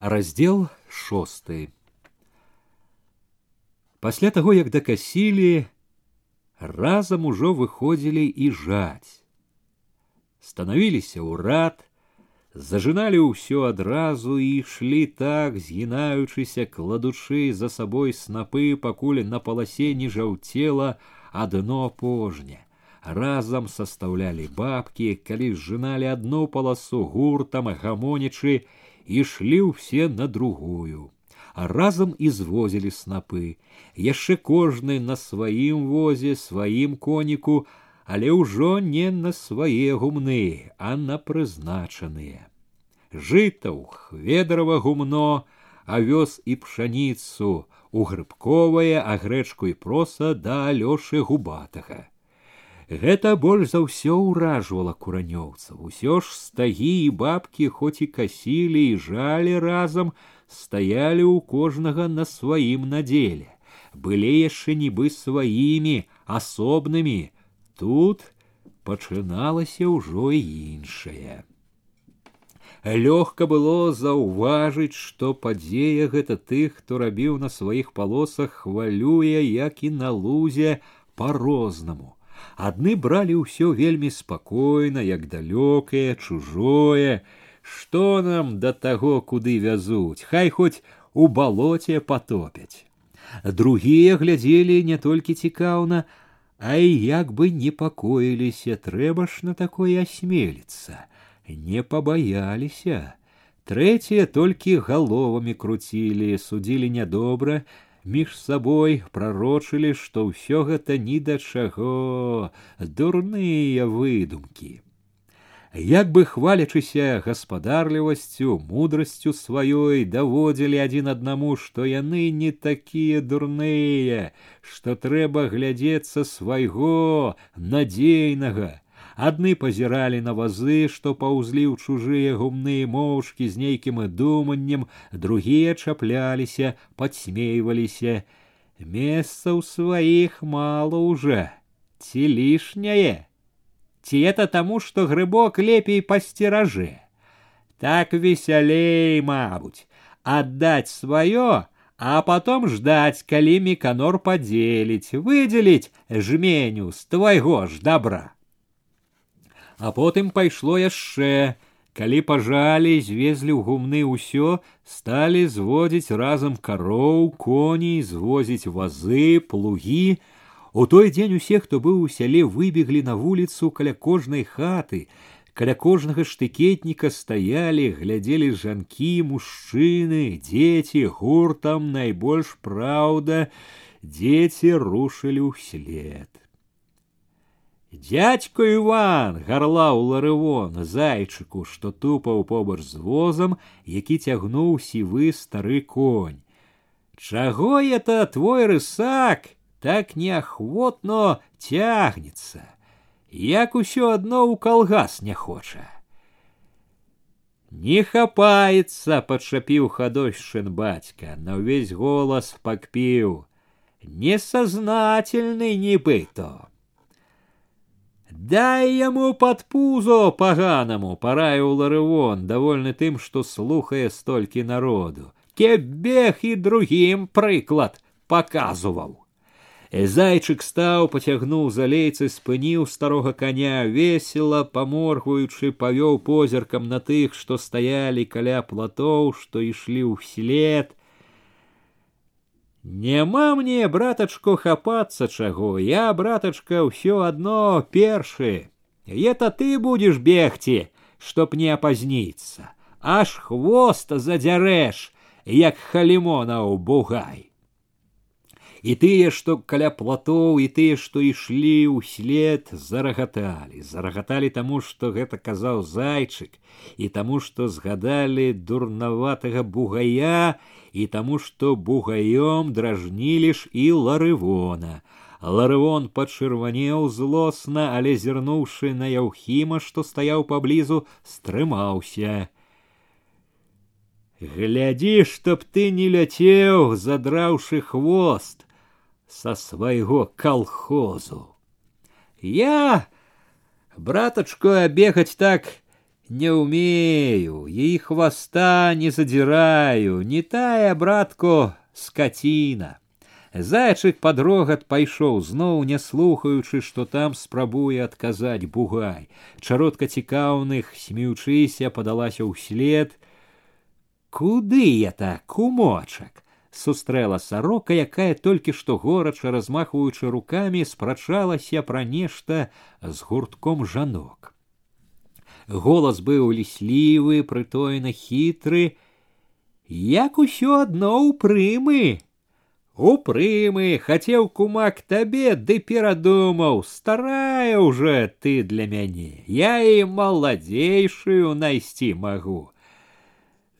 раздел шосты пасля таго як дакасілі разам ужо выходзілі і жаць станавіліся ўрад зажыналі ўсё адразу і ішлі так згінаючыся кладучы за сабой снапы пакуль на паласе не жаўцела адно пожня разам састаўлялі бабкі калі зжыналі адну паласу гуртам гамонічы ішлі ўсе на другую а разам і звозілі снапы яшчэ кожны на сваім возе сваім коніку але ўжо не на свае гумны а на прызначаныя жытаў хведрава гумно авёс і пшаніцу у грыбковае а грэчку і проса да алёшы губатага Гэта больш за ўсё ўражвала куранёўцаў. Усё ж стагі і бабкі хоць і касілі і жалі разам, стаялі ў кожнага на сваім надзеле. Былі яшчэ нібы сваімі, асобнымі. Тут пачыналася ўжо іншае. Лёгка было заўважыць, што падзея гэта тых, хто рабіў на сваіх палосах, хвалюе, як і на лузе по-рознаму адны бралі ўсё вельмі спакойна як далёкае чужое што нам да таго куды вязуць хай хоць у балоце потопяць другія глядзелі не толькі цікаўна а і як бы непакоіліся трэба ж на такое асмеліцца не пабаяліся трэція толькі галовамі круцілі судзілі нядобра між сабой прарочылі, што ўсё гэта ні да чаго дурныя выдумкі. Як бы хвалячыся гаспадарлівасцю, мудрасцю сваёй даводзілі адзін аднаму, што яны не такія дурныя, што трэба глядзецца свайго надзейнага, Адны пазіралі на вазы, што паўзлі ў чужыя гумныя моўчкі з нейкім думаннем, другія чапляліся, падсмейваліся. Месца ў сваіх мала уже, ці лішняе. Ці это таму, што грыбок лепей пасцеражэ. Так весялей, мабуть, аддаць сваё, а потом ждать, калі меканор падзеліць, выдзеліць жменю з твайго ж добра а потым пайшло яшчэ калі пажалі звезлі ў гумны ўсё сталі зводзіць разам кароў коней звозіць вазы плугі у той дзень усе хто быў у сяле выбеглі на вуліцу каля кожнай хаты каля кожнага штыкетніка стаялі глядзелі жанкі мужчыны дзеці гуртам найбольш праўда дзеці рушылі ўслед Дядько Іван гарлаў ларывон зайчыку, што тупаў побач з возам, які цягнуў сівы стары конь. Чаго это твой рысак так неахвотно цягнецца, як усё адно ў калгас не хоча. Не хапаецца, падшапіў хадойшчын бацька, на ўвесь голас пакпіў. Несазнательны нібыто. Дай яму под пузо поганому, параіў Ларывон, довольны тым, што слухае столькі народу. Кебех і другім прыклад паказваў. Зайчык стаў, пацягнуў за лейцы, спыніў старога коня, весела, паморгваючы, павёў позіркам на тых, што стаялі каля платоў, што ішлі ўслед, Няма мне, братачко, хапацца чаго, я, братачка, ўсё адно першы. Это ты будешь бегці, чтоб не апазніцца, аж хвост задзярэш, як халімонаў бугай. І тыя, што каля платоў і тыя, што ішлі ўслед, зарагаталі, зарагаталі таму, што гэта казаў зайчык, і таму, што згадалі дурнаватага бугая і таму, што бугаём дражнілі ж і ларывона. Ларывон пачырванеў злосна, але зірнуўшы на яўхіма, што стаяў паблізу, стрымаўся. Глядзі, чтоб ты не ляцеў, задраўшы хвост со свайго колхозу. Я, братачко, бегаць так не умею, и хвоста не задираю, не тая, братко, скотина. Зайчык под рогат пайшоў зноў не слухаючы, што там спрабуе адказаць бугай. Чаротка цікаўных, смеючыся, падалася ўслед. Куды это, кумочак? Сустрэла сарока, якая толькі што горача размахваючы рукамі спрачалася пра нешта з гуртком жанок. Голас быў ліслівы, прытойна хітры, як усё адно ў прымы. Упрымы, хацеў кумак табе, ды перадумаў, старая уже ты для мяне, я і маладзейшую найсці магу.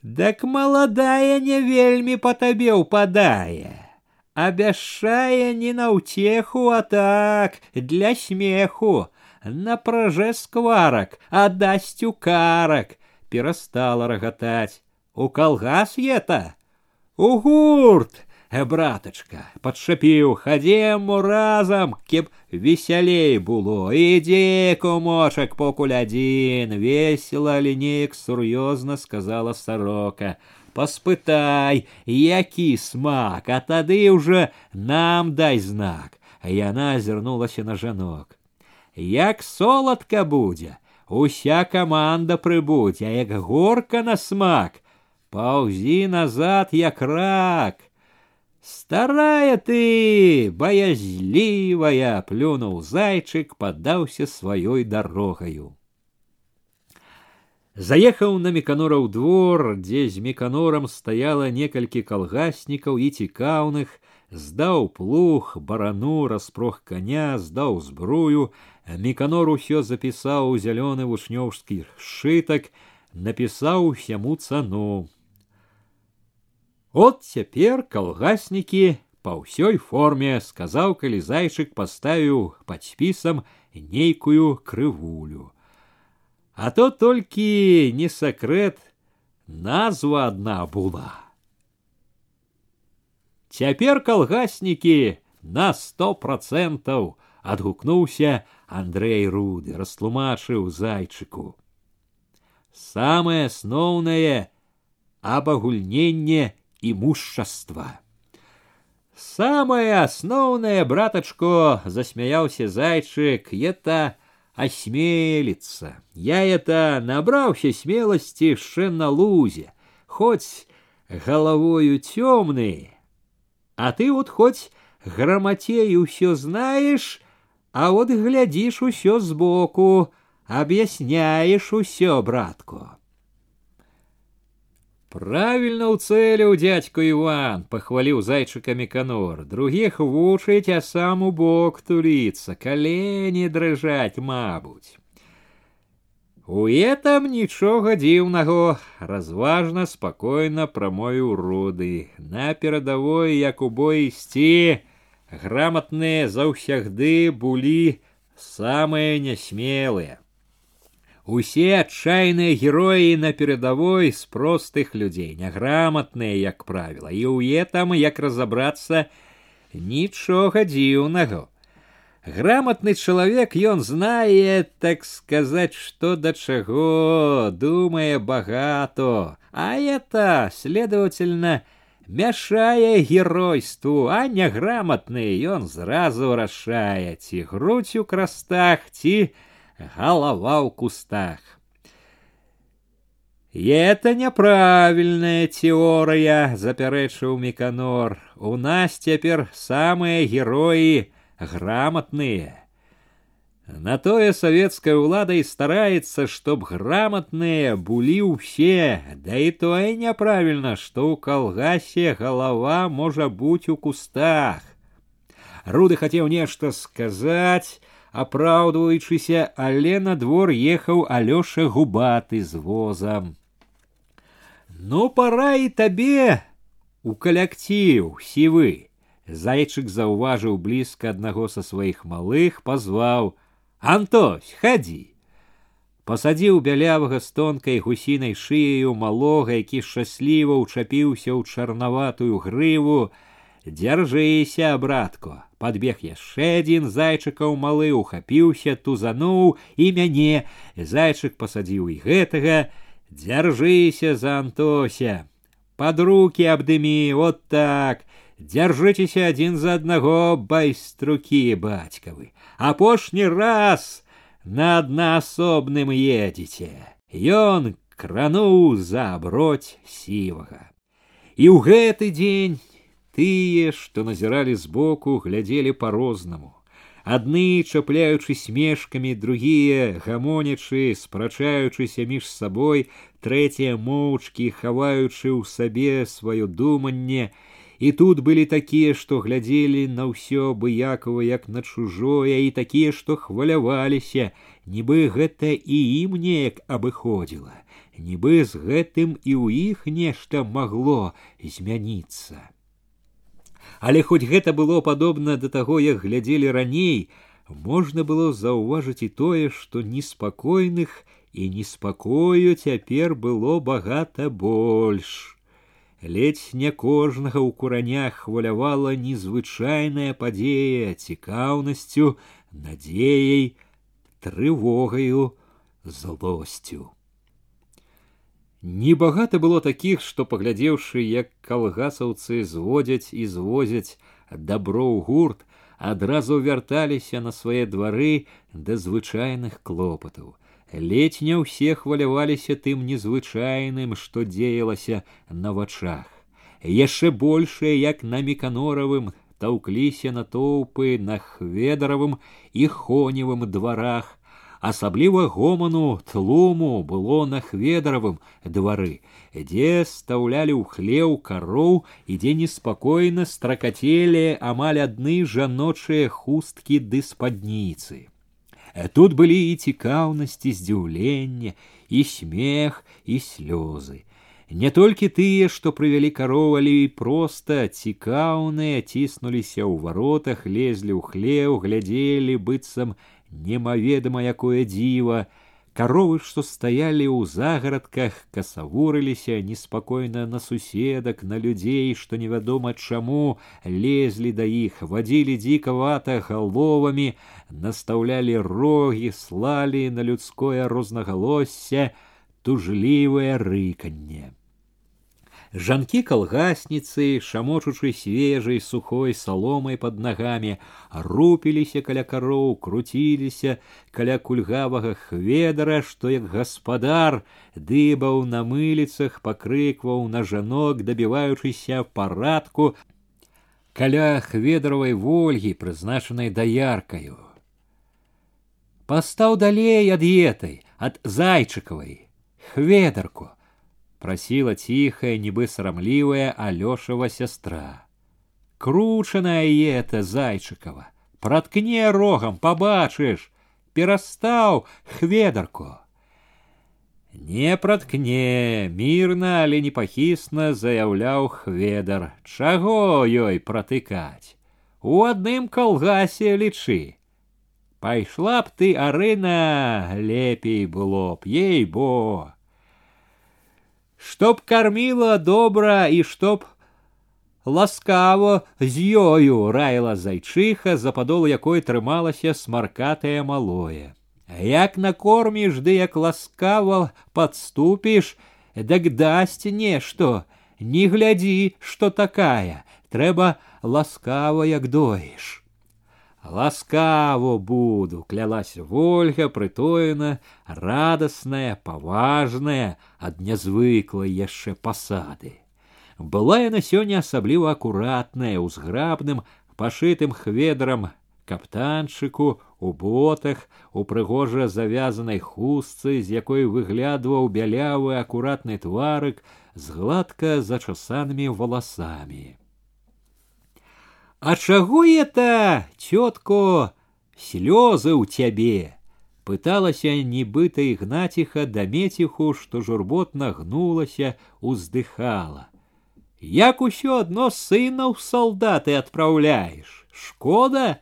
Дак маладая не вельмі па табе ўпадае, абяшчае не на ўцеху, а так для смеху, напражэ скварак, а дасць у карак, перастала рагатаць. У калгас ета, у гурт, Э, братачка, падшапіў, хадзем разам, кеп весялей было. Ідзі, кумочак, покуль адзін, весела лінейк сур'ёзна сказала сорока. Паспытай, які смак, а тады ўжо нам дай знак. Яна азірнулася на жанок. Як соладка будзе, уся каманда прыбудзе, а як горка на смак, паўзі назад, як рак. Старая ты, боязливая, плюнул зайчик, поддался своей дорогою. Заехаў на меканораў двор, дзе з меканорам стаяла некалькі калгаснікаў і цікаўных, здаў плуг, барану, распрох коня, здаў збрую, меканор усё запісаў у зялёны вучнёўскі сшытак, напісаў усяму цану. От цяпер калгаснікі па ўсёй форме сказаў, калі зайчык паставіў пад спісам нейкую крывулю. А то толькі не сакрэт, назва адна была. Цяпер калгаснікі на сто процентаў адгукнуўся Андрей руды, растлумачыў зайчыку. Самае асноўнае абагульненне имущества. Самое основное, браточко, засмеялся зайчик, это осмелиться. Я это набрался смелости еще на хоть головою темный, а ты вот хоть грамотею все знаешь, а вот глядишь усё сбоку, объясняешь усё, братку. Правильно уцеліў дядьку Іван, пахваліў зайчыкамі канор. Другіх вучыць, а сам у бок туліцца, калені дрыжаць, мабуць. У этом нічога дзіўнаго, разважна, спакойна прамовіў руды. На перадавой, як у бой ісці, грамотныя заўсягды былі самыя нясмелыя. Усе адчайныя героі на перадавой з простых людзей, няграмотныя, як правіла, і ў этом, як разабрацца, нічога дзіўнага. Грамотны чалавек ён знае, так сказаць, што да чаго, думае багато, а это, следовательно, мяшае геройству, а няграмотны ён зразу рашае, ці грудь у крастах, ці голова ў кустах. И это няправільная теория, запярэчыў Миканор. У нас теперь самые герои грамотные. На тое советская ўлада і стараецца, чтоб грамотные былі ўсе, да і тое няправільна, што ў калгасе голова можа быць у кустах. Руды хацеў нешта сказаць, апраўдваючыся, але на двор ехаў алёша губаты з возам. Ну пора і табе у калектыў сівы. Зайчык заўважыў блізка аднаго са сваіх малых, пазваў: « Антось, хадзі. Пасадзіў бялявага з тонкай гусінай шыяю малога, які шчасліва ўчапіўся ў чарнаватую грыву, Дзяржыся, братко, подбег яшчэ адзін зайчыкаў малы, ухапіўся, тузануў і мяне. Зайчык пасадзіў і гэтага, Дзяржыся за Антося. Под руки обдыми, вот так. Держитесь один за одного, байструки батьковы. Апошні раз на аднаасобным едете. Ён крануў за аброць сівага. І ў гэты дзень тыя, што назіралі збоку, глядзелі по-рознаму. Адны, чапляючы смешкамі, другія, гамонячы, спрачаючыся між сабой, трэція моўчкі, хаваючы ў сабе сваё думанне, і тут былі такія, што глядзелі на ўсё абыякова як на чужое, і такія, што хваляваліся, нібы гэта і ім неяк абыходзіла, нібы з гэтым і ў іх нешта магло змяніцца. Але хоць гэта было падобна да таго, як глядзелі раней, можна было заўважыць і тое, што неспакойных і неспакою цяпер было багата больш. Ледзь не кожнага ў куранях хвалявала незвычайная падзея цікаўнасцю, надзеяй, трывогаю, злосцю. Небагата было такіх, што паглядзеўшы, як калгасаўцы зводзяць і звозяць дабро ў гурт, адразу вярталіся на свае двары да звычайных клопатаў. Ледь не ўсе хваляваліся тым незвычайным, што дзеялася на вачах. Яшчэ большае, як на меканоравым, таўкліся натоўпы на хведаравым і хоневым дварах. Асабліва гоману тлуму было на хведаравым двары, дзе стаўлялі ў хлеў кароў і дзе неспакойна стракацелі амаль адны жаночыя хусткі ды спадніцы. Э, тут былі і цікаўнасці здзіўлення, і смех і слёзы. Не толькі тыя, што прывялі кароў, але і проста цікаўныя ціснуліся ў варотах, лезлі ў хлеў, глядзелі быццам немаведама якое дзіва, Каровы, што стаялі ў загарадках, касавурыліся неспакойна на суседак, на людзей, што невядома чаму лезлі да іх, вадзілі дзікавата галовамі, настаўлялі рогі, слалі на людское рознагалоссе тужлівае рыканне. Жанкі калгасніцы, шамочучы свежай сухой саломай под нагамі, рупіліся каля кароў, круціліся каля кульгавага хведара, што як гаспадар дыбаў на мыліцах, пакрыкваў на жанок, дабіваючыся парадку каля хведаравай вольгі, прызначанай даяркаю. Пастаў далей ад етай, ад зайчыкавай, хведарку, просила тихая, нібы сарамлівая Алёшева сестра. Кручаная это зайчыкова, проткне рогом, побачыш, перастаў хведарку. Не проткне, мирно, але непахісна заяўляў хведар, чаго ёй протыкать? У адным калгасе лічы. Пайшла б ты, арына, лепей было б, ей бо чтоб кормила добра і чтоб ласкаво з ёю раіла зайчыха, за падолу якой трымалася смаркатае малое. Як накорміш ды як ласкава подступіш, дак дасць нешто, не глядзі, што такая, трэба ласкава як доіш. Ласкаво буду, клялась Вольга, прытоена, радостная, поважная, ад нязвыклай яшчэ пасады. Была яна сёння асабліва акуратная, узграбным, пашытым хведрам каптанчыку, у ботах, у прыгожа завязанай хустцы, з якой выглядваў бялявы акуратны тварык з гладка зачасанымі валасамі. А чаго это, тётко, слёзы ў цябе? Пыталася нібыта ігнаціха да меціху, што журботна гнулася, уздыхала. Як усё адно сына ў салдаты адпраўляеш, шкода,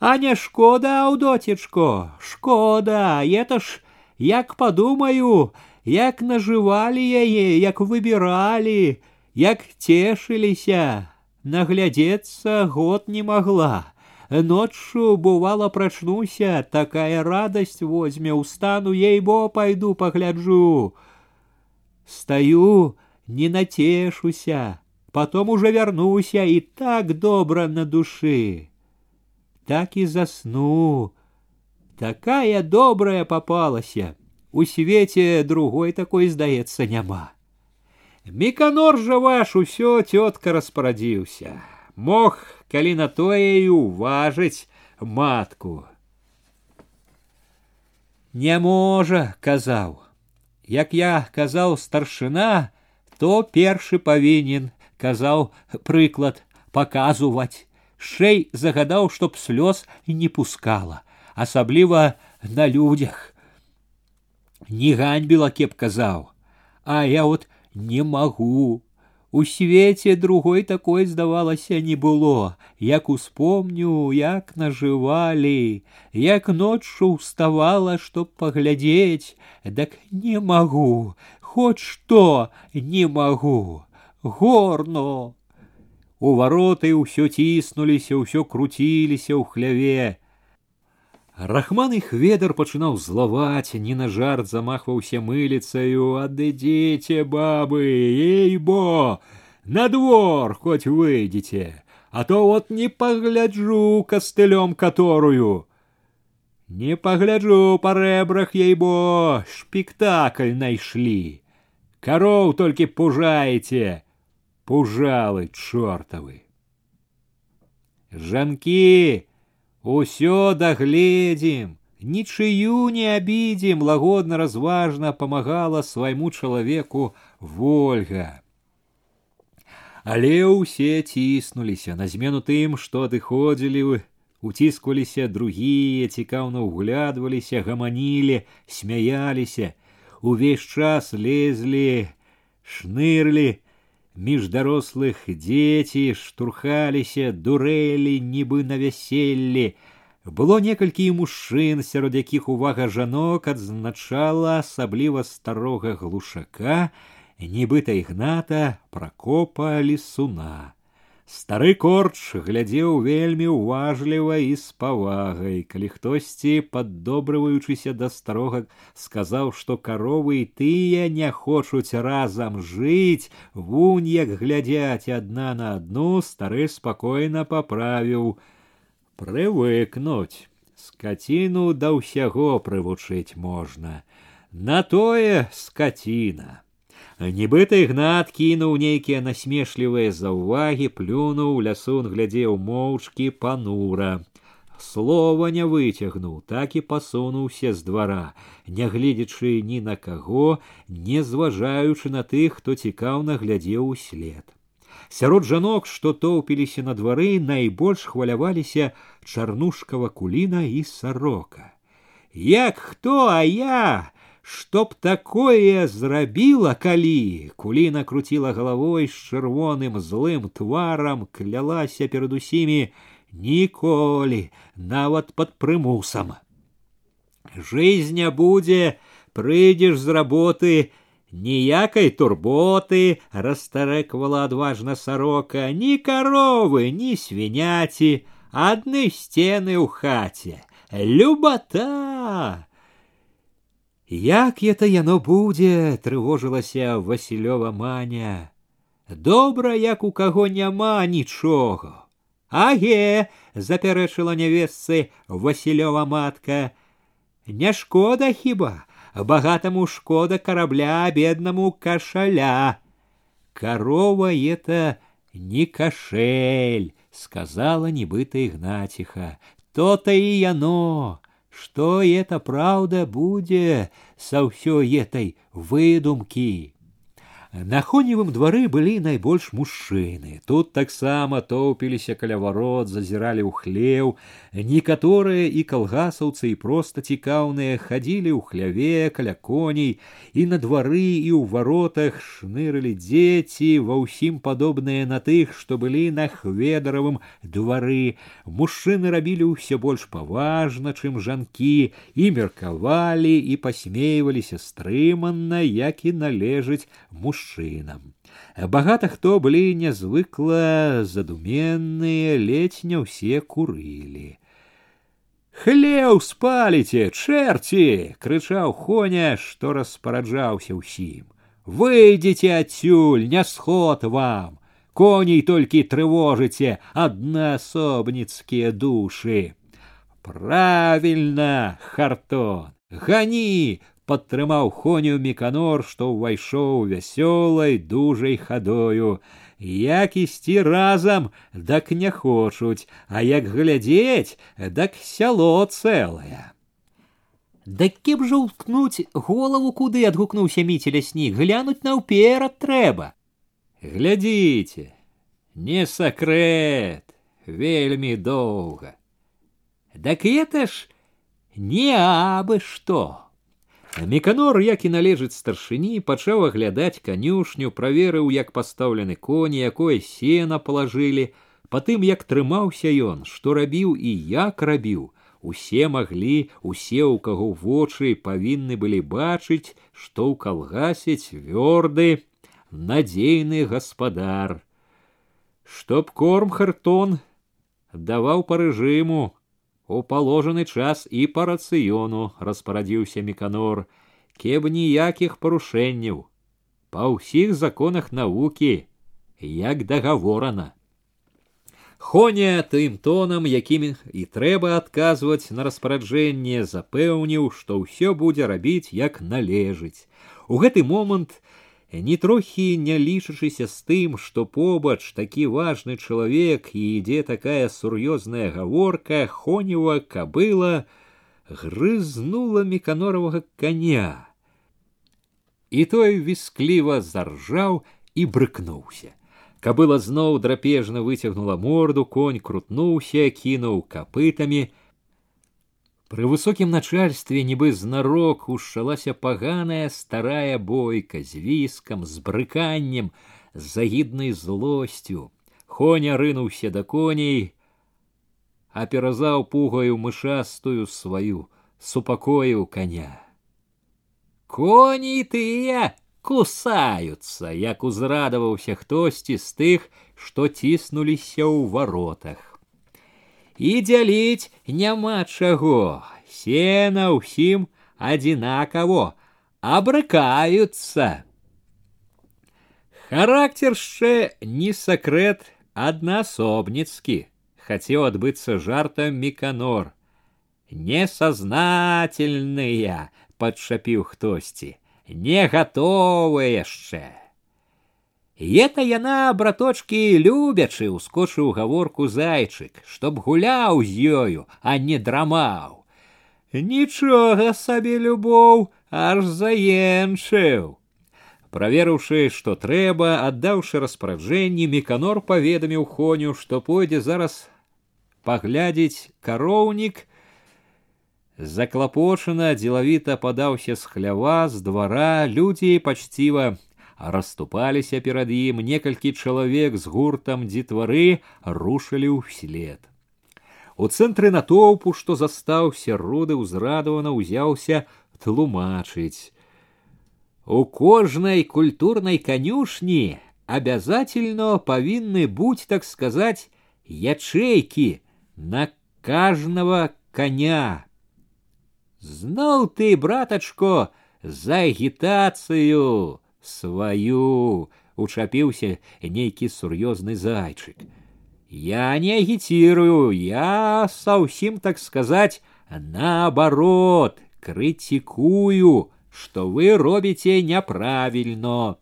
А не шкода, аўдоцечко, шкода, это ж як падумаю, як нажывалі яе, як выбіралі, як цешыліся, наглядеться год не могла. Ночью, бывало, прочнуся, такая радость возьме, устану, ей-бо, пойду погляджу. Стою, не натешуся, потом уже вернуся, и так добро на души. Так и засну. Такая добрая попалася. У свете другой такой, здаецца, няма. Міканор жа ваш усё тётка распарадзіўся. Мог, калі на тое і уважыць матку. Не можа, казаў. Як я казаў старшына, то першы павінен, казаў прыклад паказваць. Шэй загадаў, чтоб слёз не пускала, асабліва на людях. Не ганьбіла кеп казаў, а я вот не магу. У свеце другой такой, здавалася, не было, як успомню, як нажывалі, як ноччу ўставала, чтоб паглядзець, дак не магу, хоць што не магу. Горно. У вароты ўсё ціснуліся, ўсё круціліся ў хляве. Рахман их ведар пачынаў злаваць, не на жарт замахваўся мыліцаю, адыдзіце бабы, ей-бо, на двор хоть выйдите, а то вот не погляджу костылем которую. Не погляджу по ребрах ей-бо, шпектакль найшли. Коров только пужаете, пужалы чортовы. Жанки, Усё дагледзім, нічыю не абідзім, лагодна разважна памагала свайму чалавеку Вольга. Але ўсе ціснуліся на змену тым, што адыходзілі, уціскваліся другія, цікаўна ўглядваліся, гаманілі, смяяліся, увесь час лезлі, шнырлі, між дарослых дзеці штурхаліся, дурэлі, нібы на вяселлі. Было некалькі і мужчын, сярод якіх увага жанок адзначала асабліва старога глушака, нібыта ігната пракопа лісуна. Стары корч глядзеў вельмі ўважліва і з павагай, калі хтосьці, паддобрываючыся да старога, сказаў, што каровы і тыя не хочуць разам жыць, вунь як глядзяць адна на адну, стары спакойна паправіў: прывыкнуць. Скаціну да ўсяго прывучыць можна. На тое скаціна. Нібыта ігнат кінуў нейкія насмешлівыя заўвагі, плюнуў, лясун глядзеў моўчкі панура. Слова не выцягнуў, так і пасунуўся з двара, нягледзячы ні на каго, не зважаючы на тых, хто цікаўна глядзеў услед. Сярод жанок, што тоўпіліся на двары, найбольш хваляваліся чарнушкава куліна і сарока. Як хто, а я чтоб такое зрабіла калі куліна круціла галавой з чырвоным злым тварам клялася перад усімі ніколі нават под прымусам жизнь будзе прыйдзеш з работы ніякай турботы расстарэквала адважна сорока ні каровы ні свіняці адны сцены ў хаце любата Як это яно будзе, трывожылася Васілёва маня. Добра, як у каго няма нічога. Аге, запярэчыла нявесцы Васілёва матка. Не шкода хіба, багатаму шкода карабля, беднаму кашаля. Корова это не кашель, сказала нібыта Ігнатіха. То-то и яно. Что это правда будет со всей этой выдумки? На хоневым двары былі найбольш мужчыны. Тут таксама тоўпіліся каля варот, зазіралі ў хлеў. Некаторыя і калгасаўцы і проста цікаўныя хадзілі ў хляве каля коней, і на двары і ў варотах шнырылі дзеці, ва ўсім падобныя на тых, што былі на хведаравым двары. Мужчыны рабілі ўсё больш паважна, чым жанкі, і меркавалі і пасмейваліся стрыманна, як і належыць мужчынам мужчынам. Багата хто былі нязвыкла задуменныя, ледзь не ўсе курылі. Хлеў спаліце, чэрці! крычаў Хоня, што распараджаўся ўсім. Выйдзеце адсюль, не сход вам! Коней толькі трывожыце аднаасобніцкія душы. Правильно, Хартон, гони! падтрымаў хоню міканор, што ўвайшоў вясёлай дужай хадою. Як ісці разам, дак не хочуць, а як глядзець, дак сяло цэлае. Дак кеп жа ўткнуць голову куды адгукнуўся міці ляснік, глянуць наўперад трэба. Глядзіце, не сакрэт, вельмі доўга. Дак это ж не абы што. Меканор, як і належыць старшыні, пачаў аглядаць канюшню, праверыў, як пастаўлены коні, якое сена палажылі, Патым як трымаўся ён, што рабіў і як рабіў, усе маглі, усе, у каго вочы павінны былі бачыць, што ў калгасе цвёрды, надзейны гаспадар. Чтоб корм хартон даваў па рэжыму, у положены час і па рацыёну распарадзіўся меканор кеб ніякіх парушэнняў па ўсіх законах навукі як дагаворана Хоня тым тонам, якім і трэба адказваць на распараджэнне, запэўніў, што ўсё будзе рабіць як належыць. У гэты момант не трохі не лічачыся з тым, што побач такі важны чалавек і ідзе такая сур'ёзная гаворка, хонева кабыла грызнула меканоровага коня. І той віскліва заржаў і брыкнуўся. Кабыла зноў драпежна выцягнула морду, конь крутнуўся, кінуў капытамі, Пры высокім начальстве нібы знарок ушалася паганая старая бойка з віскам, з брыканнем, з загіднай злосцю. Хоня рынуўся да коней, а перазаў пугаю мышастую сваю, супакоіў коня. Коні тыя кусаюцца, як узрадаваўся хтосьці з тых, што ціснуліся ў варотах і дзяліць няма чаго. Сена ўсім адзінакаво абрыкаюцца. Характер яшчэ не сакрэт аднаасобніцкі, хацеў адбыцца жартам міканор. Несазнательныя, падшапіў хтосьці, не гатовыя яшчэ. Это яна браточки любячы ускочыў гаворку зайчык, чтоб гуляў з ёю, а не драмаў. Нічога сабе любоў аж заенчыў. Праверыўшы, што трэба, аддаўшы распараджэнні, меканор паведаміў хоню, што пойдзе зараз паглядзець кароўнік, заклапочана дзелавіта падаўся з хлява з двара людзі пачціва расступаліся перад ім некалькі чалавек з гуртам дзітвары рушылі ўслед. У цэнтры натоўпу, што застаўся руды ўзрадавана ўзяўся тлумачыць. У кожнай культурнай канюшні обязательно павінны будь так сказать ячейки на каждого коня. Знал ты, братачко, за агітацыю сваю учапіўся нейкі сур'ёзны зайчык. Я не агітирую, я совсем так сказать, наоборот, критикую, что вы робіце няправільно.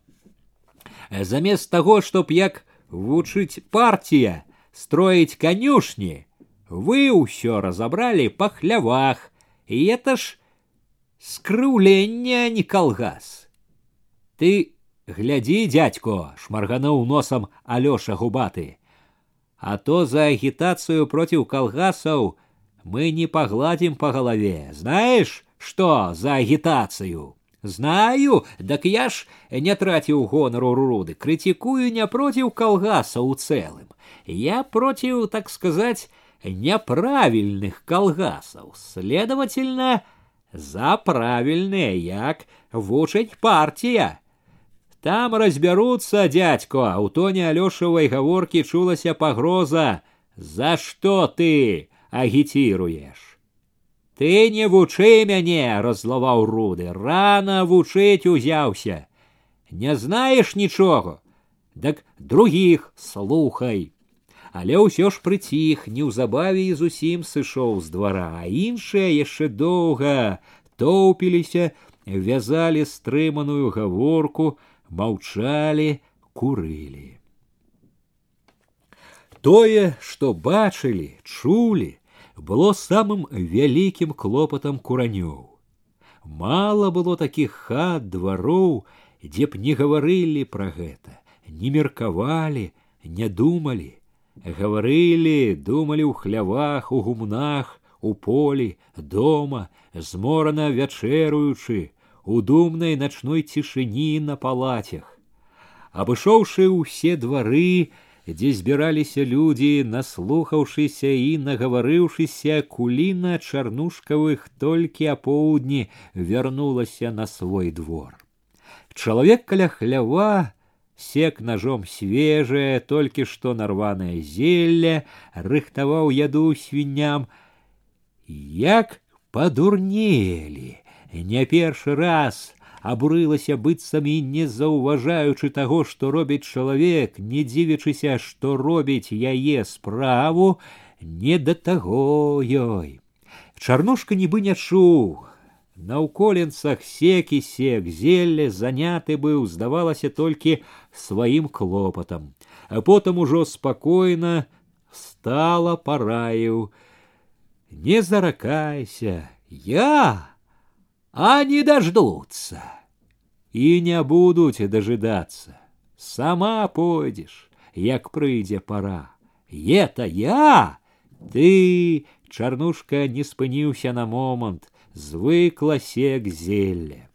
Замест того, чтоб як вучыць партия, строить конюшни, вы ўсё разобрали по хлявах, и это ж скрыўленне, а не калгас. Ты гляди, дядько, шмаргануў носом Алёша губаты. А то за агитацию против колгасов мы не погладим по голове. Знаешь, что за агитацию? Знаю, так я ж не тратіў гонору руды, критикую не против колгаса у целым. Я против, так сказать, неправильных колгасов. Следовательно, за правильные, як вучаць партия. Там разберутся, дядько, а у тоне Алешевой гаворкі чулася пагроза. За что ты агітируешь? Ты не вучы мяне, разлаваў руды, рано вучыць узяўся. Не знаешь нічого, дак других слухай. Але ўсё ж прыціх, неўзабаве і зусім сышоў з двара, а іншыя яшчэ доўга тоўпіліся, вязалі стрыманую гаворку, маўчалі, курылі. Тое, што бачылі, чулі, было самым вялікім клопатам куранёў. Мала было такіх хат двароў, дзе б не гаварылі пра гэта, не меркавалі, не думалі, гаварылі, думалі ў хлявах, у гумнах, у полі, дома, зморана вячэруючы, у думнай начной цішыні на палацях. Абышоўшы ўсе двары, дзе збіраліся людзі, наслухаўшыся і нагаварыўшыся, куліна чарнушкавых толькі апоўдні вярнулася на свой двор. Чалавек каля хлява, сек ножом свежее, толькі што нарванае зелля, рыхтаваў яду свінням, як падурнелі не першы раз абурылася быццам і не заўважаючы таго, што робіць чалавек, не дзівячыся, што робіць яе справу, не да таго ёй. Чарнушка нібы не чуў. На ўколенцах сек і сек зелле заняты быў, здавалася толькі сваім клопатам, а потым ужо спакойна стала параіў: « Не заракайся, я а не дождутся. И не будут дожидаться. Сама пойдешь, як прыйдзе пора. Это я, ты, чарнушка не спыніўся на момант, звыкла сек зелля.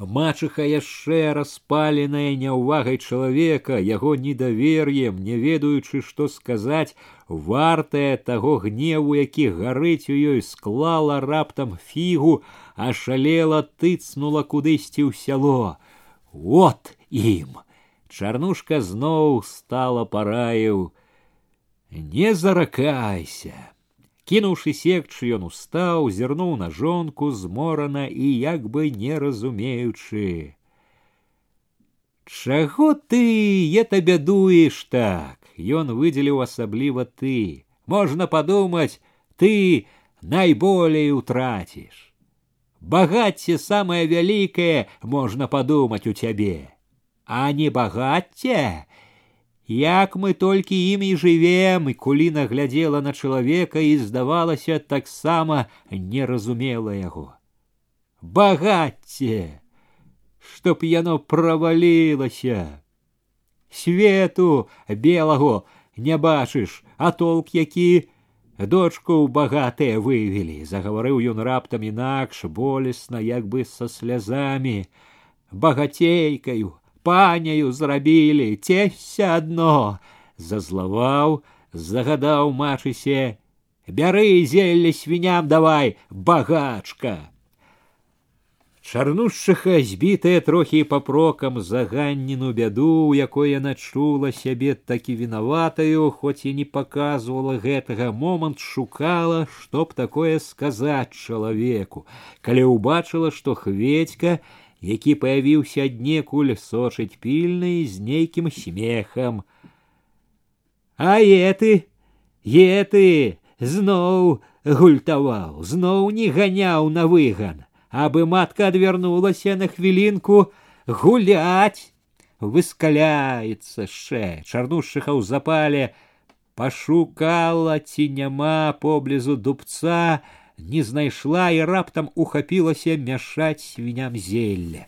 Мачыха яшчэ распаленая няўвагай чалавека, яго недавер'ем, не ведаючы, што сказаць, вартая таго гневу, які гарыць у ёй склала раптам фігу, ашалела тыцнула кудысьці ў сяло. Вот ім. Чарнушка зноў стала параіў: Не заракайся. Кінуўшы секчы, ён устаў, зірнуў на жонку зморана і як бы не разумеючы. Чаго ты это бядуеш так? Ён выдзеліў асабліва ты. Можна падумаць, ты найболей утраціш. Багацце самае вялікае можна падумаць у цябе, а не багацце Як мы толькі ім і жывем, і куліна глядзела на чалавека і здавалася таксама не разумела яго. Багацце, чтоб яно правалілася. Свету белаго не бачыш, а толк які дочку ў багатыя вывелі, загаварыў ён раптам інакш болесна, як бы са слязамі, багацейкаю, паняю зрабілі цеся адно зазлаваў загадаў мачысе бяры зелле свіням давай багачка чарнушчыха збітая трохі папрокам заганніну бяду у якой яна чула сябе такі вінаватаю хоць і не паказвала гэтага момант шукала што б такое сказаць чалавеку калі ўбачыла што хведька які паявіўся аднекуль сочыць пільны з нейкім смехам. А еты, еты зноў гультаваў, зноў не ганяў на выган, абы матка адвярнулася на хвілінку гуляць, выскаляецца яшчэ, чарнушчыха ў запале, пашукала ці няма поблізу дубца, не знайшла і раптам ухапілася мяшаць свіням зелля.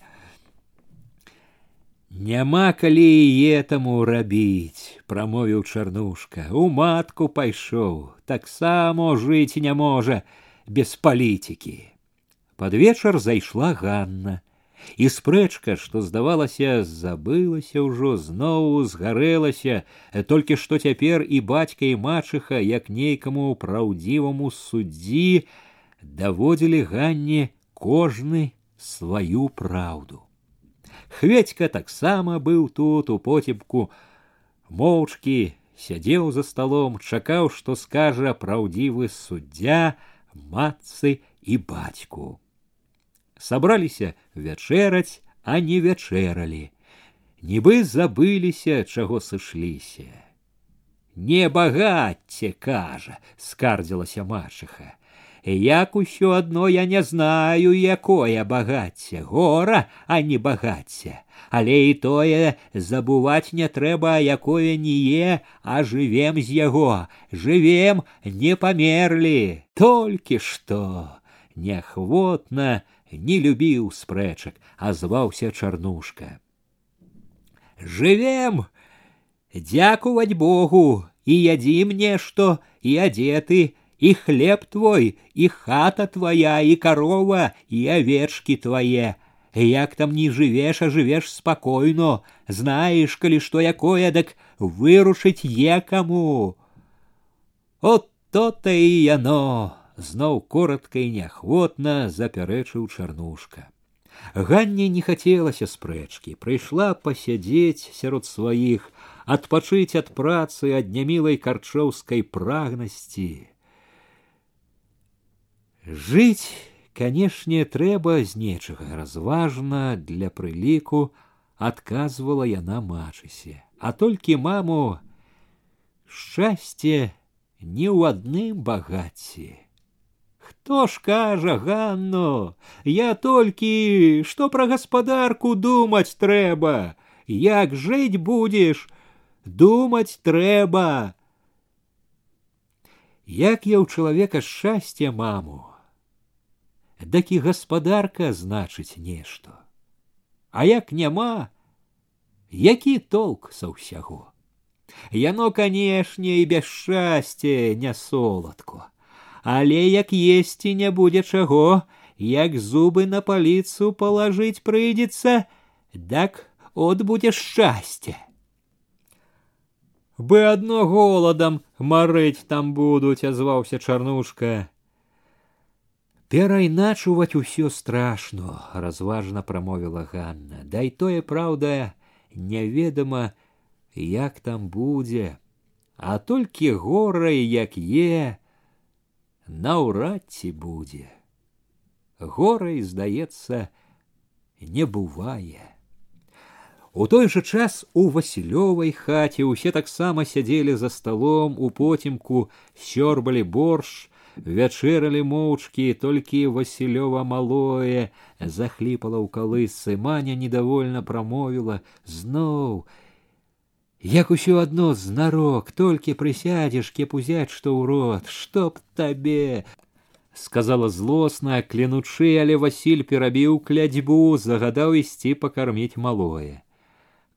Няма калі этому рабіць, прамовіў чарнушка, у матку пайшоў, таксама жыць не можа без палітыкі. Пад вечар зайшла Ганна, і спрэчка, што здавалася, забылася ўжо зноў згарэлася, толькі што цяпер і бацька і мачыха, як нейкаму праўдзіваму суддзі, даводзілі ганне кожны сваю праўду. Хведька таксама быў тут у потепку, моўчкі сядзеў за столом, чакаў, што скажа праўдзівы суддзя, матцы і бацьку. Сабраліся вячэраць, а не вячэралі. Нібы забыліся, чаго сышліся. Не багацце, кажа, скардзілася мачыха. Як усё адно я не знаю, якое багацце, гора, а не багацце. Але і тое забываць не трэба, якое ніе, а жывем з яго, жывем, не памерлі, толькі што неахвотна не любіў спрэчак, азваўся чарнушка. Жывем, дзякуваць Богу, і ядзім нешто, і адзеты, и хлеб твой, и хата твоя, и корова, и овечки твои. Як там не живешь, а живешь спокойно, знаешь, коли что якое, так вырушить екому. От то-то и яно, зноў коротко и неохотно запярэчыў чарнушка. Ганне не хацелася спрэчкі, прыйшла пасядзець сярод сваіх, адпачыць ад працы ад нямілай карчоўскай прагнасці. Жыць, канешне, трэба з нечага разважна для прыліку, адказвала яна мачысе, а толькі маму шчасце не ў адным багацці. Хто ж кажа Ганно, я толькі што пра гаспадарку думаць трэба, як жыць будзеш, думаць трэба. Як я ў чалавека шчасце маму, дак і гаспадарка значыць нешта. А як няма, які толк са ўсяго. Яно, канешне, і без шчасця не соладко, Але як есці не будзе чаго, як зубы на паліцу палажыць прыйдзецца, дак от будзе шчасце. Бы адно голадам марыць там будуць, азваўся чарнушка. Перайначуваць усё страшно, разважна прамовіла Ганна. Дай тое праўда, неведама, як там будзе, а толькі горай, як е, наўрад ці будзе. Горай, здаецца, не бывае. У той жа час у Васілёвай хаце ўсе таксама сядзелі за сталом у потімку, сёрбалі борщ, вячэралі моўчкі толькі васілёва малое захліпала ў калысцы маня недовольна прамовіла зноў як усё адно знарок толькі прысядзеш кеп узяць што ў рот чтоб табе сказала злосна клянучы але васіль перабіў клядзьбу загадаў ісці пакарміць малое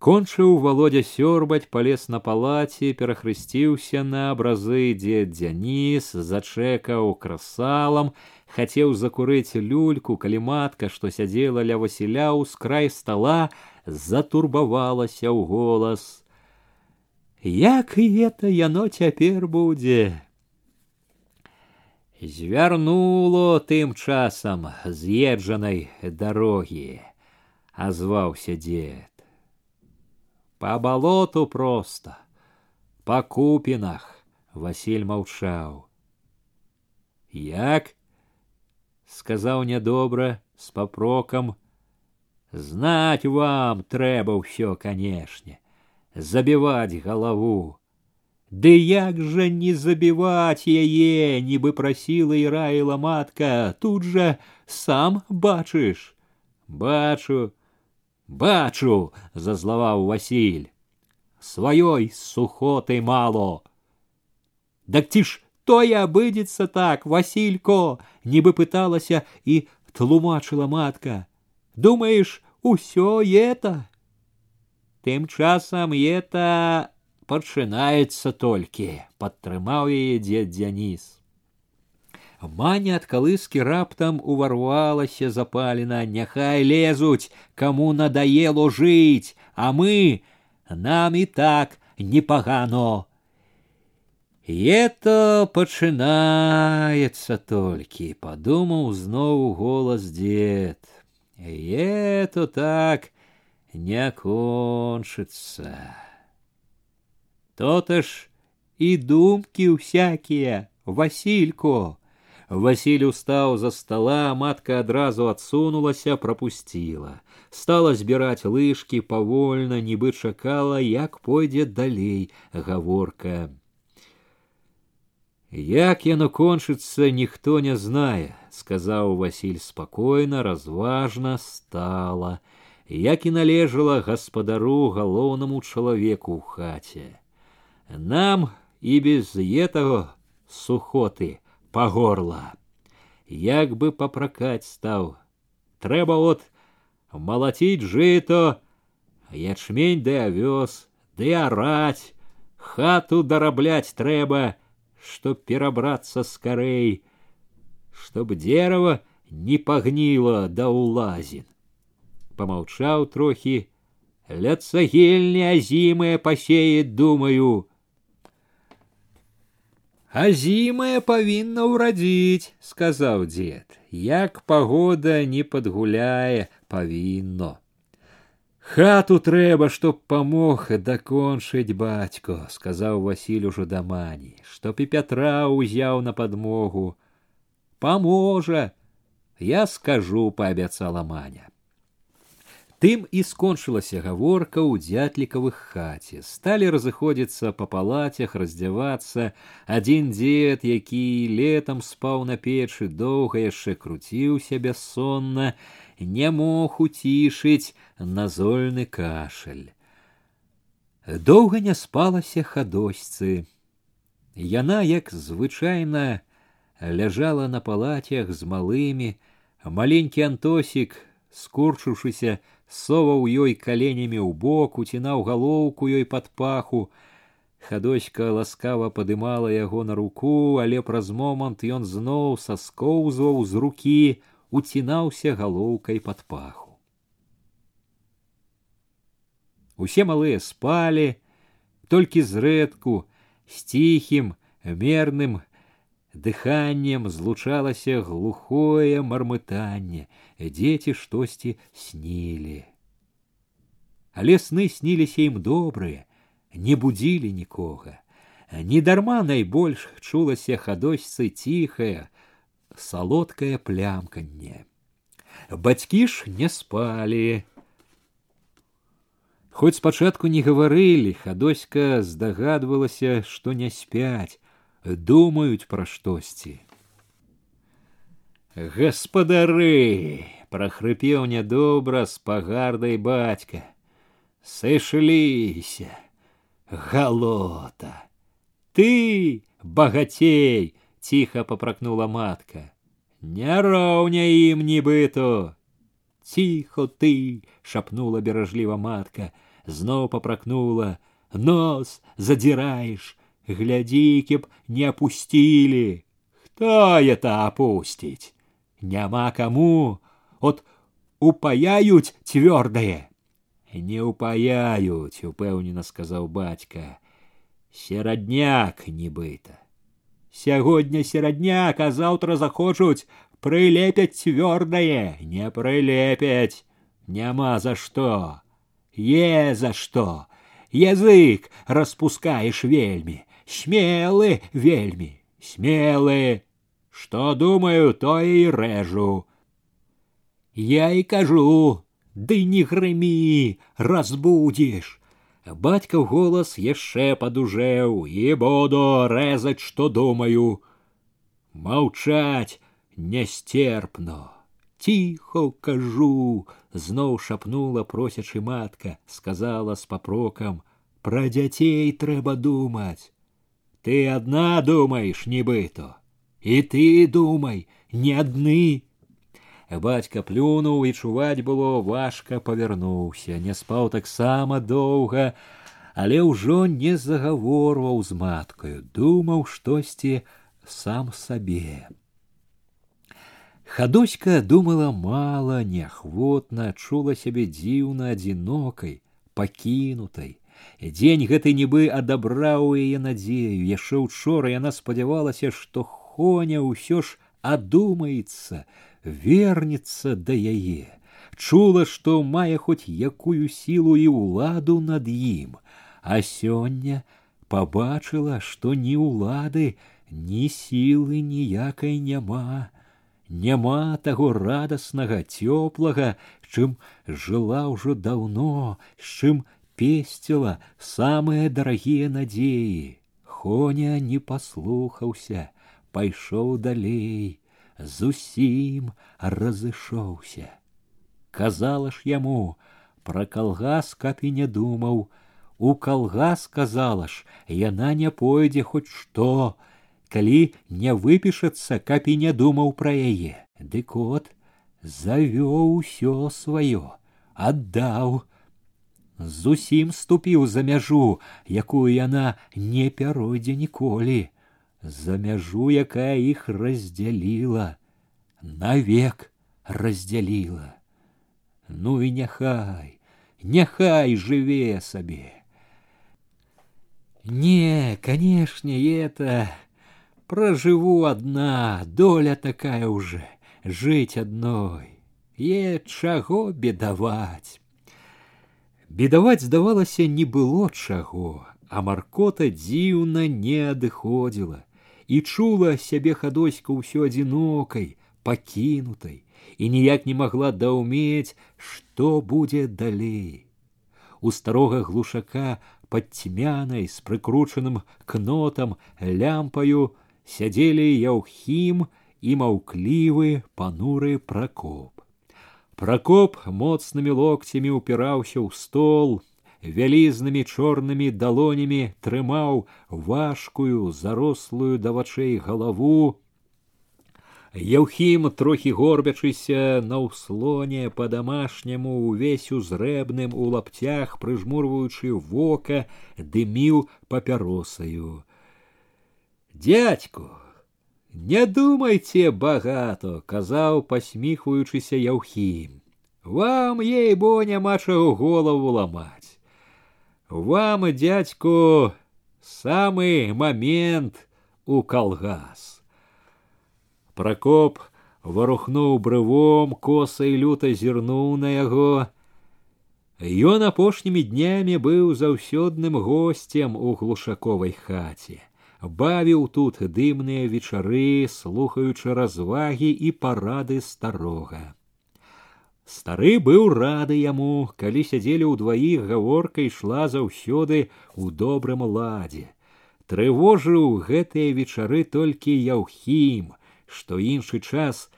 Кончыў володя сёрбаць полез на палаце перахрысціўся на абразы дзед дзяніс зачэкаў красалам хацеў закурыць люльку калі матка што сядзела ля васіля ў скрай стала затурбавалася ў голас як і это яно цяпер будзе звярнуло тым часам з'езджанай дарогі азваўся дзед по болоту просто, по купинах, Василь молчал. Як? сказаў нядобра с попроком. Знать вам трэба ўсё, канешне, забіваць галаву. Ды як жа не забіваць яе, нібы прасіла і раіла матка, тут жа сам бачыш. Бачу, Бачу, зазлаваў Васіль. Сваёй сухоты мало. Дак ці ж тое абыдзецца так, Васілько, нібы пыталася і тлумачыла матка. Думаеш, усё это? Тым часам это пачынаецца толькі, падтрымаў яе дзед Дзяніс. Маня ад калыскі раптам уварвалася запалена, няхай лезуць, каму надоело жыць, а мы нам і так непагано. это пачынаецца толькі, падумаў зноў голас дзед. Это так не кончится. То-то ж и думки всякие, Василько. Василь устаў за стола, матка адразу адсунулася, пропустила. Стала збіраць лыжкі павольна, нібы чакала, як пойдзе далей гаворка. Як яно кончыцца, ніхто не знае, сказаў Василь спокойно, разважна стала, як і належала гаспадару галоўнаму чалавеку ў хаце. Нам і без етаго сухоты по горла. Як бы попракаць стаў. Трэба от малаціць жыто, ячмень ды авёс, ды араць, хату дарабляць трэба, чтоб перабрацца скорей, чтоб дерево не погнило да улазін. Помолчал трохи, ля цагельні азімыя пасеет, думаю, Азімая павінна ўрадзіць, сказаў дзед, як пагода не падгуляе, павінно. Хату трэба, чтоб памог дакончыць бацько, сказаў Васіль ужо дамані, чтоб і Пятра ўзяў на падмогу. Паможа, я скажу, паабяцала маня. Тым і скончылася гаворка ў дзятлікавых хаце. Сталі разыходзіцца па палацях, раздзявацца. Адзін дзед, які летам спаў на печы, доўга яшчэ круціўся бяссонна, не мог уцішыць назольны кашаль. Доўга не спалася хадосьцы. Яна, як звычайна, ляжала на палацях з малымі, маленькі антосік, скурчыўшыся, соваў ёй каленямі ў бок, уцінаў галоўку ёй пад паху. Хадоська ласкава падымала яго на руку, але праз момант ён зноў саскоўзваў з рукі, уцінаўся галоўкай пад паху. Усе малыя спалі, толькі зрэдку, з ціхім, мерным дыханнем злучалася глухое мармытанне, дзеці штосьці снілі. Але сны сніліся ім добрыя, не будзілі нікога. Недарма найбольш чулася хадосьцы ціхае, салодкае плямканне. Бацькі ж не спалі. Хоць спачатку не гаварылі, хадоська здагадвалася, што не спяць, думаюць пра штосьці. Гаспадары, прахрыпеў нядобра з пагардай бацька. Сышліся, галота. Ты, багацей, ціха папракнула матка. Не роўня ім нібыто. Ціхо ты, шапнула беражліва матка, зноў папракнула, нос задзіраеш, глядзі, кеб не опустили. Кто это опустить? няма кому, от упаяють твердое. Не упаяють, упэўнена сказаў бацька. Серадняк нібыта. Сягодня серадняк, а заўтра захочуць прылепяць цвёрдае, не прылепяць, няма за што. Е за што. Язык распускаеш вельмі, смелы вельмі, смелы что думаю, то и рэжу. Я и кажу, ды не грымі, разбудзіш. Бацька голас яшчэ падужэў і буду рэзаць, што думаю. Маўчаць нястерпно. Тихо кажу, зноў шапнула просячы матка, сказала з папрокам: « Пра дзяцей трэба думаць. Ты адна думаеш, нібыто. І ты думай, не адны. Бацька плюнуў і чуваць было важка павярнуўся, не спаў таксама доўга, але ўжо не загаворваў з маткаю, думаў штосьці сам сабе. Хадоська думала мала, неахвотна, чула сябе дзіўна адзінокай, пакінутай. Дзень гэты нібы адабраў яе надзею, яшчэ учора яна спадзявалася, што Коня ўсё ж адумаецца, вернецца да яе. чула, што мае хоць якую сілу і ўладу над ім, а сёння пабачыла, што ні ўлады, ні сілы ніякай няма. Няма таго радаснага, цёплага, чым жыла ўжо даўно, з чым песціла самыя дарагія надзеі. Хоня не паслухаўся, пайшоў далей, зусім разышоўся. Казала ж яму, пра калгас каб і не думаў, у калгас казала ж, яна не пойдзе хоць што, калі не выпішацца, каб і не думаў пра яе. Дык от завёў усё сваё, аддаў, зусім ступіў за мяжу, якую яна не пяройдзе ніколі, за мяжу, якая іх раздзяліла, навек раздзяліла. Ну і няхай, няхай жыве сабе. Не, канешне, это проживу одна, доля такая уже, жить одной. Е чаго бедаваць. Бедаваць, здавалася, не было чаго, а маркота дзіўна не адыходзіла і чула сябе хадоська ўсё адзінокай, пакінутай, і ніяк не могла даўмець, што будзе далей. У старога глушака под цьмянай з прыкручаным кнотам лямпаю сядзелі яўхім і маўклівы пануры пракоп. Пракоп моцнымі локцямі ўпіраўся ў стол, вялізнымі чорнымі далонямі трымаў важкую зарослую да вачэй галаву Яўхім, трохі горбячыся на ўслоне па-дамашняму ўвесь узрэбным у лапцях, прыжмурваючы вока, дыміў папяросаю. Дядьку, не думайце багато, казаў, пасміхваючыся Яўхім. Вам ей бо няма чаго голову ламаць. Вам, дядьку, самы момент у калгас. Пракоп варухнуў брывом, коса і люта зірнуў на яго. Ён апошнімі днямі быў заўсёдным госцем у глушаковай хаце. Бавіў тут дымныя вечары, слухаючы развагі і парады старога. Стары быў рады яму, калі сядзелі ўдваіх гаворка ішла заўсёды ў добрым ладзе. Трывожыў гэтыя вечары толькі яўхім, што іншы час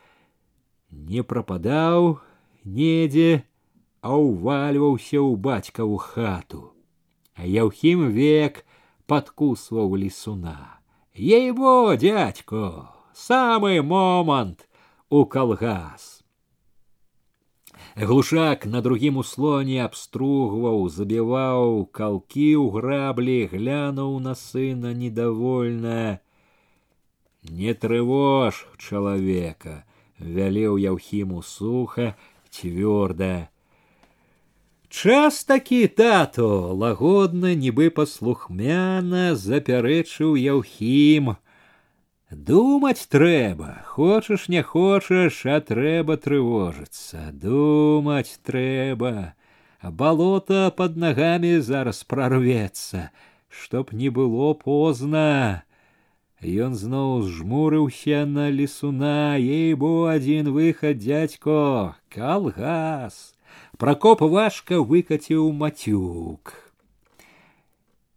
не прападаў недзе, а ўвальваўся ў бацькаву хату. А Яўхім век падкусваў лісуна. Ейбо, дядько, самы момант у калгас. Глушак на другім услоне абстругваў, забіваў калкі ў граблі, глянуў на сына недовольна. Не трывож чалавека, вялеў Яўхіму суха, цвёрда. Час такі тату, лагодна, нібы паслухмяна запярэчыў Яўхім. Думаць трэба, хочаш не хочаш, а трэба трывожыцца, думаць трэба. Балота под нагамі зараз прорвецца, чтоб не было позна. Ён зноў зжмурыўся на лесуна, ей бо адзін выхад дядько, калгас. Прокоп важка выкаціў матюк.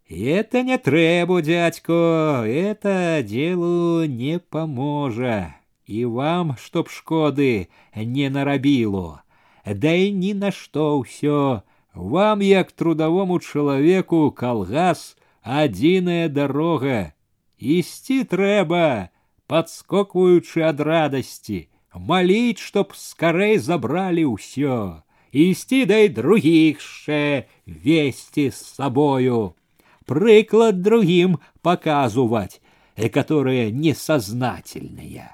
Это не трэбу, дядько, это делу не поможа. И вам, чтоб шкоды не нарабіло. Да і ні на што ўсё. Вам, як трудовому чалавеку, калгас адзіная дарога ісці трэба, подскокваючы ад радасці, маліць, чтоб скарэй забралі ўсё, ісці дай другіх яшчэ весці з сабою, прыклад другім показывать, э, которые несознательные,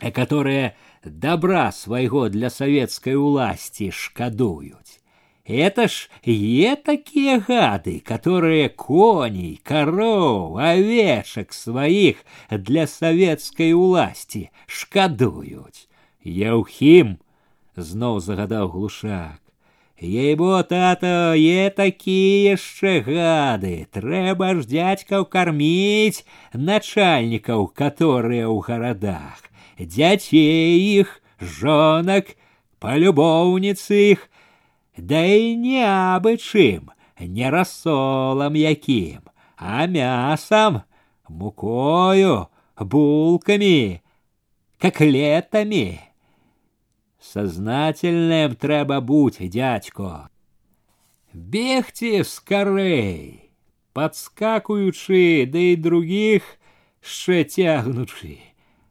э, которые добра свайго для савецкай уласці шкадуюць. Это ж е такие гады, которые коней, коров, овечек своих для советской власти шкадуют. Яухим зноў загадаў глушак. Ейбо, тато, є такі яшчэ гады. Трэба ж дядькаў карміць начальнікаў, которые ў гарадах. Дзяцей іх, жонак, палюбоўніцы іх, да і не абы чым, не рассолам якім, а мясам, мукою, булками, коклетами. Сознательным трэба будь, дядько. Бегте скорей, подскакуючи, да и других ще тягнучи.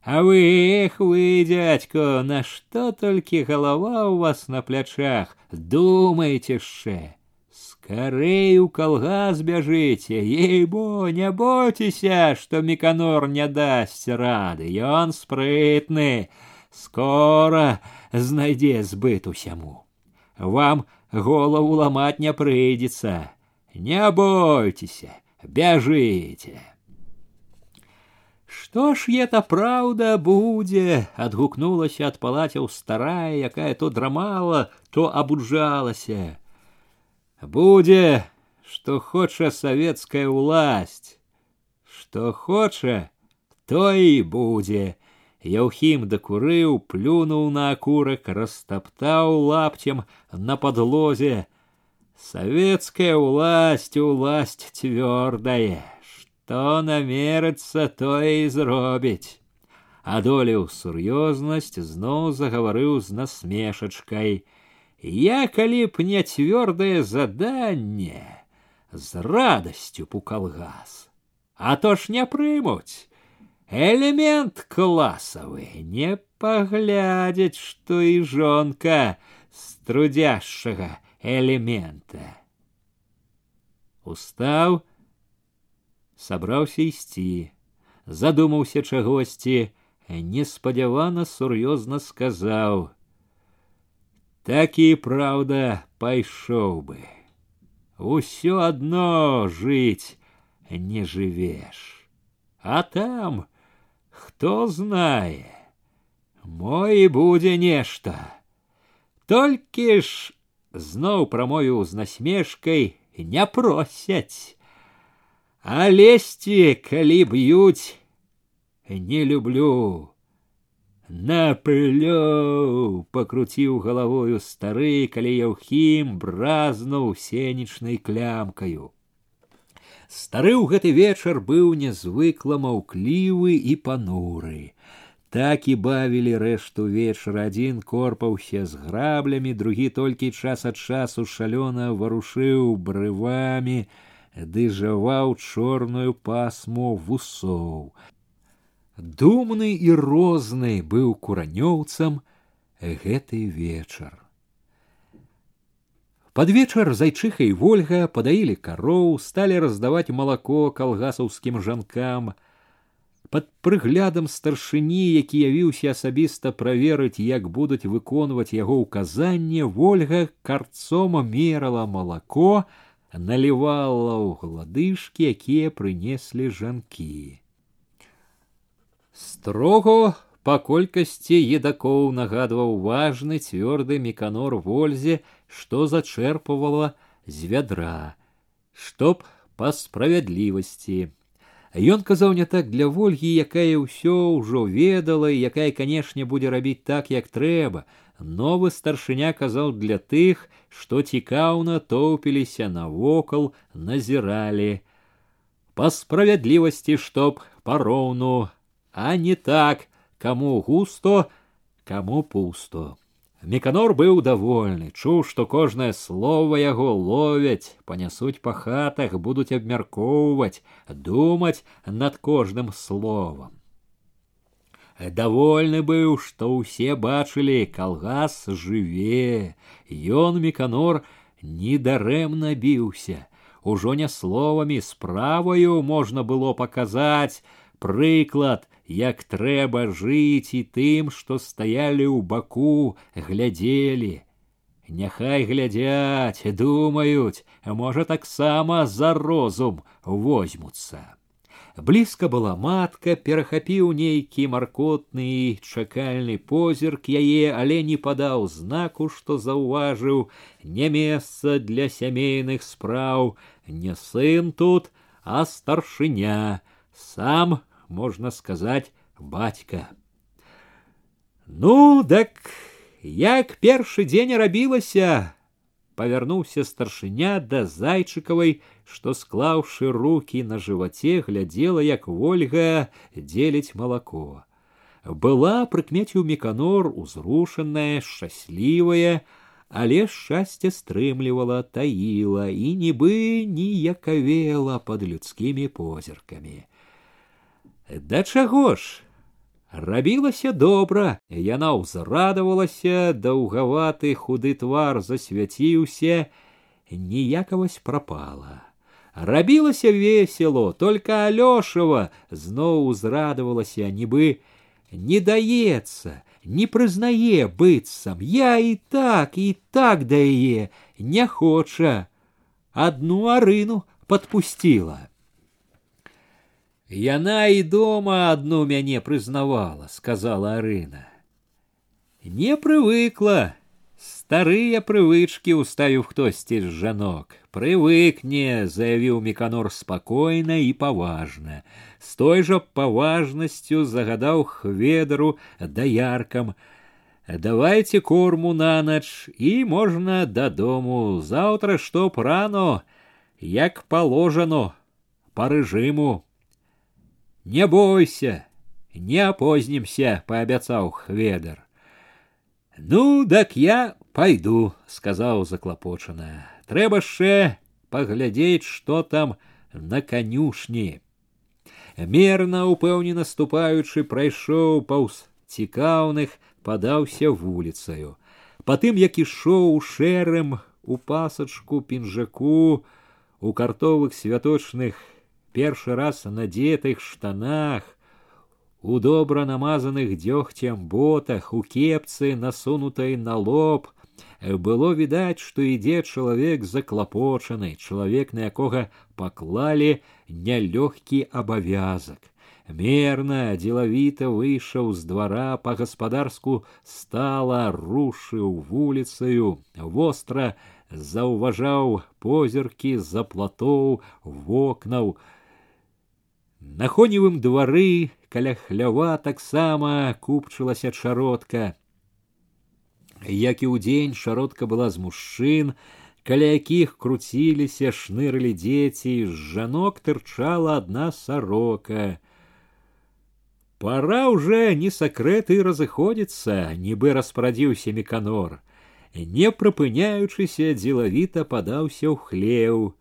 А вы, эх вы, дядько, на что только голова у вас на плячах, думаете ще. Скорей у калгас бяжыце, ей-бо, не бойтеся, что Миканор не даст рады, ён спрытны, скоро знайдзе збыт усяму. Вам голову ломать не прыйдзецца. Не бойтеся, бяжыце. Што ж это праўда будзе, адгукнулася ад палацяў старая, якая то драмала, то абуджалася. Будзе, што хоча савецкая ўласць, што хоча, то і будзе, Яўхім дакурыў, плюнуў на акурак, растаптаў лапцем на подлозе. Советская власть, власть твердая, что намерыцца, то і зробіць. Адолеў сур'ёзнасць, зноў загаварыў з насмешачкай. Я калі б не цвёрдае заданне, з радасцю пукал газ. А то ж не прымуць. Элемент класавы, не паглядзяць, што і жонка з трудяшчага элемента. Устаў, сабраўся ісці, задумаўся чагосьці, неспадзявана сур'ёзна сказаў: « Так і праўда, пайшоў бы. Усё адно жыць не жывеш. А там, Хто знае, мой будзе нешта. Толькі ж зноў прамовіў з насмешкай не просяць. А лезці, калі б'юць, не люблю. Наплёў пакруціў галавою стары, калі яўхім бразнуў сенечнай клямкаю. Стары ў гэты вечар быў нязвыкла маўклівы і пануры. Так і бавілі рэшту вечара адзін корпаўся з граблямі, другі толькі час ад часу шалёна варушыў брывамі, ды жаваў чорную пасму вусоў. Думны і розны быў куранёўцам гэты вечар. Под вечер зайчиха и Вольга подаили коров, стали раздавать молоко калгасаўскім жанкам. Под прыглядам старшыні, які явіўся асабіста праверыць, як будуць выконваць яго ўказанне, Вольга карцом мерала молоко, наливала ў гладышкі, якія прынеслі жанкі. Строго па колькасці едакоў нагадваў важны цвёрды меканор вользе, што зачэрпывала з вядра, чтоб па справядлівасці. Ён казаў не так для ольгі, якая ўсё ўжо ведала і якая, канешне, будзе рабіць так, як трэба. Новы старшыня казаў для тых, што цікаўна тоўпіліся навокал, назіралі. Па справядлівасці, чтоб пароўну, а не так, кому густо, кому пусто. Меканор быў довольны, чуў, што кожнае слово яго ловяць, панясуць па хатах, будуць абмяркоўваць, думаць над кожным словам. Довольны быў, што ўсе бачылі, калгас жыве, ён меканор недарэмна біўся. Ужо не словамі справаю можна было паказаць прыклад, як трэба жыць і тым, што стаялі ў баку, глядзелі. Няхай глядзяць, думаюць, можа таксама за розум возьмуцца. Блізка была матка, перахапіў нейкі маркотны чакальны позірк яе, але не падаў знаку, што заўважыў не месца для сямейных спраў, не сын тут, а старшыня, сам, можна сказаць, бацька. Ну, дак як першы дзень рабілася, павярнуўся старшыня да зайчыкавай, што склаўшы руки на жываце глядзела, як ольга дзеліць малако. Была прыкмеціў меканор узрушаная, шчаслівая, але шчасце стрымлівала, таіла і нібы ніякавела пад людскімі позіркамі. Да чаго ж? Рабілася добра, яна ўзрадавалася, даўгаваты худы твар засвяціўся, ніякавасць прапала. Рабілася весело, только Алёшава зноў узрадавалася, нібы не даецца, не прызнае быццам, я і так і так да яе не хоча, адну арыну подпустила. Яна і дома одну мяне прызнавала, сказала Арына. Не прывыкла, старыя прывычкі уставіў хтосьці з жанок. Прывыкне, заявіў Меканор спакойна і паважна. З той жа паважнасцю загадаў хведару даяркам. Давайте корму на ноч і можна дадому. Заўтра што прано, як положано, по рэжыму. Не бойся, не опознимся, пообяцаў хведар. Ну, дак я пойду, сказаў заклапочана. Трэба яшчэ паглядзець, што там на канюшні. Мерна упэўнена ступаючы прайшоў паўз цікаўных, падаўся вуліцаю. Потым, як ішоў шэрым у пасачку пінжаку, у картовых святочных першы раз надетых штанах, у добра намазаных дзёгцем ботах, у кепцы, насунутай на лоб, было відаць, што ідзе чалавек заклапочаны, чалавек, на якога паклалі нялёгкі абавязак. Мерна, дзелавіта выйшаў з двара па-гаспадарску стала, рушыў вуліцаю, востра заўважаў позіркі за платоў, вокнаў, на хоневым двары каля хлява таксама купчылася чародка. Як і ўдзень шародка была з мужчын, каля якіх круціліся шнырылі дзеці, з жанок тырчала адна сарока. Пора уже не сакрэты разыходзіцца, нібы распрадзіўся меканор. Не прыпыняючыся, дзелавіта падаўся ў хлеў.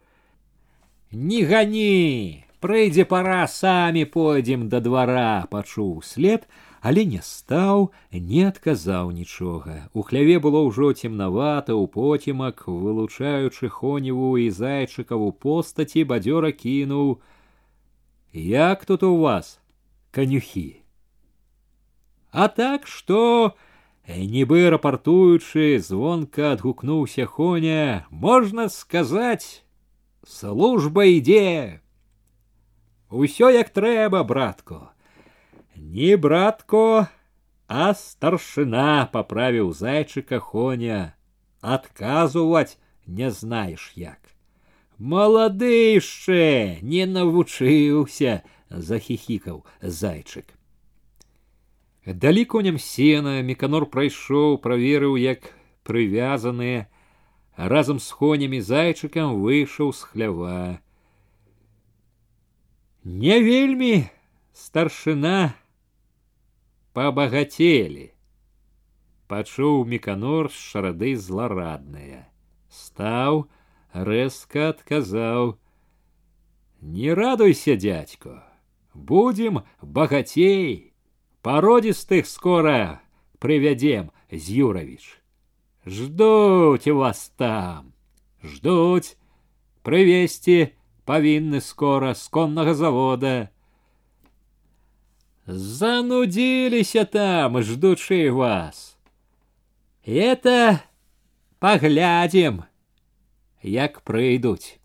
Не гані, Прыйдзе пора самі пойдзем да двара, пачуў след, але не стаў, не адказаў нічога. У хляве было ўжо цемнавата ў потемак, вылучаючы хоневу і зайчыкаву постаці бадзёра кінуў: Як тут у вас канюхі? А так што, нібы рапартуючы, звонка адгукнуўся хоня, можна сказаць, служба ідзе Усё як трэба, братко. Не братко, а старшина поправіў зайчыка хоня. Адказваць не знаеш як. Малады яшчэ не навучыўся, захихікаў зайчык. Далі коням сена меканор прайшоў, праверыў, як прывязаныя, разам з хонямі зайчыкам выйшаў з хлява. Не вельмі старшына пабагацелі. Пачуў меканор з шарады зларадная. Стаў, рэзка адказаў: « Не радуйся, дядько, будем богатей, породистых скоро приведем, Зюрович. Ждуть вас там, ждуть, привести павінны скора з коннага завода. Занудзіліся там, ждучы вас. Это паглядзім, як прыйдуць.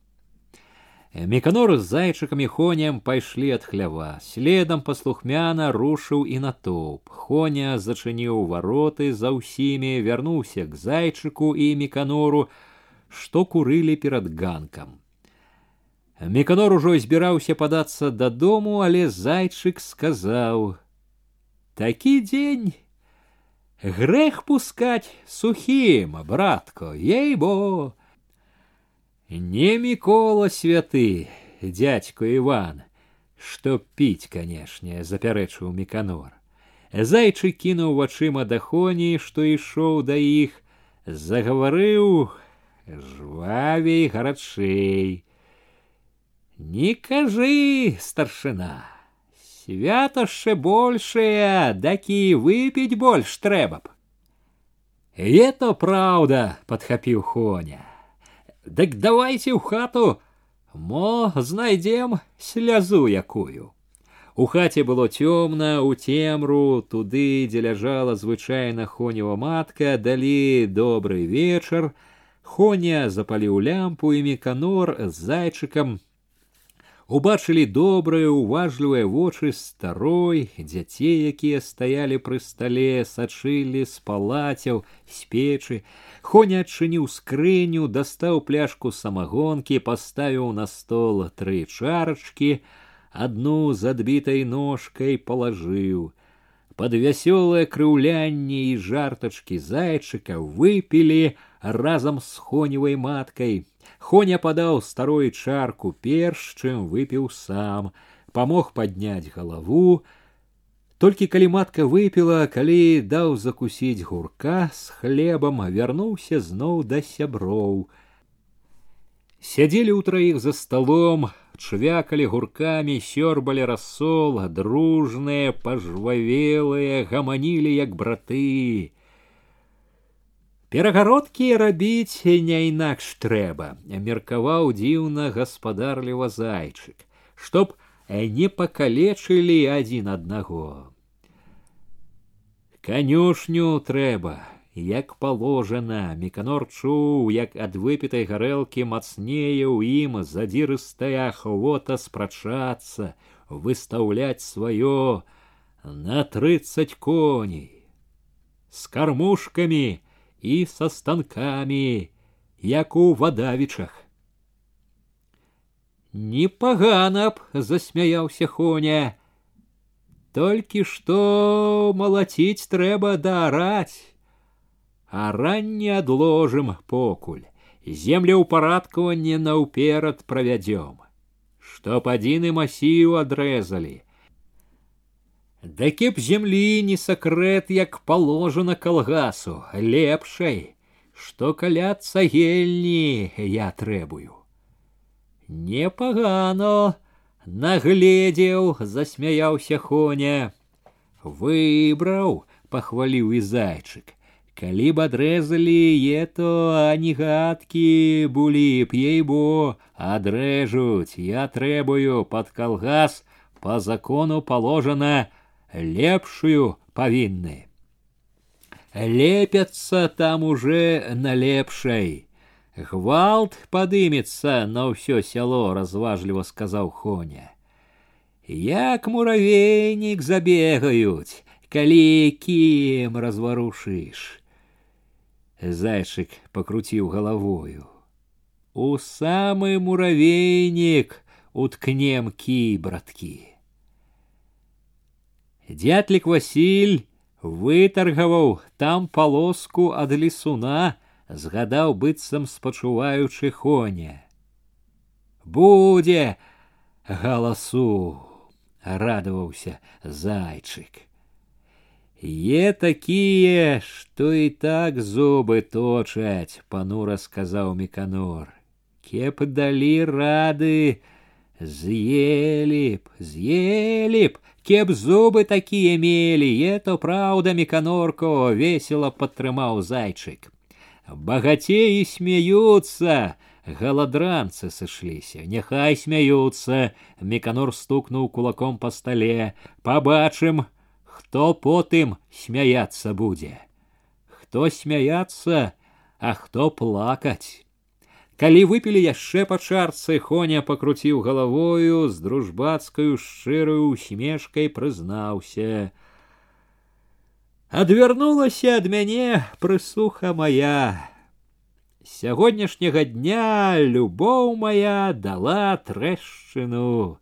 Меканор з зайчыкам і хоням пайшлі ад хлява. Следам паслухмяна рушыў і натоўп. Хоня зачыніў вароты за ўсімі, вярнуўся к зайчыку і меканору, што курылі перад ганкам. Меканор ужо збіраўся падацца дадому, але зайчык сказаў: « Такі дзень грэх пускаць сухім, братко, ей-бо, не Микола святы, дядько Иван, што піць, канешне, запярэчыў Міканор. Зайчы кінуў вачыма да хоні, што ішоў да іх, загаварыў жвавей гарачэй. Не кажы, старшына, святашчэ большее, дакі выпіць больш трэба б. Это праўда, падхапіў хоня. Дык давайте ў хату, мо знайдзем слязу якую. У хаце было цёмна, у цемру, туды, дзе ляжала звычайна хонева матка, далі добры вечар. Хоня запаліў лямпу і меканор з зайчыкам убачылі добрыя уважлівыя вочы старой дзяцей якія стаялі пры стале сачылі з палацяў з печы хоня адчыніў скрыню дастаў пляшку самагонкі паставіў на стол тры чарачкі адну з адбітай ножкай палажыў под вясёлае крыўлянне і жартачкі зайчыка выпілі разам з хоневай маткай Хоня падаў старой чарку перш, чым выпіў сам, памог падняць галаву. Толькі калі матка выпіла, калі даў закусіць гурка з хлебам, вярнуўся зноў да сяброў. Сядзелі ўтраіх за сталом, чвякалі гуркамі, сёрбалі рассол, дружныя, пажвавелыя, гаманілі як браты. Перагародкі рабіць не інакш трэба, меркаваў дзіўна гаспадарліва зайчык, чтоб не пакалечылі адзін аднаго. Канюшню трэба, як положена, меканор чуў, як ад выпітай гарэлкі мацнее ў ім задзірыстая ахвота спрачацца, выстаўляць сваё на трыццаць коней. С кармушкамі, і са станкамі, як у вадавічах. Непагана б засмяяўся хоня. Толькі што малаціць трэба дараць, а ранне адложым покуль, землеўпарадкаванне наўперад правядзём, чтоб адзіны масіў адрэзалі, Да кеп земли не сакрэт, як положено калгасу, лепшай, што каля цагельні я трэбую. Непагано нагледзеў, засмяяўся хоня. Выбраў, пахваліў і зайчык. Калі б адрэзалі ето ані гадкі булі б ей-бо, адрэжуць, я трэбую пад калгас, по закону положено лепшую павінны. Лепяцца там уже на лепшай. Гвалт падымецца на ўсё сяло, разважліва сказаў Хоня. Як муравейнік забегаюць, калі кім разварушыш. Зайчык покруціў галавою. У самы муравейнік уткнем кі, браткі. Дятлік Васіль вытаргаваў там палоску ад лісуна, згадаў быццам спачуваючы хоня. Будзе галасу, радаваўся зайчык. Е такія, што і так зубы точаць, панура сказаў меканор. Кеп далі рады, з'елі б, з'елі б, кеп зубы такія мелі, это праўда меканорко весело падтрымаў зайчык. Багацеі смяюцца, галадранцы сышліся, няхай смяюцца, меканор стукнуў кулаком па стале, пабачым, хто потым смяяцца будзе. Хто смяяцца, а хто плакаць. Калі выпілі яшчэ па чарцы, Хоня пакруціў галавою з дружбацкаю шчырую усмешкай прызнаўся. Адвярнулася ад мяне прысуха моя. Сягодняшняга дня любоў моя дала трэшчыну.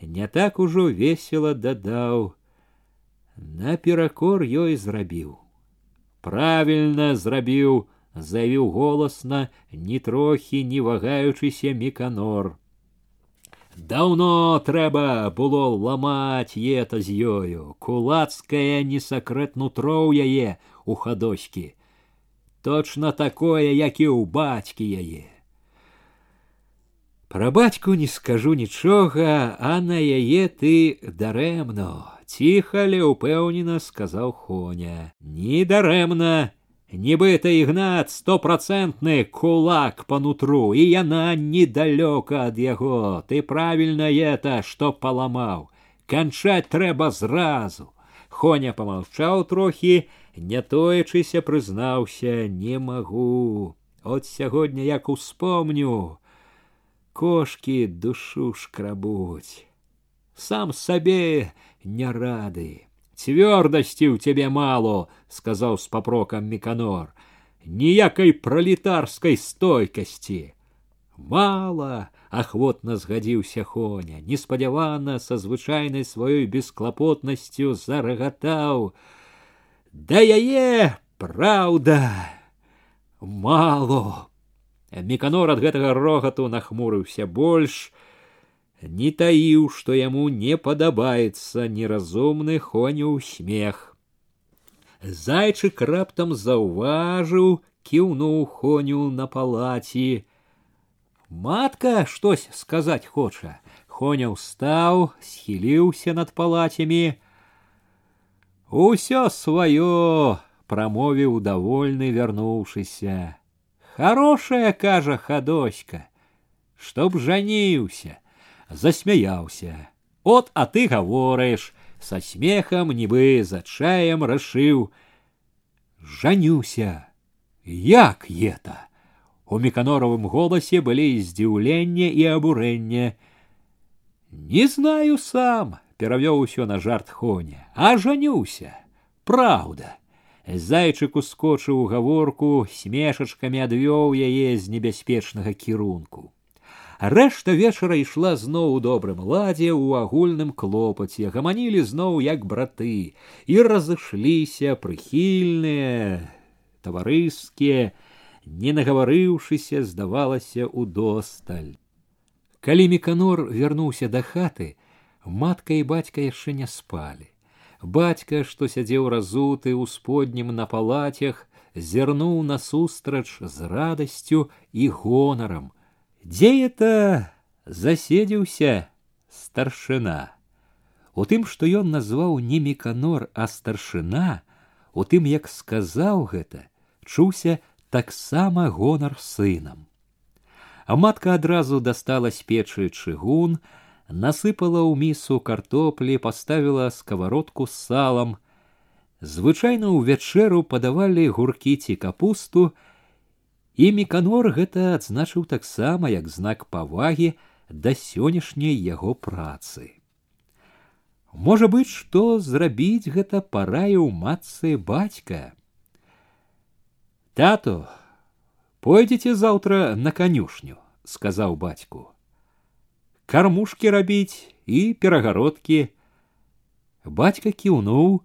Не так ужо весела дадаў. Наперакор ёй зрабіў. Правільна зрабіў, заявіў голасна, ні трохі не вагаючыся міканор. Даўно трэба было ламаць ета з ёю, кулацкае не сакрэт нутро ў яе у хадочкі. Точно такое, як і ў бацькі яе. Пра бацьку не скажу нічога, а на яе ты дарэмно, ціха, але ўпэўнена сказаў Хоня. Не дарэмна, Нібыта ігнат стопроцентны кулак по нутру, і яна недалёка ад яго. Ты правільна это, што паламаў. Канчаць трэба зразу. Хоня помаўчаў трохі, не тоечыся прызнаўся, не магу. От сягоння як успомню, кошки душу шкрабуць. Сам сабе не рады. Цвёрдасці ў цябе мало, сказаў з папрокам міканор, ніякай пралетарскай стойкасці. Мала, ахвотна згадзіўся Хоня, неспадзявана са звычайнай сваёй бесклапотнасцю зарагатаў. Да яе праўда мало. Міканор ад гэтага рогату нахмурыўся больш, не таіў, што яму не падабаецца неразумны хоняў смех. Зайчык раптам заўважыў, кіўнуў хоню на палаці. Матка штось сказаць хоча. Хоня ўстаў, схіліўся над палацямі. Усё сваё, прамовіў давольны вярнуўшыся. Хорошая, кажа хадоська, чтоб жаніўся засмяяўся. От, а ты гаворыш, са смехам нібы за чаем рашыў: Жанюся, як ета. У меканоровым голасе былі здзіўленне і абурэнне. Не знаю сам, перавёў усё на жарт хоня, а жанюся, Праўда. Зайчык ускочыў гаворку, смешачкамі адвёў яе з небяспечнага кірунку. Рэшта вечара ішла зноў у добрым ладзе ў агульным клопаце, гаманілі зноў як браты і разышліся прыхільныя, таварыскія, не нагаварыўшыся, здавалася удосталь. Калі міканор вярнуўся да хаты, матка і бацька яшчэ не спалі. Бацька, што сядзеў разуты ў споднім на палацях, зірнуў насустрач з радасцю і гонарам, Дзе это заседзіўся старшына. У тым, што ён назваў не міканор, а старшына, у тым, як сказаў гэта, чуўся таксама гонар сынам. А матка адразу дастала з печы чыгун, насыпала ў місу картоплі, паставіла сковородку з салам. Звычайна ў вячэру падавалі гуркі ці капусту, і міканор гэта адзначыў таксама як знак павагі да сённяшняй яго працы. Можа быць, што зрабіць гэта параіў матцы бацька. Тато, пойдзеце заўтра на канюшню, сказаў бацьку. Кармушкі рабіць і перагародкі. Бацька кіўнуў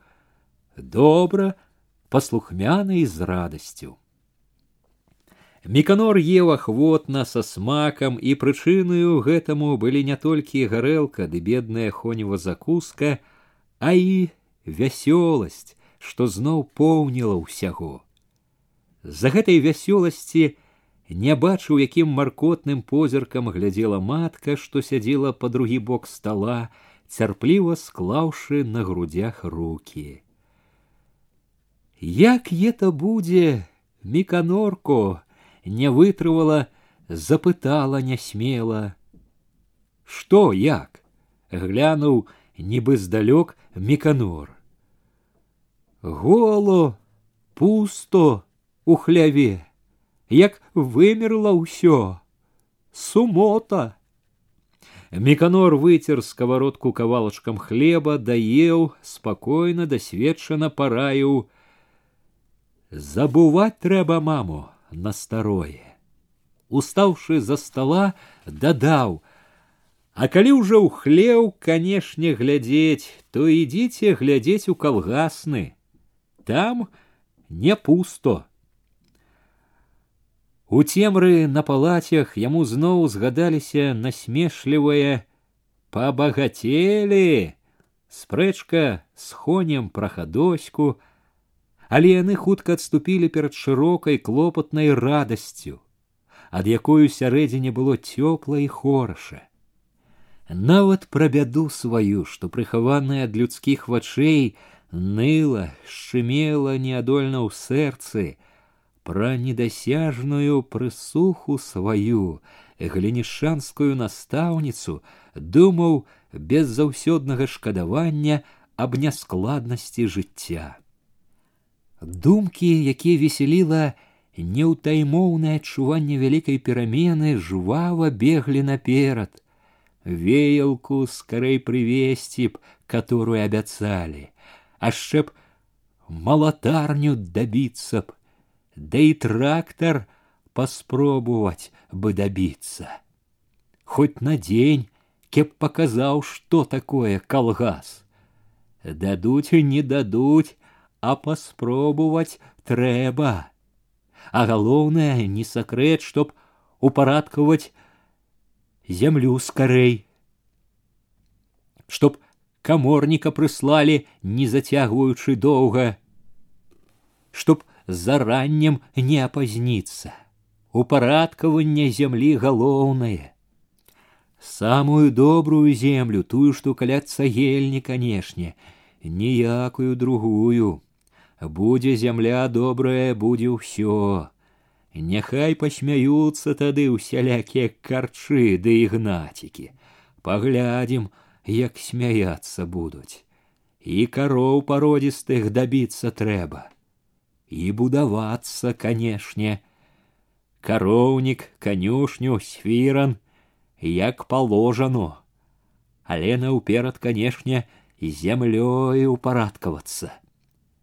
добра, паслухмяна і з радасцю. Міканор еў ахвотна са смакам і прычынаю гэтаму былі не толькі гарэлка ды бедная хонева закуска, а і вясёласць, што зноў поўніла ўсяго. За гэтай вясёласці не бачыў, якім маркотным позіркам глядзела матка, што сядзела па другі бок стола, цярпліва склаўшы на грудях руки. Як это будзе, міканорко, не вытрывала, запытала нясмела: « Што як? глянуў, нібы здалёк меканор. Голо, пусто у хляве, як вымерла ўсё. сумота. Меканор выцер сковородку кавалачкам хлеба, даеў, спакойна дасведчана параіў. Забывать трэба маму на старое. Устаўшы за стола, дадаў: А калі ўжо ў хлеў, канешне, глядзець, то ідзіце глядзець у калгасны. Там не пусто. У цемры на палацях яму зноў згадаліся насмешлівае пабагацелі, спрэчка з хонем пра хадоську, але яны хутка адступілі перад шырокай клопатнай радасцю, ад якой у сярэдзіне было цёпла і хораша. Нават пра бяду сваю, што прыхаваная ад людскіх вачэй ныла, шчымела неадольна ў сэрцы, пра недасяжную прысуху сваю глінішанскую настаўніцу думаў без заўсёднага шкадавання аб няскладнасці жыцця. Думкі, якія весяліла неўтаймоўнае адчуванне вялікай перамены жвава беглі наперад. Веялку скарэй прывесці б, которую абяцалі, а яшчэ б малатарню дабіцца б, да и трактор паспробовать бы добиться. Хоть на день, кеп показал, что такое колгас. Дадуть не дадуть, а паспробовать трэба. А галоўнае не сакрэт, чтоб упарадкаваць зямлю скорей, Чтоб каморніка прыслалі, не зацягваючы доўга, чтоб зараннем не апазніцца. Упарадкаванне зямлі галоўнае. Самую добрую землю, тую, што каля цагельні, канешне, ніякую другую. Будзе зямля добрая, будзе ўсё. Няхай пасмяюцца тады ўсялякія карчы ды ігнацікі. Паглядзім, як смяяцца будуць. І кароў пародзістых дабіцца трэба і будавацца, канешне. Кароўнік, канюшню, свіран, як положано. Але наўперад, канешне, зямлёй упарадкавацца.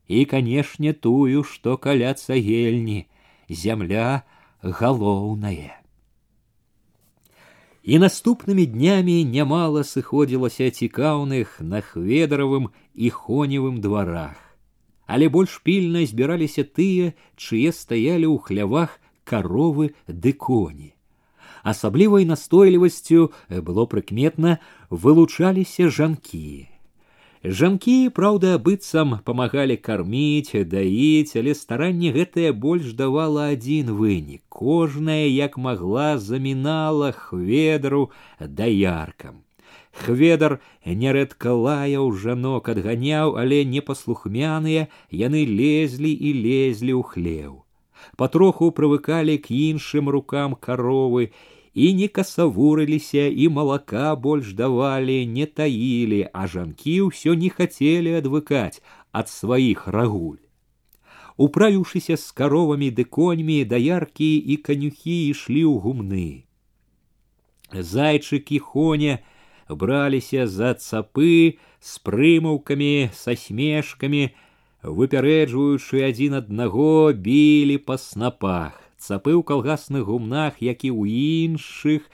І, канешне, тую, што каля цагельні, зямля галоўнае. І наступнымі днямі нямала сыходзілася цікаўных на хведаравым і хоневым дварах але больш пільна збіраліся тыя, чые стаялі ў хлявах каровы ды коні. Асаблівай настойлівасцю было прыкметна вылучаліся жанкі. Жанкі, праўда, быццам памагалі карміць, даіць, але старанне гэтае больш давала адзін вынік. Кожная, як магла, замінала хведру даяркам. Хведар нярэдка лаяў жанок адганяў, але непаслухмяныя яны лезлі і лезлі ў хлеў. Патроху прывыкалі к іншым рукам каровы і не касавурыліся і малака больш давалі, не таілі, а жанкі ўсё не хацелі адвыкаць ад сваіх рагуль. Управіўшыся з каровамі ды коньмі даяркі і канюхі ішлі ў гумны. Зайчыкі хоня, браліся за цапы з прымаўкамі са смешкамі выпярэджваючы адзін аднаго білі па снапах цапы ў калгасных гумнах як і ў іншых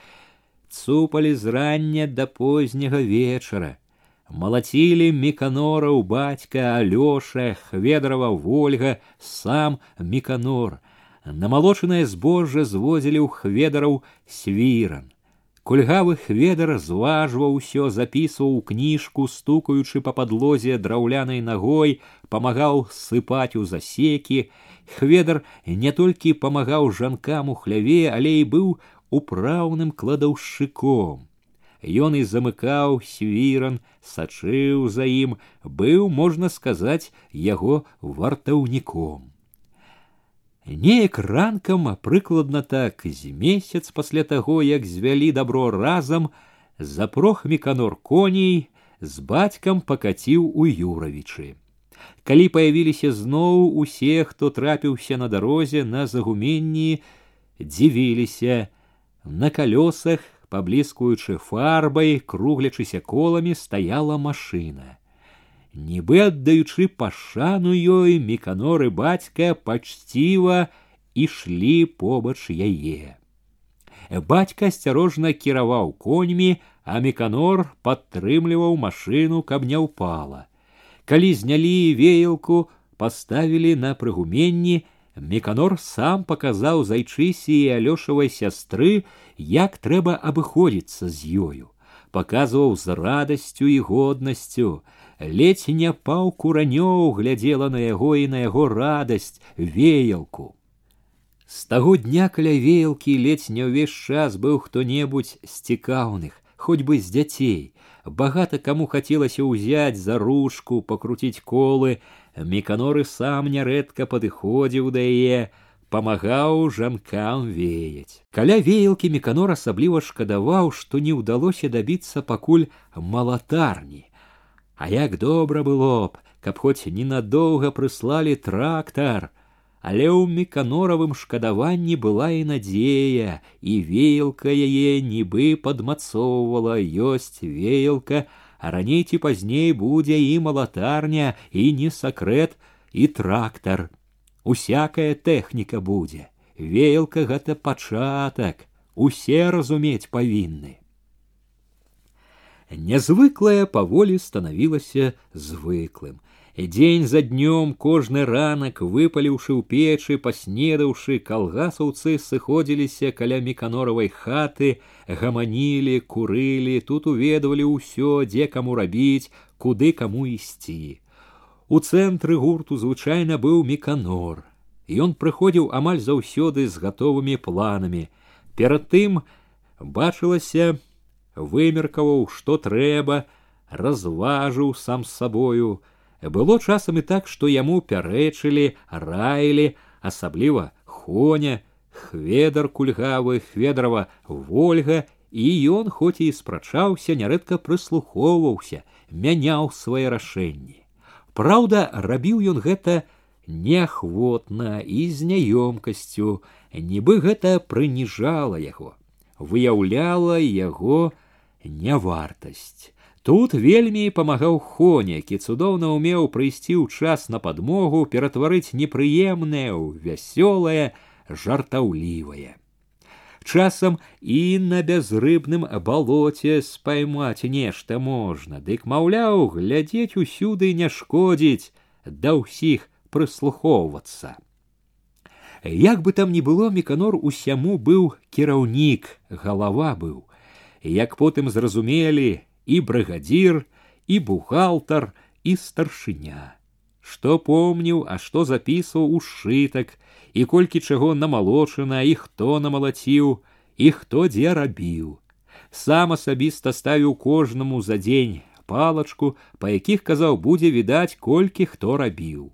цупалі з рання да позняга вечара малацілі меканораў бацька алёша хведрава ольга сам меканор намалочанае збожжа звозілі ў хведараў свіран Кульгавы хведар зважваў усё, запісваў у кніжку, стукаючы па падлозе драўлянай нагой, памагаў сыпаць у засекі. Хведар не толькі памагаў жанкам у хляве, але і быў упраўным кладаўшчыком. Ён і замыкаў свіран, сачыў за ім, быў, можна сказаць, яго вартаўніком. Неяк ранкам, прыкладна так з месяц пасля таго, як звялі дабро разам, запрох меканор коней з бацькам пакаціў у юравічы. Калі паявіліся зноў усе, хто трапіўся на дарозе на загуменні, дзівіліся, На колесах, поблискуючы фарбай, круглячыся коламі, стаяла машина. Нібы аддаючы пашану ёй міканоры бацька пачціва ішлі побач яе. Бацька асцярожна кіраваў коньмі, а міканор падтрымліваў машину, каб не ўпала. Калі знялі веялку, паставілі на прыгуменні, Меканор сам паказаў зайчысе і алёшавай сястры, як трэба абыходзіцца з ёю. Паказваў з радасцю і годнасцю. Ледзь не паўку ранёў глядзела на яго і на яго радасць веялку. З таго дня каля веялкі ледзь не ўвесь час быў хто-небудзь з цікаўных, хоць бы з дзяцей. Багата каму хацелася ўзяць за ручку, пакруціць колы, Міканоры сам нярэдка падыходзіў да яе, памагаў жанкам веяць. Каля веялкі міканор асабліва шкадаваў, што не ўдалося дабіцца пакуль малатарні. А як добра было б, каб хоць ненадоўга прыслалі трактар, але ў міканоравым шкадаванні была і надзея, і веялка яе нібы падмацоўвала ёсць веялка, а раней ці пазней будзе і малатарня і не сакрэт і трактар усякая тэхніка будзе веялка гэта пачатак усе разумець павінны нязвыклая паволі станавілася звыклым Дзень за днём кожны ранак, выпаліўшы ў печы, паснедаўшы, калгасаўцы сыходзіліся каля міканоравай хаты, гаманілі, курылі, тут уведвалі ўсё, дзе каму рабіць, куды каму ісці. У цэнтры гурту звычайна быў міканор. Ён прыходзіў амаль заўсёды з гатовымі планамі. Перад тым бачылася, вымеркаваў, што трэба, разважыў сам з сабою, было часам і так, што яму пярэчылі, раілі, асабліва хоня, хведар кульгавы, хведрава ольга, і ён хоць і спрачаўся, нярэдка прыслухоўваўся, мяняў свае рашэнні. Праўда, рабіў ён гэта неахвотна і з няёмкасцю, нібы гэта прыніжала яго, выяўляла яго нявартасць. Тут вельмі памагаў хоня, які цудоўна ўмеў прыйсці ў час на падмогу, ператварыць непрыемнае ў вясёлае, жартаўлівае. Часам і на бязрыбным балоце спаймаць нешта можна, дык маўляў, глядзець усюды не шкодзіць, да ўсіх прыслухоўвацца. Як бы там ні было, міканор усяму быў кіраўнік, галава быў. Як потым зразумелі, і брыгадзір, і бухгалтар, і старшыня. Што помніў, а што запісваў у сшытак, і колькі чаго намалочана, і хто намалаціў, і хто дзе рабіў. Сам асабіста ставіў кожнаму за дзень палачку, па якіх казаў будзе відаць, колькі хто рабіў.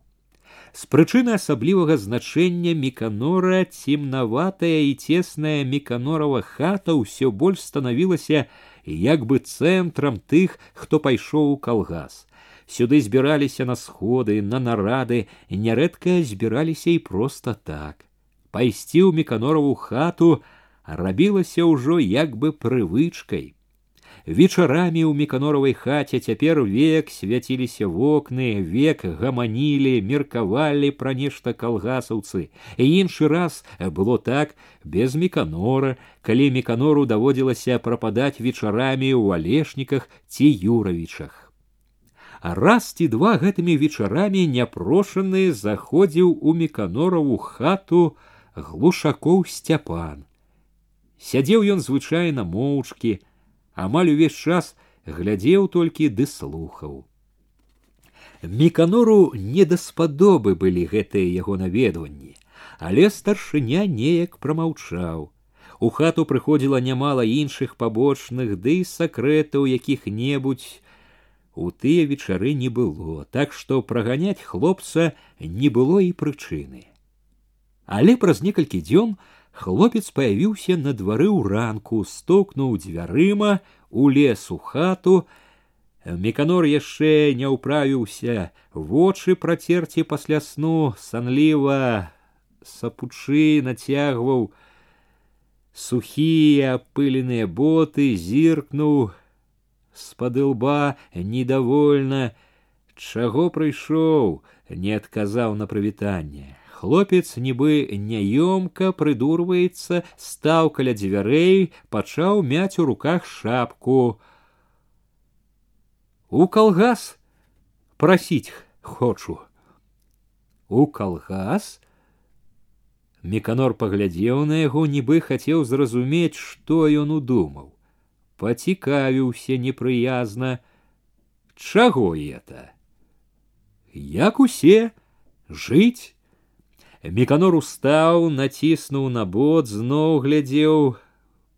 З прычыны асаблівага значэння міканора цемнаватая і цесная міканорава хата ўсё больш станавілася як бы цэнтрам тых, хто пайшоў у калгас. Сюды збіраліся на сходы, на нарады, нярэдка збіраліся і проста так. Пайсці ў меканорову хату рабілася ўжо як бы прывычкай. Вечарамі ў меканоровай хаце цяпер век свяціліся вокны, век гаманілі, меркавалі пра нешта калгасаўцы. І іншы раз было так без меканора, калі меканору даводзілася прападаць вечарамі ў алешніках ці юравічах. А раз ці два гэтымі вечарамі няпрошаны заходзіў у меканораву хату глушакоў сцяпан. Сядзеў ён звычайна моўчкі, амаль увесь час глядзеў толькі ды слухаў. Міканору не даспадобы былі гэтыя яго наведванні, але старшыня неяк прамаўчаў. У хату прыходзіла нямала іншых пабочных ды сакрэтаў якіх-небудзь у тыя вечары не было, так што праганяць хлопца не было і прычыны. Але праз некалькі дзён хлопец появіўся на двары ў ранку стукнуў дзвярыма улез у хату меканор яшчэ не ўправіўся вочы працерці пасля сну санліва сапучы нацягваў сухія апыленыя боты зіркнуў з-пад лба недовольна, чаго прыйшоў, не адказаў на прывітанне. Хлопец нібы няёмка прыдурваецца, стаў каля дзвярэй, пачаў мяць у руках шапку. У калгас прасіць хочу. У калгас? Меканор паглядзеў на яго, нібы хацеў зразумець, што ён удумаў. Пацікавіўся непрыязна. Чаго это? Як усе жыць? Меканор устаў, націснуў на бот, зноў глядзеў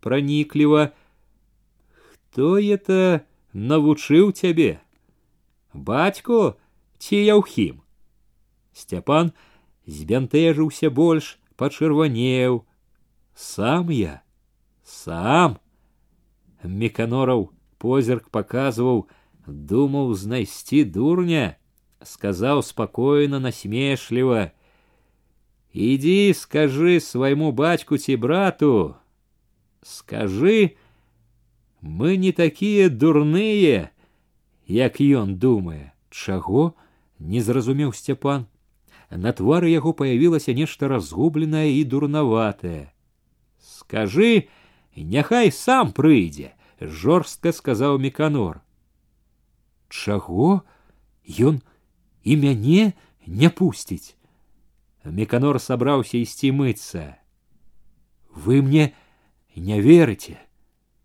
пранікліва. Хто это навучыў цябе? Бацько ці яўхім? Сцяпан збянтэжыўся больш, пачырванеў. Сам я, сам. Меканораў позірк паказваў, думаў знайсці дурня, сказаў спакойна, насмешліва: Иди, скажи своему батьку ці брату, скажи, мы не такие дурные, як ён думае, чаго не зразумеў сцяпан. На твары яго появілася нешта разгубленае і дурнаватае. Скажы, няхай сам прыйдзе, жорстка сказаў меканор. Чаго ён і мяне не пусціць. Меканор собрался ісці мыцца. Вы мне не верите?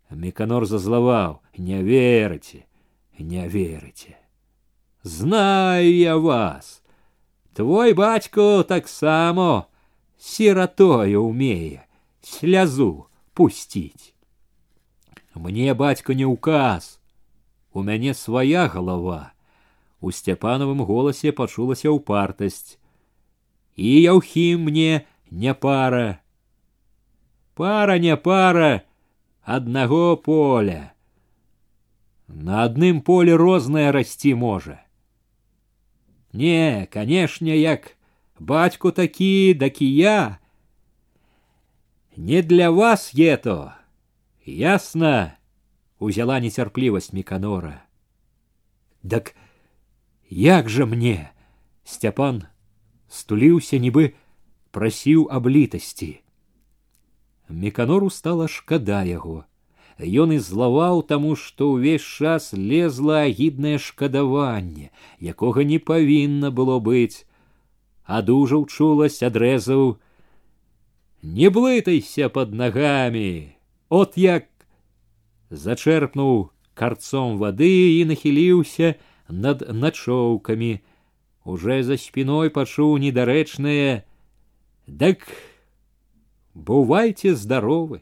Меканор зазлаваў: не верите, не верите. Знаю я вас. Твой бацько таксама сиратою умее слязу пустить. Мне бацька не указ. У мяне свая голова. У сцяпанавым голасе пачулася ўпартасць і яўхім мне не пара. Пара не пара аднаго поля. На адным поле рознае расці можа. Не, канешне, як бацьку такі, дакі я. Не для вас ето. Ясна, узяла нецярплівасць меканора. Дак як жа мне, Сцяпан стуліўся нібы прасіў аб літасці. Меканору стала шкада яго. Ён і злаваў таму, што ўвесь час лезла агіднае шкадаванне, якога не павінна было быць. Адужаў чулась, адрэзаў: Не блытайся под нагамі, от як зачэрпнуў карцом вады і нахіліўся над начоўкамі, уже за спиной пачуў недарэчнае дак бывайце здоровы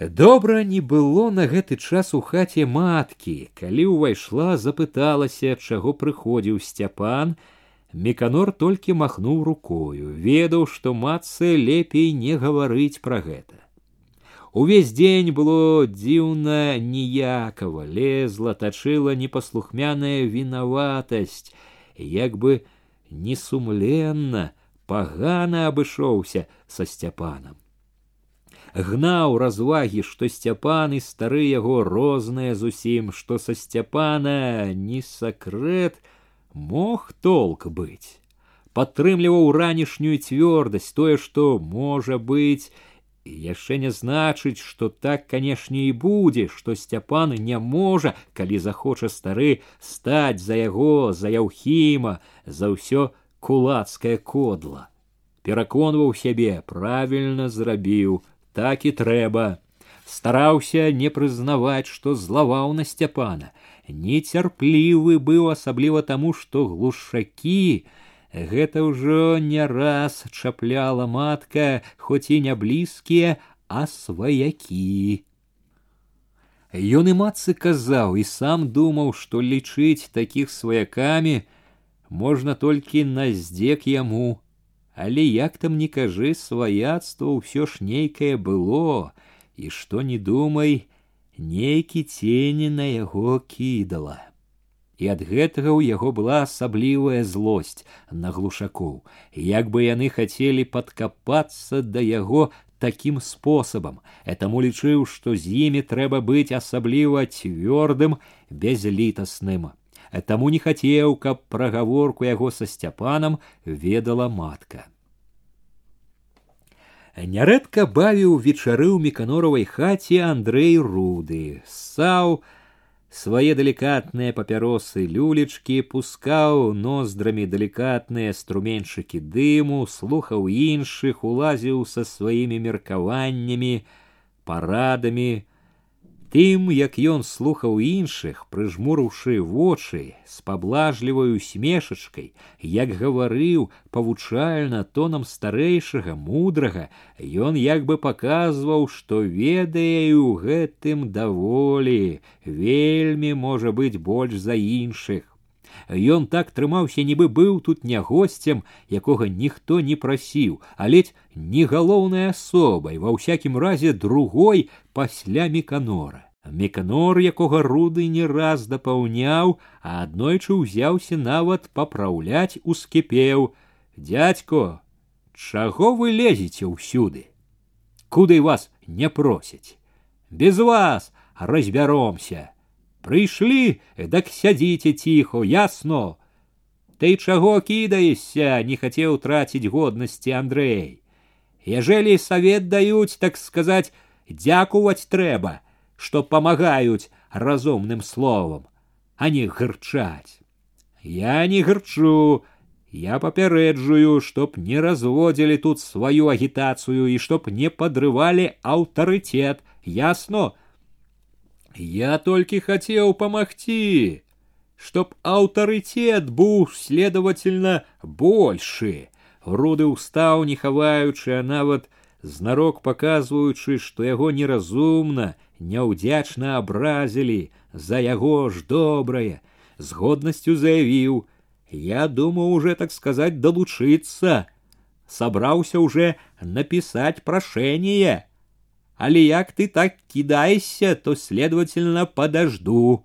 добра не было на гэты час у хаце маткі калі ўвайшла запыталася чаго прыходзіў сцяпан меканор толькі махнуў рукою ведаў што матцы лепей не гаварыць пра гэта Увесь дзень было дзіўна ніякава, лезла, тачыла непаслухмяная вінаватасць, як бы несумленна, пагана абышоўся са сцяпанам. Гнаў развагі, што сцяпан і стары яго розныя зусім, што са сцяпана не сакрэт мог толк быць. Падтрымліваў ранішнюю цвёрдасць тое, што можа быць, яшчэ не значыць что так канешне і будзе што сцяпан не можа калі захоча стары стаць за яго за яўхіма за ўсё кулацкае кодла пераконваў сябе правільна зрабіў так і трэба стараўся не прызнаваць што злаваў на сцяпана нецярплівы быў асабліва таму што глушакі Гэта ўжо не раз чапляла матка, хоць і не блізкія, а сваякі. Ён і матцы казаў і сам думаў, што лічыць такіх сваякамі можна толькі на здзек яму, але як там не кажы сваяцтва ўсё ж нейкае было, і што не думай, нейкі цені на яго кідала і ад гэтага ў яго была асаблівая злосць на глушакоў як бы яны хацелі падкапацца да яго таким способам, этому лічыў, што з імі трэба быць асабліва цвёрдым, безлітасным. Таму не хацеў, каб прагаворку яго са сцяпанам ведала матка. Нярэдка бавіў вечары ў меканоравай хаце Андрэй руды, ссаў, свае далікатныя папяросы люлечкі пускаў ноздрамі далікатныя струменьчыкі дыму слухаў іншых улазіў са сваімі меркаваннямі парадамі Тым, як ён слухаў іншых, прыжмурыўшы вочы з паблажліваю смешачкай, як гаварыў павучальна тонам старэйшага мудрага, ён як бы паказваў, што ведае ў гэтым даволі, вельмі можа быць больш за іншых. Ён так трымаўся, нібы быў тут не госцем, якога ніхто не прасіў, а ледь не галоўнай асобай, ва ўсякім разе другой пасля меканора. Меканор, якога руды не раз дапаўняў, а аднойчы ўзяўся нават папраўляць ускіпеў: Дядько, чаго вы лезеце ўсюды? Куды вас не просяць? Без вас разбяромся. Прыйшлі, дак сядзіце ціхо, ясно. Ты чаго кідаешся, не хацеў траціць годнасці Андрэй. Ежели совет даюць, так сказаць, дзякуваць трэба, што памагаюць разумным словам, а не гырчаць. Я не гырчу, я папярэджую, чтоб не разводзілі тут сваю агітацыю і чтоб не падрывалі аўтарытэт, ясно, я толькі хацеў памагчы, чтоб аўтарытэт быў следовательно большы. Руды ўстаў, не хаваючы, а нават знарок паказваючы, што яго неразумна, няўдзячна абразілі, за яго ж добрае, з годнасцю заявіў: Я думаў уже так сказать далучыцца, сабраўся уже напісаць прашэнне але як ты так кидаешься, то, следовательно, подожду.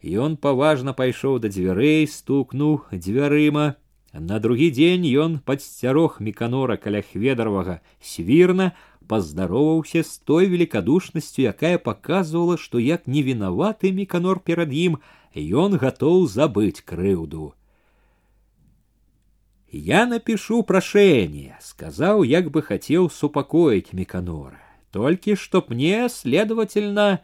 И он поважно пайшоў да дзвярэй, стукнуў дзвярыма. На другі дзень ён падсцярог меканора каля хведаровага свірна паздароваўся з той великодушнасцю, якая показывала, што як невінаваты меканор перад ім, ён гатоў забыць крыўду. Я напишу прошение, сказал, як бы хотел супокоить Миканора. Только чтоб мне, следовательно,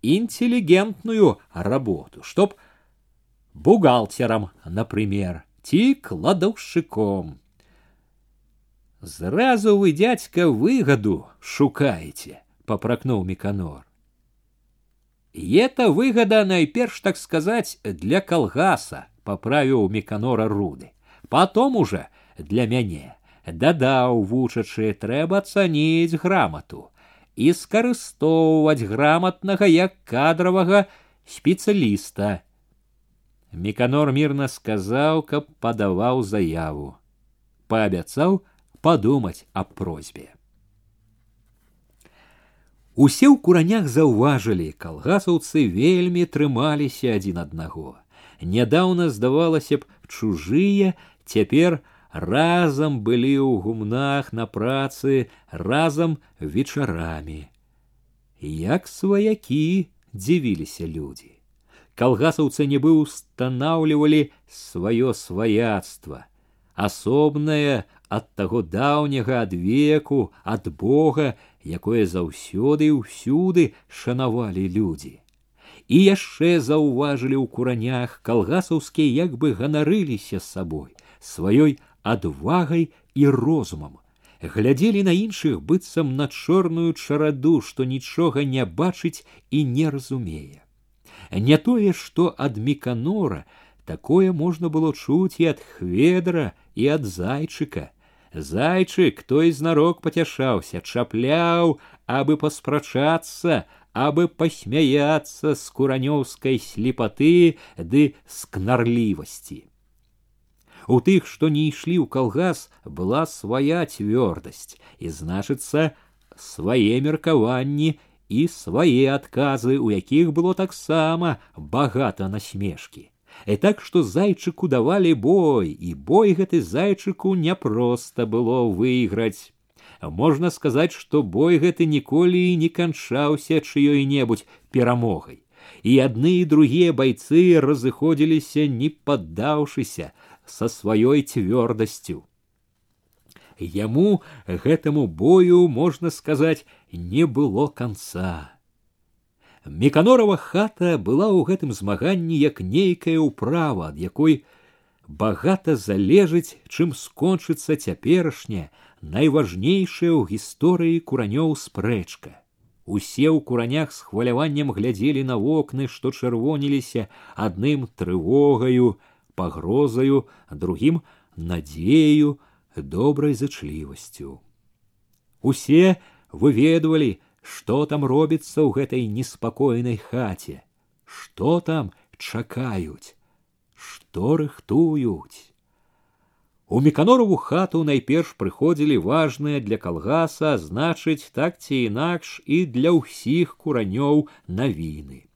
интеллигентную работу, чтоб бухгалтером, например, ти кладовщиком. Зразу вы, дядька, выгоду шукаете, попрокнул Миканор. И это выгода, найперш, так сказать, для колгаса, поправил Миканора Руды потом уже для мяне дадаў вучачы трэба цаніць грамату і скарыстоўваць граматнага як кадравага спецыяліста. Меканор мірна сказаў, каб падаваў заяву. Паабяцаў падумаць аб просьбе. Усе ў куранях заўважылі, калгасаўцы вельмі трымаліся адзін аднаго. Нядаўна здавалася б чужыя Цяпер разам былі ў гумнах на працы разам вечарамі. Як сваякі дзівіліся людзі. Калгасаўцы нібы устанаўлівалі сваё сваяцтва, асобнае ад таго даўняга ад веку, ад Бога, якое заўсёды і ўсюды шанавалі людзі. І яшчэ заўважылі ў куранях калгасаўскія як бы ганарыліся сабой, сваёй адвагай і розумам глядзелі на іншых быццам на чорную чараду што нічога не бачыць і не разумее не тое што ад міканора такое можна было чуць і ад хведра і ад зайчыка зайчык той знарок пацяшаўся чапляў абы паспрачацца абы пасмяяцца з куранёўскай слепаты ды скнарлівасці У тых, што не ішлі ў калгас, была свая цвёрдасць, і значыцца свае меркаванні і свае адказы, у якіх было таксама багата насмешкі. І так што зайчыку давалі бой, і бой гэты зайчыку няпроста было выйграць. можна сказаць, што бой гэты ніколі не канчаўся чыёй-небудзь перамогай. І адны і другія байцы разыходзіліся, не паддаўшыся са сваёй цвёрдасцю. Яму гэтаму бою, можна сказаць, не было канца. Меканорова хата была ў гэтым змаганні як нейкая ўправа, ад якой багата залежыць, чым скончыцца цяперашняя, найважнейшая ў гісторыі куранёў спрэчка. Усе ў куранях з хваляваннем глядзелі на вокны, што чырвоніліся адным трывогаю, пагрозаю, другім надзею, добрай зычлівасцю. Усе выведвалі, што там робіцца ў гэтай неспакойнай хаце, што там чакаюць, што рыхтуюць. У меканорову хату найперш прыходзілі важныя для калгаса, значыць так ці інакш і для ўсіх куранёў навіны.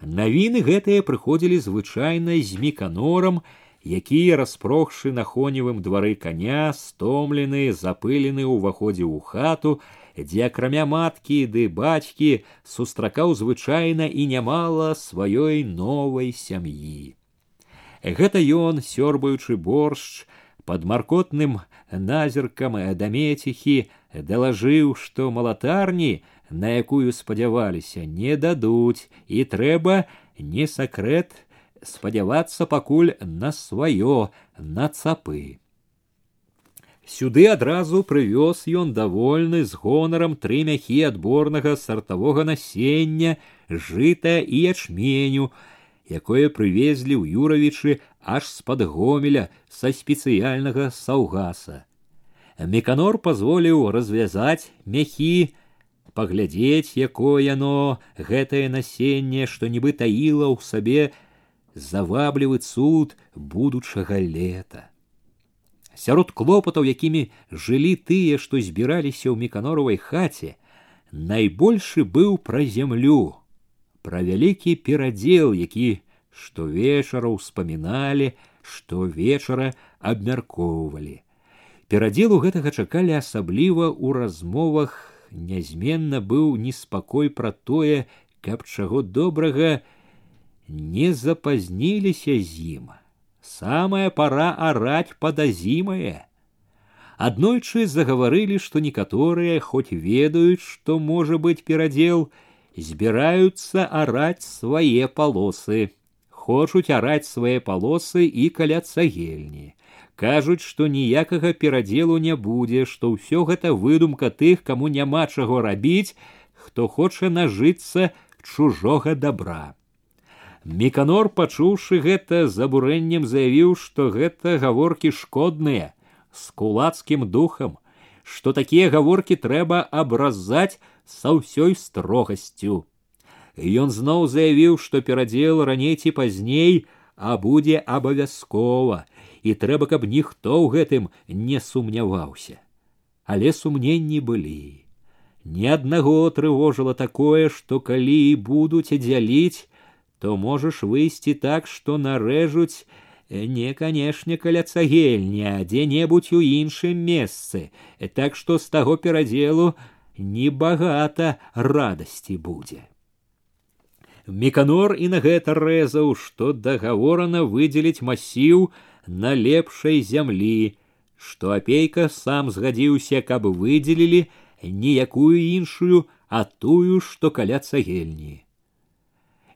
Навіны гэтыя прыходзілі звычайна з меканорам, які распрохшы на хоневым двары коня, стомлены, запылены ўваходзе ў хату, дзе акрамя маткі ды бацькі сустракаў звычайна і нямала сваёй новай сям'і. Гэта ён, сёрбаючы боршч, под маркотным назіркам дамеціхі далажыў, што малатарні, на якую спадзяваліся, не дадуць, і трэба не сакрэт спадзявацца пакуль на сваё на цапы. Сюды адразу прывёз ён давольны з гонарам тры мяхі адборнага сартавога насення, жыта і ячменю, якое прывезлі ў юравічы аж з-пад гомеля са спецыяльнага саўгаса. Меканор пазволіў развязаць мяхі, паглядзець, якое яно гэтае насенне, што нібы таіла ў сабе заваблівы цуд будучага лета. Сярод клопатаў, якімі жылі тыя, што збіраліся ў меканоровай хаце, найбольшы быў пра зямлю, пра вялікі перадзел, які штовечара ўспаміналі, што вечара абмяркоўвалі. Перадзелу гэтага чакалі асабліва ў размовах нязменна быў неспакой пра тое, каб чаго добрага не запазніліся з ім самая пора орать подозимое. Аднойчы загаварылі, што некаторыя хоць ведаюць, што можа быць перадзел, збіраюцца араць свае палосы, хочуць араць свае палосы і каля цагельні. Кажуць, што ніякага перадзелу не будзе, што ўсё гэта выдумка тых, каму няма чаго рабіць, хто хоча нажыцца чужога добра. Меканор, пачуўшы гэта з абурэннем заявіў, што гэта гаворкі шкодныя з кулацкім духам, што такія гаворкі трэба абразаць са ўсёй строгасцю. Ён зноў заявіў, што перадзел раней ці пазней, а будзе абавязкова, і трэба, каб ніхто ў гэтым не сумняваўся. Але сумненні былі. Ні аднаго трывожыла такое, што калі і будуць дзяліць, то можаш выйсці так, што нарэжуць э, не канешне каля цагельні, а дзе-небудзь у іншым месцы, так што з таго перадзелу небагата радасці будзе. Меканор і на гэта рэзаў, што дагаворана выдзеліць масіў на лепшай зямлі, што апейка сам згадзіўся, каб выдзелілі ніякую іншую, а тую, што каля цагельні.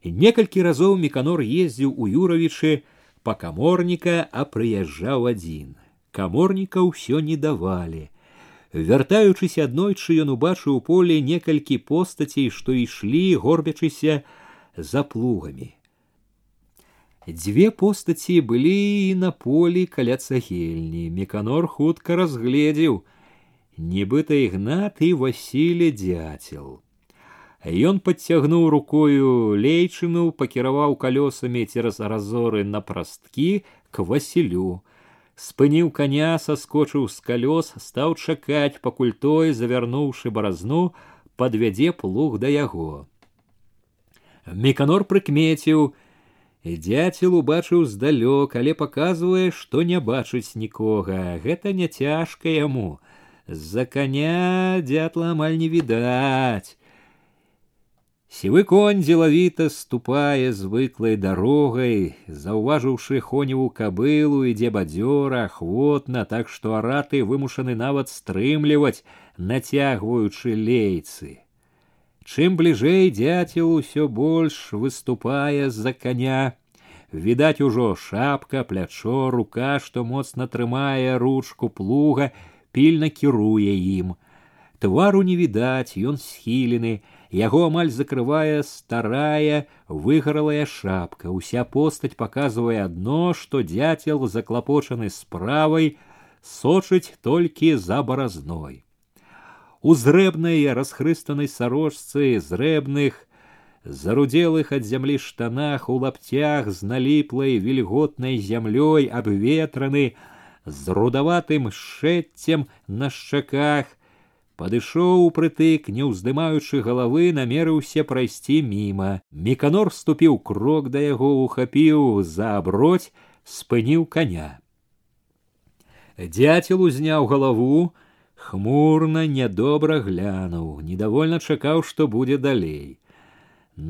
Некалькі разоў меканор ездзіў у юравічы па каморніка, а прыязджаў адзін. Каморніка ўсё не давалі. Вяртаючыся аднойчы ён убачыў у поле некалькі постацей, што ішлі, горбячыся за плугамі. Дзве постаці былі і на полі каля цагельні. Меканор хутка разгледзеў, нібыта ігнат і Васіле дзяцел. Ён подцягнуў рукою лейчыну, пакіраваў калёсамі цераз разоры на прасткі к Васілю. Спыніў коня, саскочыў з калёс, стаў чакаць, пакуль той, завярнуўшы баразну, падвядзе плуг да яго. Меканор прыкмеціў, дзяцел убачыў здалёк, але паказвае, што не бачыць нікога, гэта не цяжка яму. за коня дятла амаль не відаць. Сівы конь дзелавіта ступае звыклай дарогай, заўважыўшы хоневу кабылу, ідзе бадзёра, ахвотна, так што араты вымушаны нават стрымліваць, нацягваючы лейцы. Чым бліжэй дзяцел усё больш выступае з-за коня. Відаць ужо шапка, плячо, рука, што моцна трымае ручку плуга, пільна кіруе ім. Твару не відаць, ён схілены, яго амаль закрывае старая выгаралая шапка. Уся постаць паказвае адно, што дзяцел заклапочаны справай, сочыць толькі за баразной у зрэбнай расхрыстанай сарочцы зрэбных зарудзелых ад зямлі штанах у лапцях з наліплай вільготнай зямлёй абветраны з рудаватым шэццем на шчаках падышоў прытык не ўздымаючы галавы намерыўся прайсці міма міканор ступіў крок да яго ухапіў за аброць спыніў коня дяцел узняў галаву хмурна нядобра глянуў недовольна чакаў што будзе далей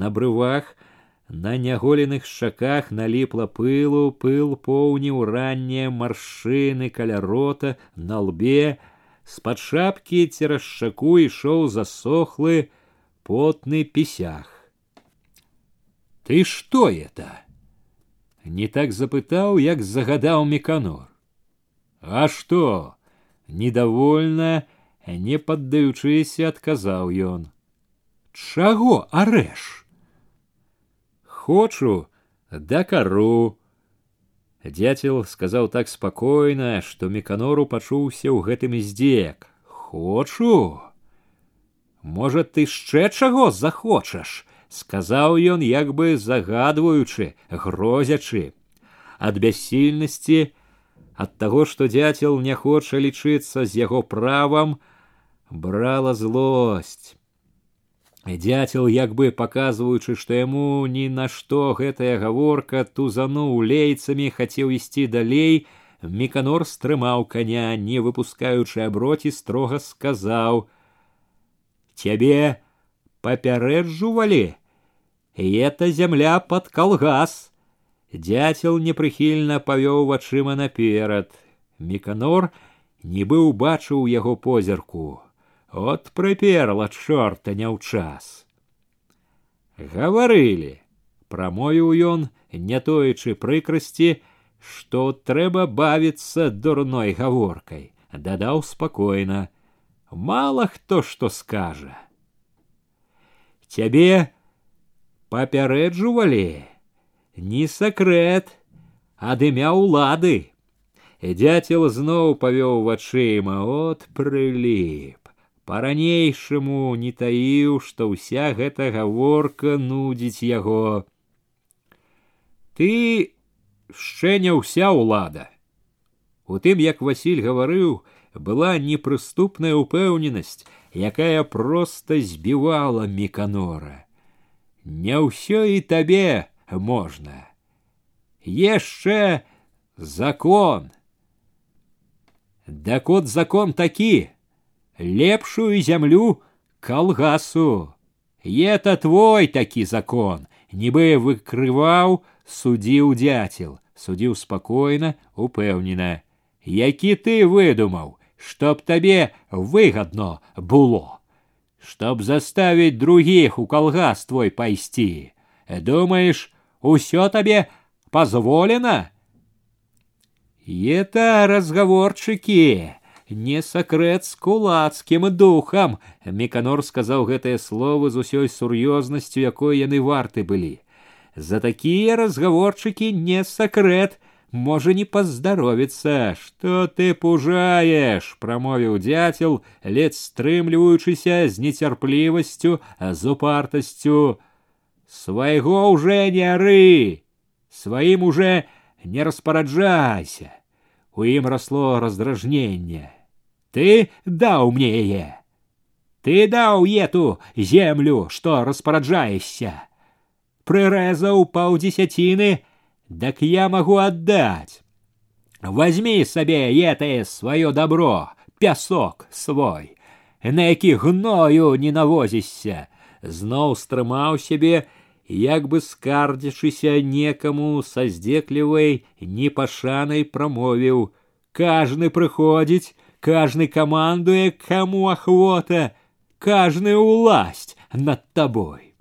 на брывах на няголеных шчаках наліпла пылу пыл поўніў раннія маршчыны каля рота на лбе з-пад шапкі цераз шчаку ішоў засохлы потны пісях ты что это не так запытаў як загадаў меканор а что недовольна не паддаючыся адказаў ён чаго арэш хочу да кару дяцел сказаў так спакойна што меканору пачуўся ў гэтым здзек хочу можа ты яшчэ чаго захочаш сказаў ён як бы загадваючы грозячы ад бяссільнасці Ад таго, што дзяцел не хоча лічыцца з яго правам, брала злосць. Дяцел, як бы паказваючы, што яму ні на што гэтая гаворка тузануў лейцамі, хацеў ісці далей, Міканор стрымаў коня, не выпускаючы аброці, строга сказаў: « Цябе папярэджувалі, это зямля под калгас. Дятел непрыхільна павёў вачыма наперад. Міканор нібы ўбачыў яго позірку. От прыперла чорта не ў час. Гаварылі, прамовіў ён, не тоечы прыкрасці, што трэба бавіцца дурной гаворкай, дадаў спакойна: мало хто што скажа. Цябе папярэджувалі, не сакрэт, ад імя ўлады. Дяцел зноў павёў вачыма, от прыліп. Па-ранейшаму не таіў, што ўся гэта гаворка нудзіць яго. Ты яшчэ не ўся ўлада. У тым, як Васіль гаварыў, была непрыступная ўпэўненасць, якая проста збівала міканора. Не ўсё і табе можно. Яшчэ закон. Да кот закон такі, лепшую зямлю калгасу. Это твой такі закон, нібы выкрываў, судзіў дзяцел, судзіў спакойна, упэўнена. Які ты выдумаў, чтоб табе выгадно было, чтоб заставить других у калгас твой пайсці. Думаешь, Усё табе позволено? Это разговорчики, не сакрэт з кулацкім духам. Меканор сказаў гэтыя словы з усёй сур'ёзнасцю, якой яны варты былі. За такія разговорчики не сакрэт, можа не паздаровіцца, што ты пужаеш, прамовіў дзяцел, ледзь стрымліваючыся з нецярплівасцю, з упартасцю свайго уже не ары, сваім уже не распараджайся. У ім расло раздражненне. Ты даў мне яе. Ты даў ету землю, што распараджаешся. Прырэзаў паўдзесяціны, дак я магу аддаць. Возьми сабе етае сваё добро, пясок свой, на які гною не навозішся, зноў стрымаў сябе, як бы скардзячыся некаму са здзеклівай непашанай прамовіў: Кажны прыходзіць, кажны камандуе, каму ахвота, кажны ўласть над табой.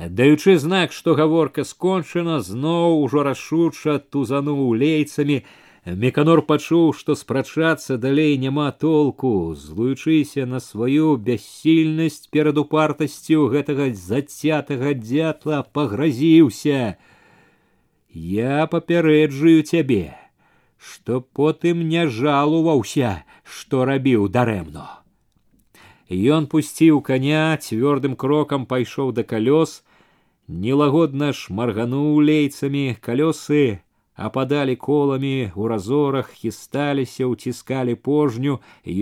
Даючы знак, што гаворка скончана, зноў ужо рашуча тузануў лейцамі, Меканор пачуў, што спрачацца далей няма толку, злуючыся на сваю бяссільнасць перад упартасцю гэтага зацятага дзятла пагразіўся. Я папярэджаю цябе, што потым не жалуваўся, што рабіў дарэмно. Ён пусціў коня цвёрдым крокам пайшоў да калёс, нелагодна шмаргануў лейцамі калёсы ападалі коламі у разорах хісталіся уціскалі пожню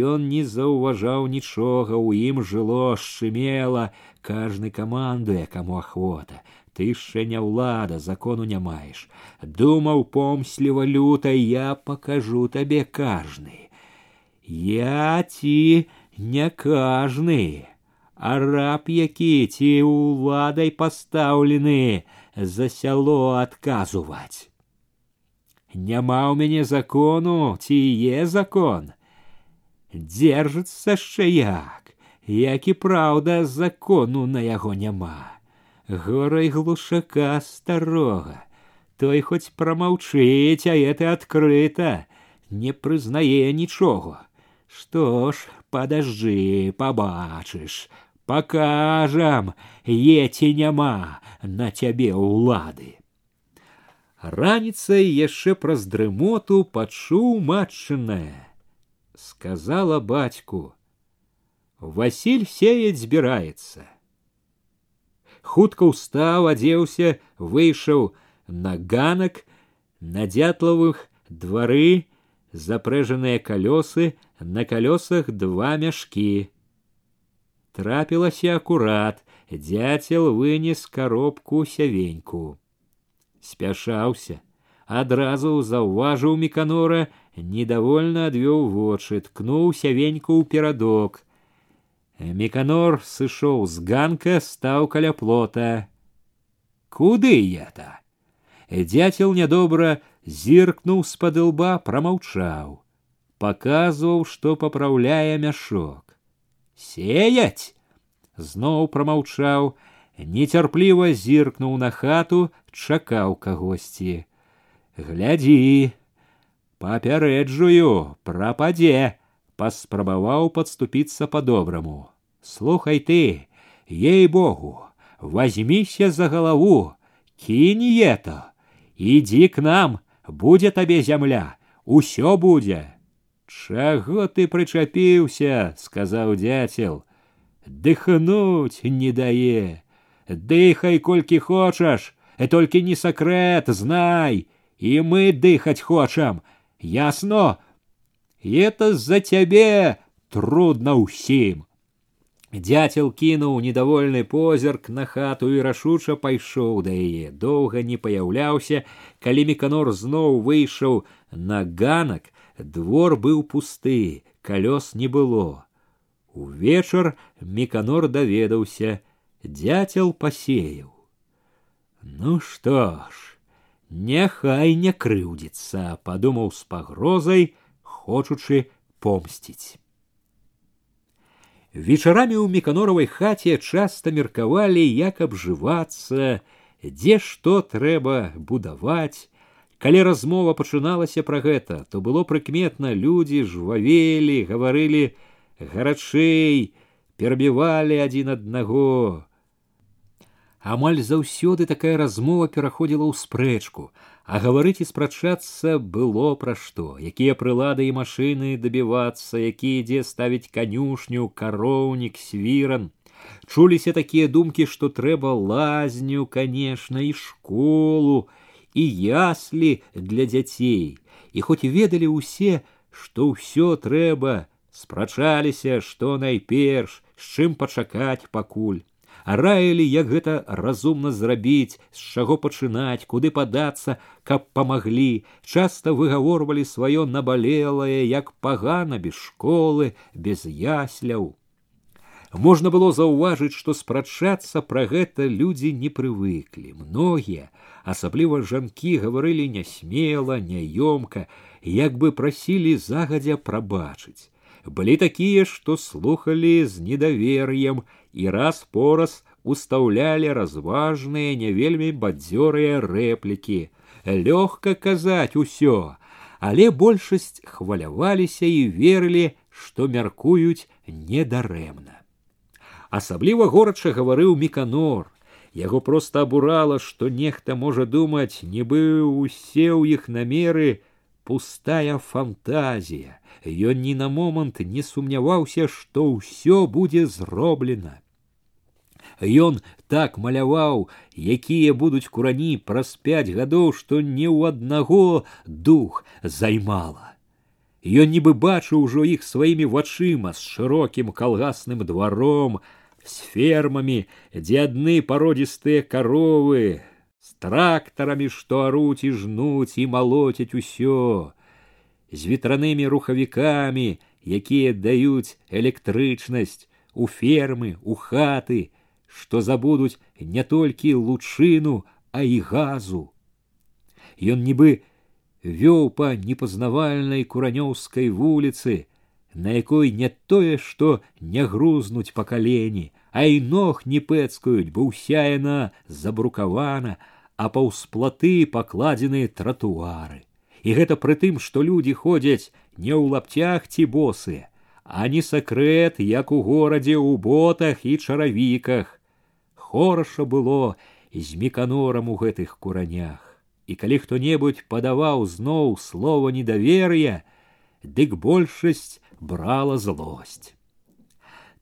ён не заўважаў нічога у ім жыло шчымела кажны камандуе каму ахвота ты яшчэ не ўлада закону не маеш думаў помсліва люта я покажу табе кажны я ці не кажны а раб які ці ўладай пастаўлены за сяло адказваць Няма ў мяне закону ці е закон. Дзержыцца яшчэ як, як і праўда закону на яго няма. Горай глушака старога, той хоць прамаўчыць, а это адкрыта, не прызнае нічога. Што ж, падажджы, пабачыш, пакажам, еці няма на цябе ўлады. Раніцай яшчэ праз дрымоту пачуў матчынае. Сказала бацьку: Васіль сеять збіраецца. Хутка ўстаў, адзеўся, выйшаў на ганак, на дятлавых двары, запрэжаныя калёсы, на калёсах два мяшкі. Трапілася акурат, дяцел вынес коробку сявеньку спяшаўся адразу заўважыў меканора недовольна адвёў вочы ткнуў сявеньку ў перадок меканор сышоў з ганка стаў каля плота куды это дзяцел нядобра зіркнуў з-пад лба прамаўчаў паказваў што папраўляе мяшок сеять зноў прамаўчаў нецярпліва зіркнуў на хату чакаў кагосьці глядзі папярэджую прападзе паспрабаваў подступіцца по-добраму слухай ты ей богу возьмися за галаву кинь это ідзі к нам будзе табе зямля усё будзе чаго ты прычапіўся сказаў дзяцел дыхнуць не дае дыхай колькі хочаш и только не сакрэт знай и мы дыхать хочам ясно и это за цябе трудно ўсім Дятел кінуў недовольны позірк на хату і рашуча пайшоў да яе доўга не паяўляўся калі меканор зноў выйшаў на ганак двор быў пусты калёс не было увечар меканор даведаўся дятел пасеяў ну что ж няхай не крыўдзіцца падумаў з пагрозай хочучы помсціць. Вечарамі ў меканоравай хаце часта меркавалі як абжывацца дзе што трэба будаваць. Калі размова пачыналася пра гэта то было прыкметна людзі жвавелі гаварылі гарачэй перабівалі адзін аднаго Амаль заўсёды такая размова пераходзіла ў спрэчку, а гаварыць і спрачацца было пра што, якія прылады і машыны дабівацца, якія ідзе ставіць канюшню, кароўнік, свіран. Чуліся такія думкі, што трэба лазню, канешне, і школу, і яслі для дзяцей. І хоць ведалі ўсе, што ўсё трэба, спрачаліся, што найперш, з чым пачакаць пакуль Раілі як гэта разумна зрабіць з чаго пачынаць куды падацца каб памаглі? Часта выгаворвалі сваё набалелае як пагана без школы без ясляў. Можна было заўважыць што спрачацца пра гэта людзі не прывыклі. Многія асабліва жанкі гаварылі нясмела няёмка як бы прасілі загадзя прабачыць былі такія што слухалі з недавер'ем і раз пораз устаўлялі разважныя не вельмі бадзёрыя рэплікі лёгка казаць усё але большасць хваляваліся і верылі што мяркуюць недарэмна асабліва горача гаварыў міканор яго проста абурала што нехта можа думаць нібы усе ў іх намеры пустая фантазія ён ні на момант не сумняваўся што ўсё будзе зроблена Ён так маляваў, якія будуць курані праз пяць гадоў, што не ў аднаго дух займала. Ён нібы бачыў ужо іх сваімі вачыма з шырокім калгасным дваром, з фермамі, дзе адны пародзістыя каровы, з трактарамі, што аруць і жнуць і малоцяць усё, з ветранымі рухавікамі, якія даюць электрычнасць у фермы, у хаты, што забудуць не толькі лучыну, а і газу. Ён нібы вёў па непазнавальнай куранёўскай вуліцы, на якой не тое, што не грузнуць па калені, а і ног не пэцкаюць, бо ўся яна забрукавана, а паўсплаты пакладзеныя тратуары. І гэта пры тым, што людзі ходзяць не ў лапцях ці босыя, а не сакрэт, як у горадзе ў ботах і чаравіках, хораша было з міканорам у гэтых куранях. І калі хто-небудзь падаваў зноў слова недавер'я дык большасць брала злосць.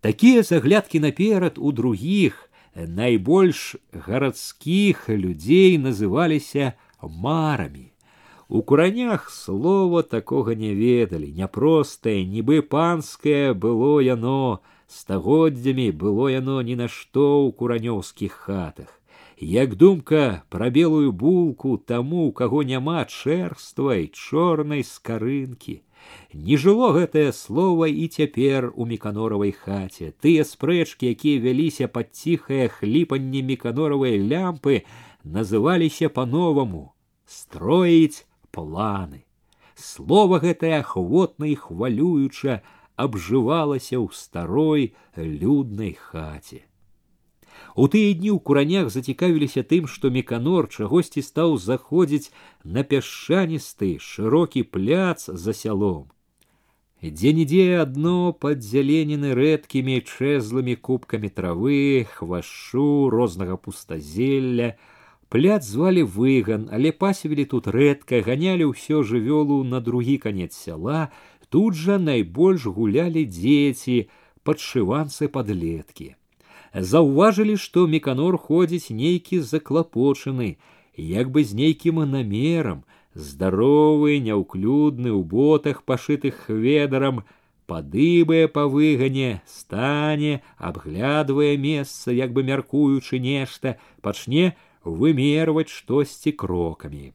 Такія заглядкі наперад у другіх найбольш гарадскіх людзей называліся марамі у куранях слова такога не ведалі няпростае нібы панскае было яно стагоддзямі было яно ні на што ў куранёўскіх хатах як думка пра белую булку таму у каго няма чэрства і чорнай скарынкі не жыло гэтае слово і цяпер у міканоравай хаце тыя спрэчкі якія вяліся пад ціхае хліпанне міканоравай лямпы называліся по-новаму строіць планы слово гэтае ахвотна і хвалююча абжывалася ў старой люднай хаце. У тыя дні ў куранях зацікавіліся тым, што меканор чагосьці стаў заходзіць на пясчаністы шырокі пляц за сялом. Дзе-нідзе адно падзяленены рэдкімі чэзлымі кубкамі травы, хвашу рознага пустазелля, пляц звалі выган, але пасевілі тут рэдка, ганялі ўсё жывёлу на другі канец сяла, Тут жа найбольш гулялі дзеці, падшыванцы падлеткі. Заўважылі, што меканор ходзіць нейкі заклапочаны, як бы з нейкім намерам, здаровы, няўклюдны ў ботах пашытых хведарам, падыбае па выгане, стане, абглядвае месца, як бы мяркуючы нешта, пачне вымерваць штосьці крокамі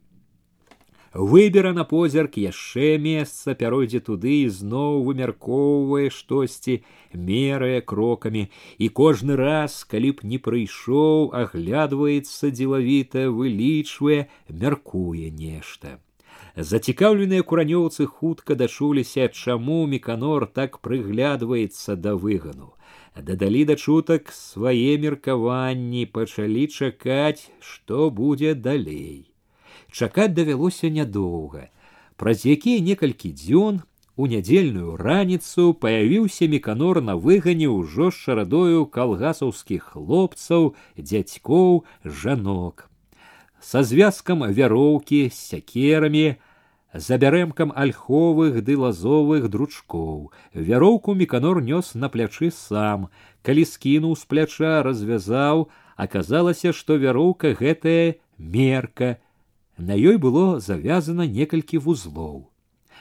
выбера на позірк яшчэ месца пяройдзе туды і зноў вымяркоўвае штосьці мерае крокамі і кожны раз калі б не прыйшоў аглядваецца дзелавіта вылічвае мяркуе нешта зацікаўленыя куранёўцы хутка дачуліся чаму міканор так прыглядваецца да выгану дадалі да чутак свае меркаванні пачалі чакаць што будзе далей Чакаць давялося нядоўга. Праз якія некалькі дзён у нядзельную раніцу паявіўся меканор на выгане ўжо з шарадою калгасаўскіх хлопцаў, дзядзькоў, жанок. Са звязкам вяроўкі з сякерамі, за бярэмкам альховых ды лазовых дручкоў. Вяроўку меканор нёс на плячы сам, калі скінуў з пляча развязаў, аказалася, што вяроўка гэтая мерка На ёй было завязана некалькі вузлоў.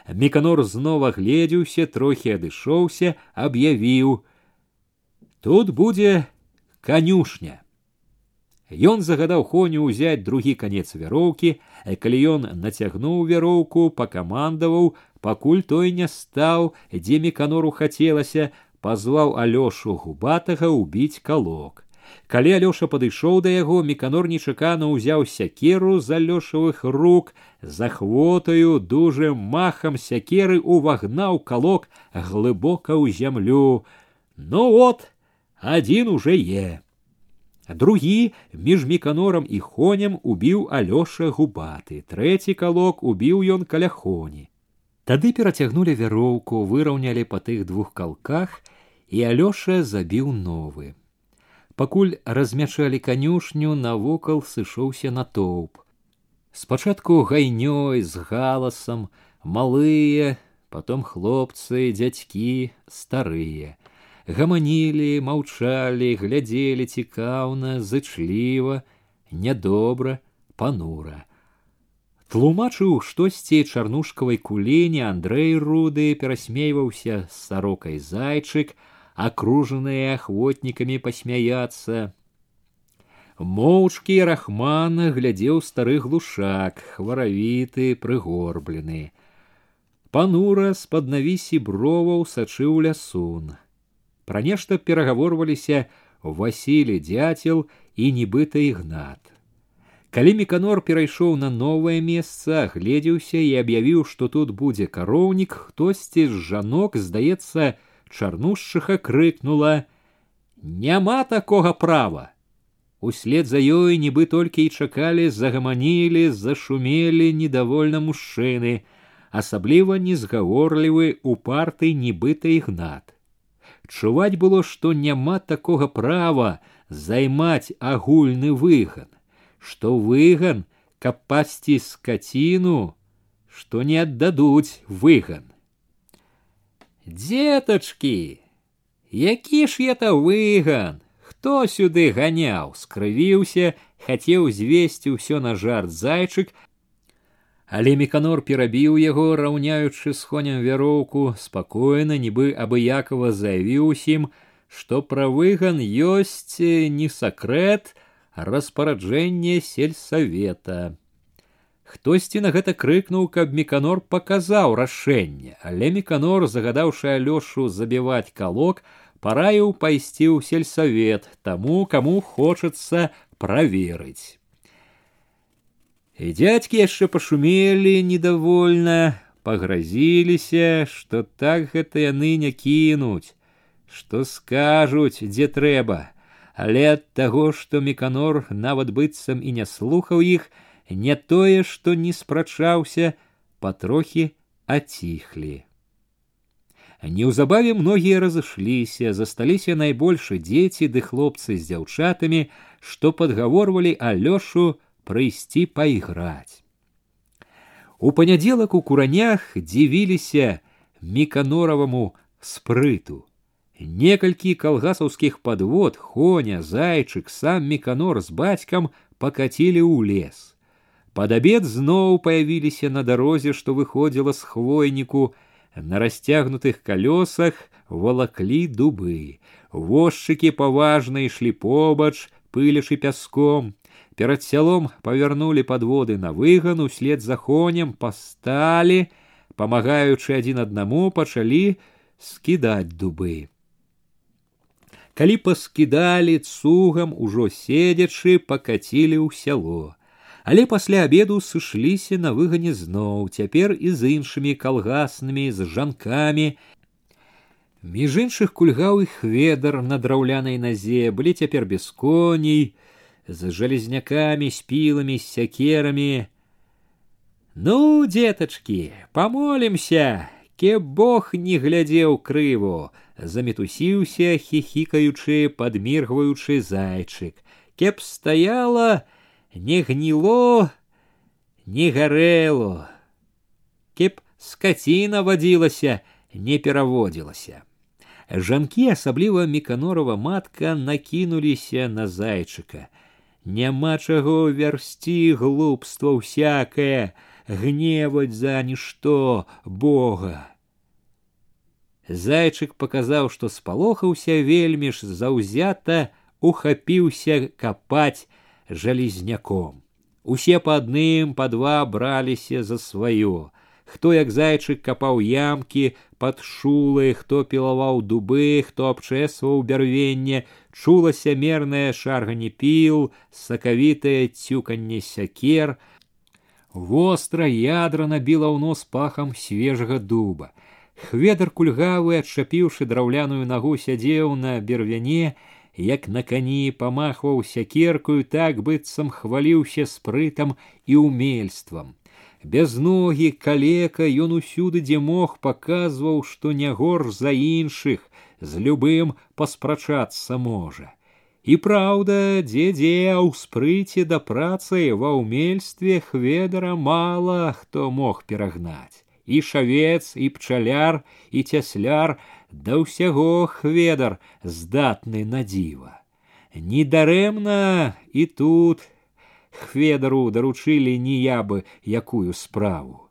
Меканор знова гледзеўся, трохі адышоўся, аб'явіў: « Тут будзе канюшня Ён загадаў хоню ўзяць другі канец вяроўкі, а калі ён нацягнуў вяроўку, пакамандаваў, пакуль той не стаў, дзе меканору хацелася, пазваў алёшу губатага ўбіць калок. Калі алёша падышоў да яго, меканор нечакана ўзяў сякеру з алёшавых рук, за хвотаю дужым махам сякеры увагнаў калок глыбока ў зямлю. Ну вот, адзін уже е. Другі між міканорам і хонем убіў алёша губаты, трэці калок убіў ён каля хоні. Тады перацягнулі вяроўку, выраўнялі па тых двух калках, і алёша забіў новы. Пакуль размячалі канюшню, навокал сышоўся натоўп. Спачатку гайнёй з галасам, малыя, потом хлопцы, дзядзькі, старыя гаманілі, маўчалі, глядзелі цікаўна, зычліва, нядобра, панура. Тлумачыў штосьці чарнушкавай кулені Андрэй руды перасмейваўся з сарокай зайчык, акружаныя ахвотнікамі пасмяяцца. Моўчкі рахмана глядзеў стары глушак, хваравіты, прыгорблены. Панура з-пад навісі броваў сачыў лясун. Пра нешта перагаворваліся Васілі дзяцел і нібыта ігнат. Калі меканор перайшоў на новае месца, гледзеўся і аб'явіў, што тут будзе кароўнік, хтосьці з жанок, здаецца, чарнушчыха крыкнула: « Няма такога права. Услед за ёй нібы толькі і чакалі, загаманілі, зашумелі недовольна мужчыны, асабліва незгаворлівы у парты нібыта ігнат. Чуваць было, што няма такога права займаць агульны выган, што выган, каб пасці скаціну, што не аддадуць выган. Дзетачкі, які ж это выган, хто сюды ганяў, скрывіўся, хацеў звесці ўсё на жарт зайчык, Але меканор перабіў яго, раўняючы з хонем вяроўку, спакойна, нібы абыякова заявіў усім, што пра выган ёсць не сакрэт, распараджэнне сельсавета. Хтосьці на гэта крыкнуў, каб меканор паказаў рашэнне, але меканор, загадаўшы алёшу забіваць калок, параіў пайсці ў сельсавет таму, каму хочацца праверыць. И дядьки яшчэ пашумелі недовольна, пагразіліся, што так гэта яны не кінуць, што скажуць, дзе трэба, але ад таго, што меканор нават быццам і не слухаў іх, не тое, што не спрачаўся, патрохі аціхлі. Неўзабаве многія разышліся, засталіся найбольш дзеці ды хлопцы з дзяўчатамі, што падгаворвалі Алёшу прыйсці пайграць. У панядзелак у куранях дзівіліся міканораваму спрыту. Некалькі калгасаўскіх падвод, хоня, зайчык, сам міканор з бацькам пакацілі ў лес. Пад абед зноў паявіліся на дарозе, што выходзіла з хвойніку, на расцягнутых калёсах валаклі дубы. Возчыкі паважна ішлі побач, пылячы пяском, Перад сялом павярнулі падводы на выган услед за конем пасталі, памагаючы адзін аднаму пачалі скідаць дубы. Калі паскідалі цугам ужо седзячы пакацілі ў сяло. Але пасля абеду сышліся на выгане зноў, цяпер і з іншымі калгаснымі з жанкамі. Між іншых кульгаў іх ведар на драўлянай назе былі цяпер без коней, з железнякамі, спілами, з сякерамі. Ну, деточки, помолимся, ке Бог не глядзеў крыву, замітусіўся, хихікаючы, падміргваючы зайчык. Кеп стаяла, не гніло, не гарэло. Кеп скаціна вадзілася, не пераводзілася. Жанкі, асабліва міканорова матка накінуліся на зайчыка. Няма чаго вярсці глупства ўсякае, гневаць за нішто Бога. Зайчык паказаў, што спалохаўся вельмі ж заўзята ухапіўся капаць жалезняком. Усе па адным па два браліся за сваё. Хто як зайчык капаў ямкі пад шулы, хто пілаваў дубы, хто абчэсваў бярвенне, чулася мернае шарганне піл, сакавітае цюканне сякер. Востра ядра набіла ў нос пахам свежага дуба. Хведар кульгавы, адчапіўшы драўляную нагу сядзеў на бервяне, як на кані памахваў сякеркую, так быццам хваліўся спрытам і умельствам. Без ногі калека ён усюды, дзе мог паказваў, што не горш за іншых, з любым паспрачацца можа. І праўда, дзе-дзе ў спрыце да працы ва ўмельстве хведара мала хто мог перагнаць. І шавец, і пчаляр, і цясляр да ўсяго хведар здатны на дзіва. Недарэмна і тут хведару даручылі ніябы якую справу.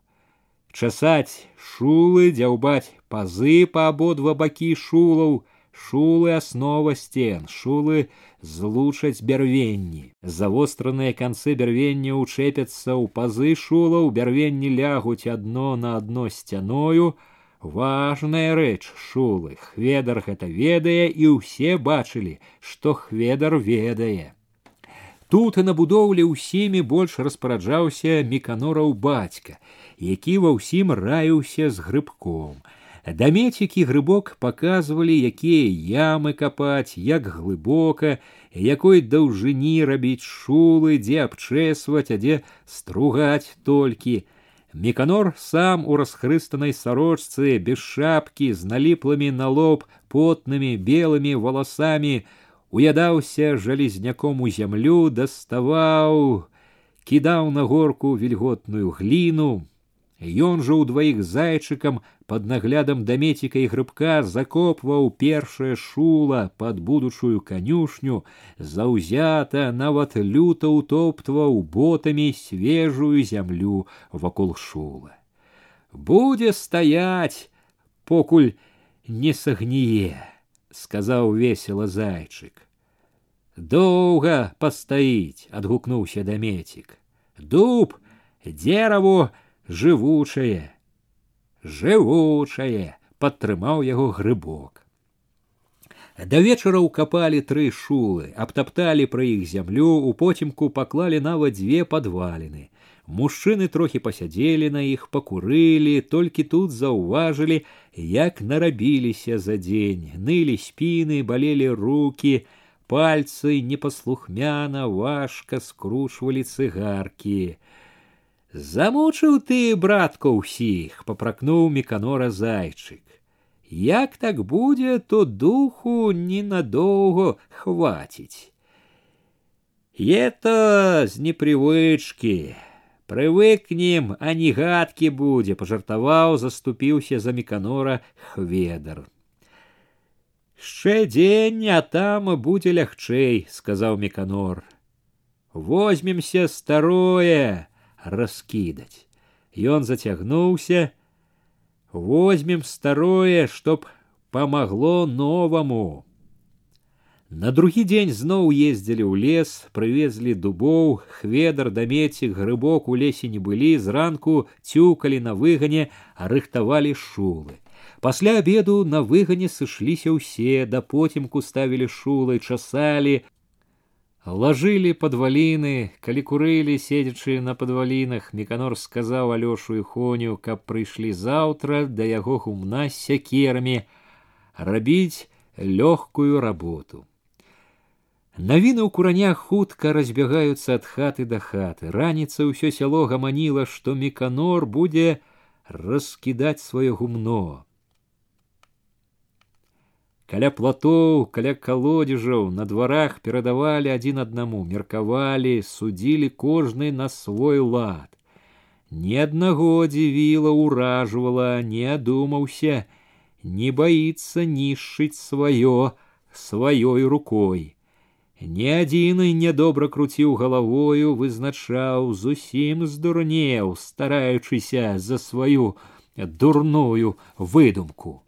Часаць шулы, дзяўбаць пазы па абодва бакі шулаў, шулы аснова сцен, шулы злучаць бярвенні. Завостраныя канцы бярвення ўчэпяцца ў пазы шулаў, бярвенні лягуць адно на адно сцяною, важная рэч шулы хведар гэта ведае і ўсе бачылі што хведар ведае тут і на будоўлі ўсімі больш распараджаўся міканораў бацька які ва ўсім раіўся з грыбком дамецікі грыбок паказвалі якія ямы капаць як глыбока якой даўжыні рабіць шулы дзе абчэсваць а дзе стругаць толькі Меканор сам у расхрыстанной сорочце, без шапки, с налиплыми на лоб потными белыми волосами, уядаўся жалезняком у зямлю, даставаў, кідаў на горку вільготную глину, Ён жа ўдваіх зайчыкам под наглядам дамеціка і грыбка закопваў першае шула под будучую канюшню, заўзята нават люта ўтоптваў ботамі свежую зямлю вакол шула. Будзе стаять, покуль не сагніе, сказаў весела зайчык. Доўга пастаіць, адгукнуўся дамецік. Дуб, дераву, жывучае, жывучае, падтрымаў яго грыбок. Да вечара ўкапалі тры шулы, абтапталі пра іх зямлю, у потімку паклалі нават дзве падваліны. Мужчыны трохі пасядзелі на іх, пакурылі, толькі тут заўважылі, як нарабіліся за дзень, нылі спіны, балелі руки, пальцы непаслухмяна важка скручвалі цыгаркі. Замучыў ты, братка, ўсіх, папракнуў міканора зайчык. Як так будзе, то духу ненадоўго хваціць. Это з непрывычкі. Прывыкнем, а не гадкі будзе, пажартаваў, заступіўся за міканора хведар. Шчэ дзень, а там будзе лягчэй, сказаў міканор. Возьмемся старое, раскідаць. Ён зацягнуўся, возьмем старое, чтоб памагло новаму. На другі дзень зноў ездзілі ў лес, прывезлі дубоў, хведар дамецік, грыбок у лесе не былі, зранку цюкалі на выгане, а рыхтавалі шулы. Пасля обеду на выгане сышліся ўсе, да потімку ставілі шулы, часалі, Лажылі падваліны, калі курылі, седзячы на падвалінах, Меканор сказаў алёшу і хоню, каб прыйшлі заўтра да яго гумна з сякерамі рабіць лёгкую работу. Навіны ў куранях хутка разбягаюцца ад хаты да хаты. Раніца ўсё сяло гаманіла, што Меканор будзе раскідаць сваё гумно. Каля платоў, каля калодзежаў на дварах перадавалі адзін аднаму, меркавалі, судзілі кожны на свой лад. Ні аднаго дзівіла ўражвала, не адумаўся, не баіцца нішчыць сваё сваёй рукой. Ні адзіны нядобра круціў галавою, вызначаў, зусім здурнеў, стараючыся за сваю дурную выдумку.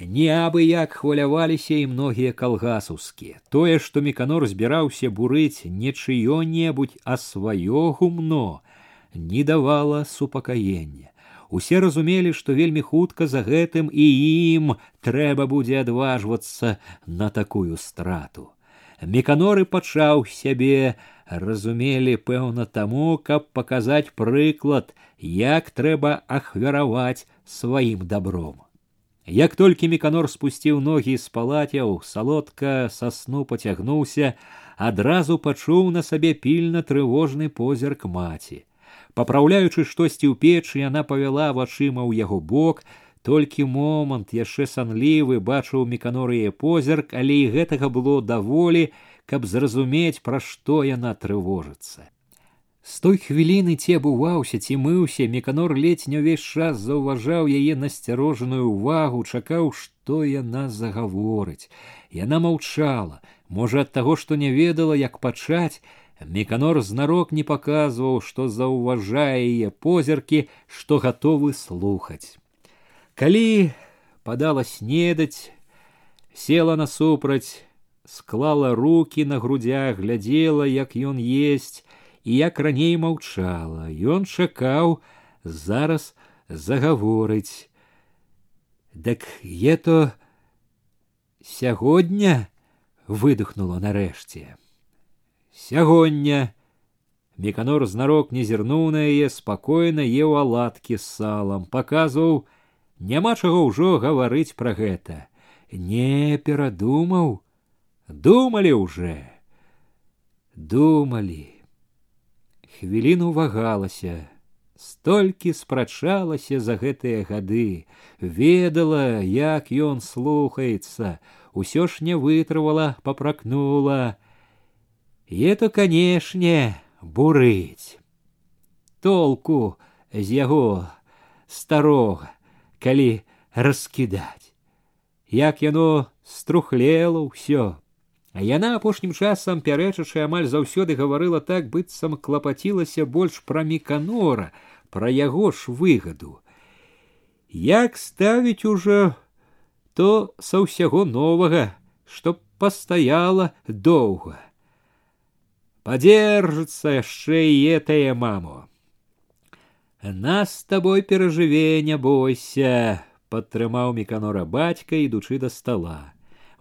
Неабыяк хваляваліся і многія калгасаўскія. Тое, што міканор збіраўся бурыць не чыё-небудзь, а сваё гумно, не давала супакаення. Усе разумелі, што вельмі хутка за гэтым і ім трэба будзе адважвацца на такую страту. Меканоры пачаў сябе, разумелі, пэўна таму, каб паказаць прыклад, як трэба ахвяраваць сваім добром. Як толькі меканор спусціў ногі з палацяў, салодка са сну пацягнуўся, адразу пачуў на сабе пільна трывожны позірк маці. Папраўляючы штосьці ў печы, яна павяла вачыма ў яго бок, толькі момант яшчэ санлівы бачыў меканорые позірк, але і гэтага было даволі, каб зразумець, пра што яна трывожыцца. З той хвіліны ці абуваўся, ці мыўся, меканор ледзь не ўвесь час заўважаў яе насцярожаную ўвагу, чакаў, што яна загаворыць. Яна маўчала, можа ад таго, што не ведала, як пачаць, Меканор знарок не паказваў, што заўважае яе позіркі, што гатовы слухаць. Калі падала снедаць, села насупраць, склала руки на грудях, глядзела, як ён есть, і як раней маўчала ён чакаў зараз загаворыць дык ето сягодня выдохнула нарэшце сягоння меканор знарок не зірнуў на яе спакойна еў аладкі з салам паказваў няма чаго ўжо гаварыць пра гэта не перадумаў думалі уже думалі хвіліну вагалася столькі спрачалася за гэтыя гады ведала як ён слухаецца усё ж не вытрывала папракнула это канешне бурыць толку з яго старога калі раскідаць як яно струхлела ўсё А яна апошнім часам пярэчачы амаль заўсёды гаварыла так быццам клапацілася больш пра меканора, пра яго ж выгаду. Як ставіць ужо то са ўсяго новага, што пастаяла доўга. Падзержыцца яшчэ і этае мамо. Нас з табой перажыве не бойся, падтрымаў меканора бацька, ідучы да стала.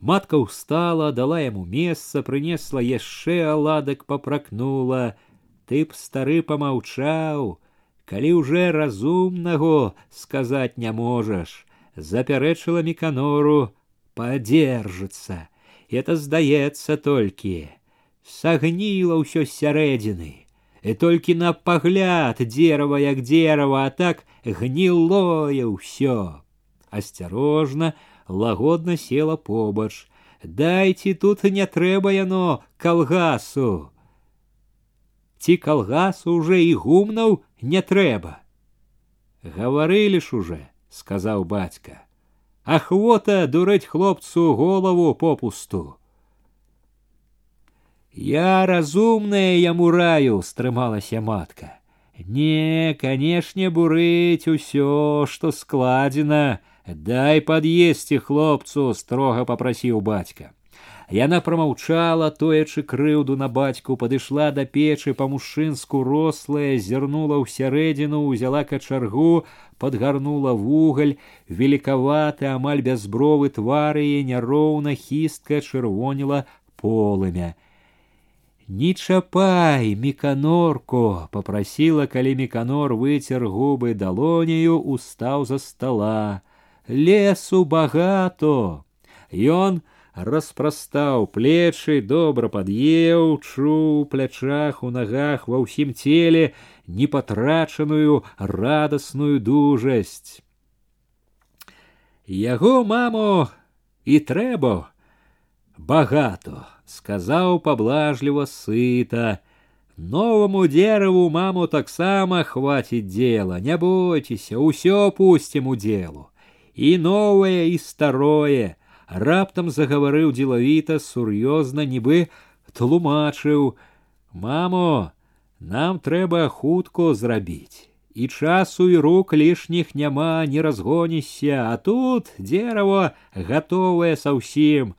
Матка устала, дала ему месца, прынесла яшчэ аладак папракнула. Ты б стары помаўчаў, калі уже разумнаго сказаць не можаш, запярэчыла міканору, падзержыцца. Это здаецца толькі. Сагніла ўсё сярэдзіны. І толькі на пагляд дзерава як дзерава, а так гнілое ўсё. Асцярожна, лагодна села побач. Дайце тут не трэба яно калгасу. Ці калгасу уже і гумнаў не трэба. Гаварылі ж уже, сказаў бацька. Ахвота дурэць хлопцу голову попусту. Я разумная яму раю, стрымалася матка. Не, канешне, бурыць усё, што складзена, дай пад'есці хлопцу строга попрасіў бацька яна промаўчала тоячы крыўду на бацьку падышла да печы па-мужчынску рослая зірнула ў сярэдзіну узяла качаргу подгарнула вугаль великаваты амаль бязбровы твары яе няроўна хістка чырвоніла полымя не чапай міканорку попрасіла калі міканор выцер губы далонею устаў за стола лесу багато. Ён распрастаў плечы, добра пад'еў, чуў плячах у нагах ва ўсім целе непатрачаную радасную дужасць. Яго маму і трэба багато, сказаў паблажліва сыта. Новому дереву маму таксама хваціць дела, не бойцеся, усё пусцім у делу і новае і старое раптам загаварыў дзелавіта сур'ёзна нібы тлумачыў мамо нам трэба хутко зрабіць і часу і рук лішніх няма не разгонішся, а тут дерево готовое совсем.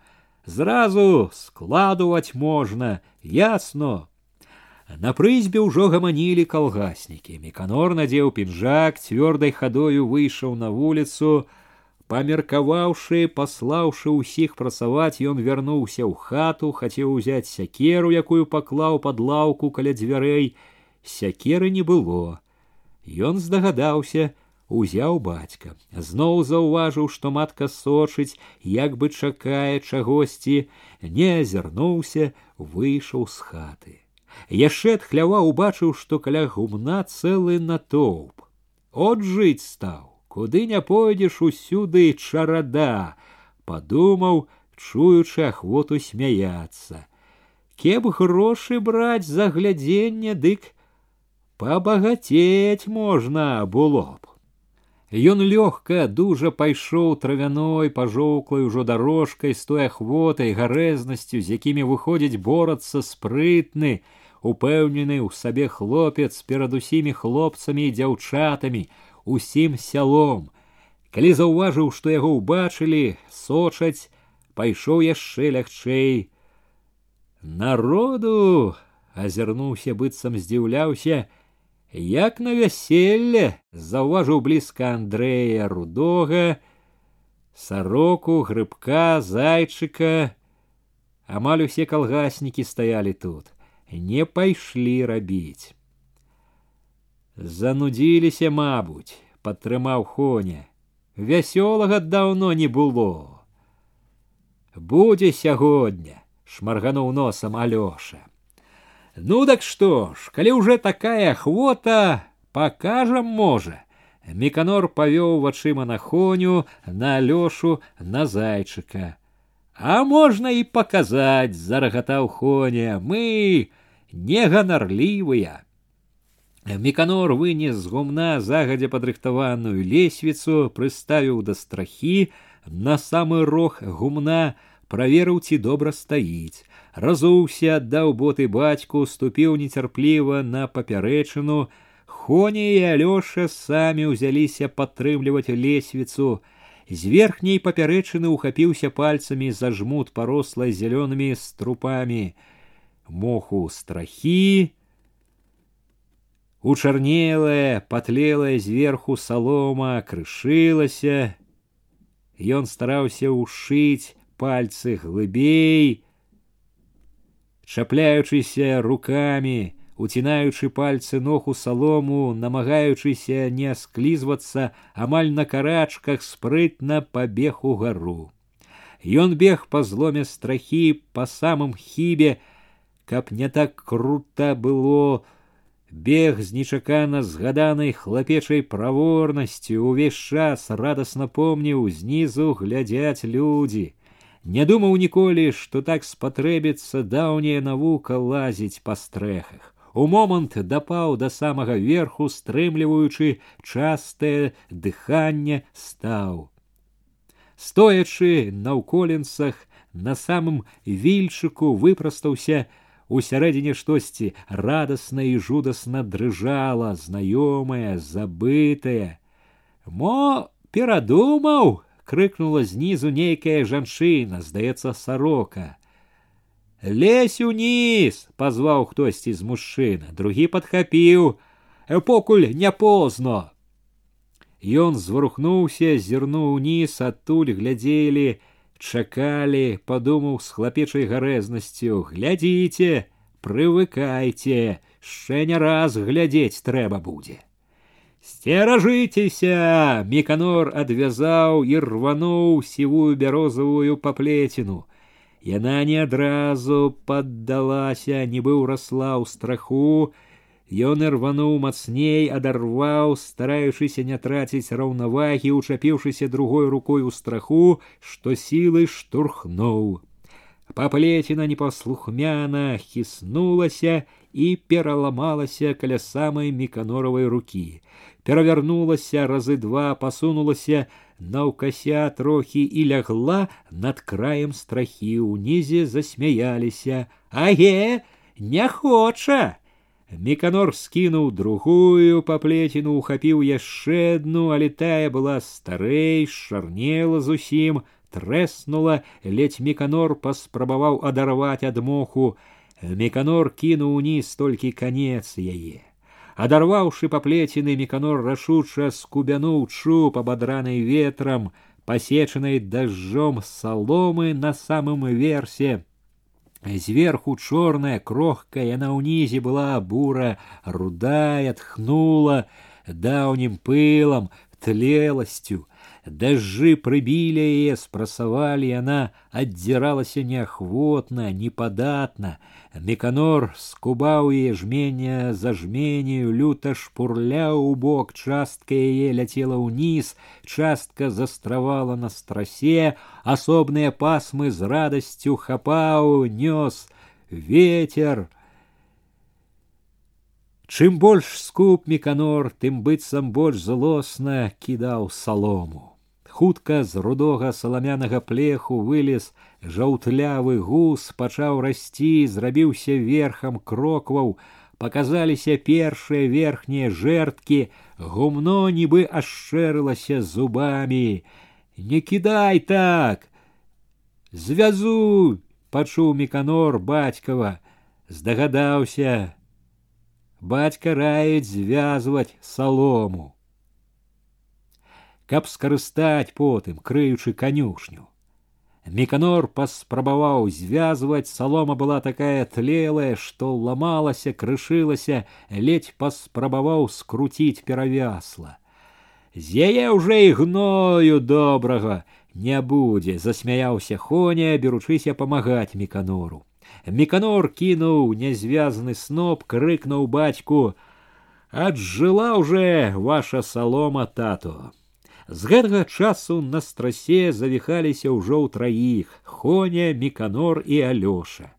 Зразу складывать можно, ясно. На прызьбе ўжо гаманілі калгаснікі. Меканор надзеў пінжак, цвёрдай хадою выйшаў на вуліцу. Памеркаваўшы, паслаўшы ўсіх працаваць, ён вярнуўся ў хату, хацеў узяць сякеру, якую паклаў пад лаўку каля дзвярэй. Сякеры не было. Ён здагадаўся, узяў бацька, зноў заўважыў, што матка сочыць, як бы чакае чагосьці, не азірнуўся, выйшаў з хаты. Яшчэ ад хлява убачыў, што каля гумна цэлы натоўп. От жыць стаў, куды не пойдзеш усюды чарада, падумаў, чуючы ахвоту смяяцца. Кеб грошы браць за глядзенне, дык пабагацець можна было б. Ён лёгка дужа пайшоў травяной пажоўклай ужо дарожкай з той ахвотай гарэзнасцю, з якімі выходзіць борацца спрытны, упэўнены ў сабе хлопец перад усімі хлопцамі і дзяўчатамі, усім сялом. Калі заўважыў, што яго ўбачылі, сочаць, пайшоў яшчэ лягчэй. Народу азірнуўся быццам здзіўляўся, Як на вяселле заўважыў блізка Андрэя рудога, сароку, грыбка, зайчыка. Амаль усе калгаснікі стаялі тут, не пайшлі рабіць. Занудзіліся, мабуць, падтрымаў хоня. Вясёлага даўно не было. Будзе сягодня, шмаргануў носам Алёша. Ну так что ж, калі уже такая ахвота, покажем можа. Меканор павёў вачыма на хоню, на Алёшу, на зайчыка. А можна і паказаць, зарагатаў хоня, мы не ганарлівыя. Меканор вынес з гумна загадзя падрыхтаваную лесвіцу, прыставіў да страхі, на самы рог гумна, праверыў, ці добра стаіць разуўся, аддаў боты бацьку, ступіў нецярпліва на папярэчыну. Хоня і Алёша самі ўзяліся падтрымліваць лесвіцу. З верхняй папярэчыны ухапіўся пальцамі за жмут парослай зялёнымі струпамі. Моху страхі, Учарнелая, патлелая зверху салома крышылася. Ён стараўся ўшыць пальцы глыбей, чапляючыся руками, уцінаючы пальцы ног у салому, намагаючыся не склізвацца, амаль на карачках спрытна пабег у гару. Ён бег па зломе страхі па самым хібе, каб не так крута было, бег з нечакана згаданай хлапечай праворнасцю увесь час радасна помніў знізу глядзяць людзі. Не думаў ніколі, што так спатрэбіцца даўняя навука лазіць па стрэхах. У момант дапаў да самага верху, стрымліваючы частае дыханне стаў. Стоячы на ўколенцах, на самым вільчыку выпрастаўся, у сярэдзіне штосьці радасна і жудасна дрыжала, знаёмае, забытае. Мо перадумаў, крыкнула знізу нейкая жанчына, здаецца сарока. Лезь уніз, пазваў хтосьці з мужчына, другі падхапіў, покуль не позно. Ён зварухнуўся, зірнуў уніз, адтуль глядзелі, чакалі, падумаў з хлапечай гарэзнасцю, глядзіце, прывыкайце, яшчэ не раз глядзець трэба будзе. Сцеражыцеся! Меканор адвязаў і рвануў сівую бярозавую паплеціну. Яна не адразу паддалася, нібы ўрасла ў страху. Ён рвануў мацней, адарваў, стараючыся не траціць раўнавагі, учапіўшыся другой рукой у страху, што сілы штурхнуў. Паплеціна непаслухмяна хіснулася і пераламалася каля самай меканоравай рукі перавярнулася разы два пасунулася наўкася трохі і лягла над краем страхі ўнізе засмяяліся аге не хоча Міканор скінуў другую паплеціну, ухапіў яшчэ адну, але тая была старэй, шарнела зусім, трэснула, ледзь міканор паспрабаваў адарваць ад моху. Міканор кінуў уніз толькі канец яе. Адарваўшы паплеціны, міканор рашуча скубянуў чуб абадранай ветрам, пасечанай дажджом саломы на самым версе, Зверху чорная, крохкая, яна ўнізе была бура, рудая, тхнула даўнім пылам, тлеласцю. Дажджы прыбілі яе, спрасавалі, яна аддзіралася неахвотна, непадатна. Меканор скубаў яе жменя за жменю, люта шпурляў у бок, частка яе ляцела ўніз, частка застравала на страсе, асобныя пасмы з радасцю хапаў, нёс ветер. Чым больш скуп меканор, тым быццам больш злосна кідаў салому хутка з рудога саламянага плеху вылез жаўтлявы гус пачаў расці зрабіўся верхам крокваў показаліся першыя верхнія жэрткі гумно нібы ашчэрылася зубамі не кідай так звязу пачуў меканор бацькава здагадаўся бацька раіць звязваць салому каб скарыстаць потым крыючы канюшню меканор паспрабаваў звязваць салома была такая тлелая што ламалася крышылася ледзь паспрабаваў скруціць перавясла з яе ўжо і гною добрага не будзе засмяяўся хоня беручыся памагаць меканору меканор кінуў нязвязаны сноп крыкнуў бацьку аджыла уже ваша салома тато з гэтага часу на страсе завіхаліся ўжо ў траіх хоня міканор і алёша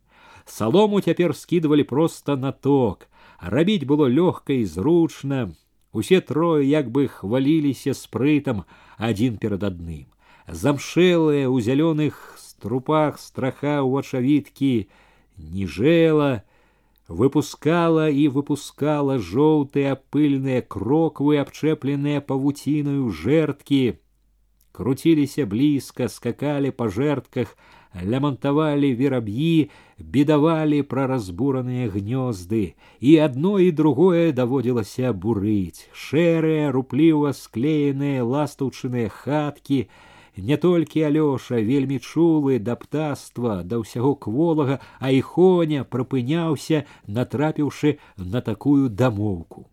салому цяпер скідвалі проста на ток рабіць было лёгка і зручна усе трое як бы хваліліся спрытам адзін перад адным замшэлыя ў зялёных струпах страха ў вачавіткі ніжэла выпускала и выпускала желтые пыльные кроквы, обчепленные павуціною жертки. Крутиліся близко, скакали по жертках, лямантавалі вераб'і, бедавалі пра разбураныя гнёзды, і адно і другое даводзілася бурыць. Шэрыя, рупліва склееныя ластаўчыныя хаткі, не толькі алёша вельмі чулы да птаства да ўсяго кволага а і хоня прыпыняўся натрапіўшы на такую дамоўку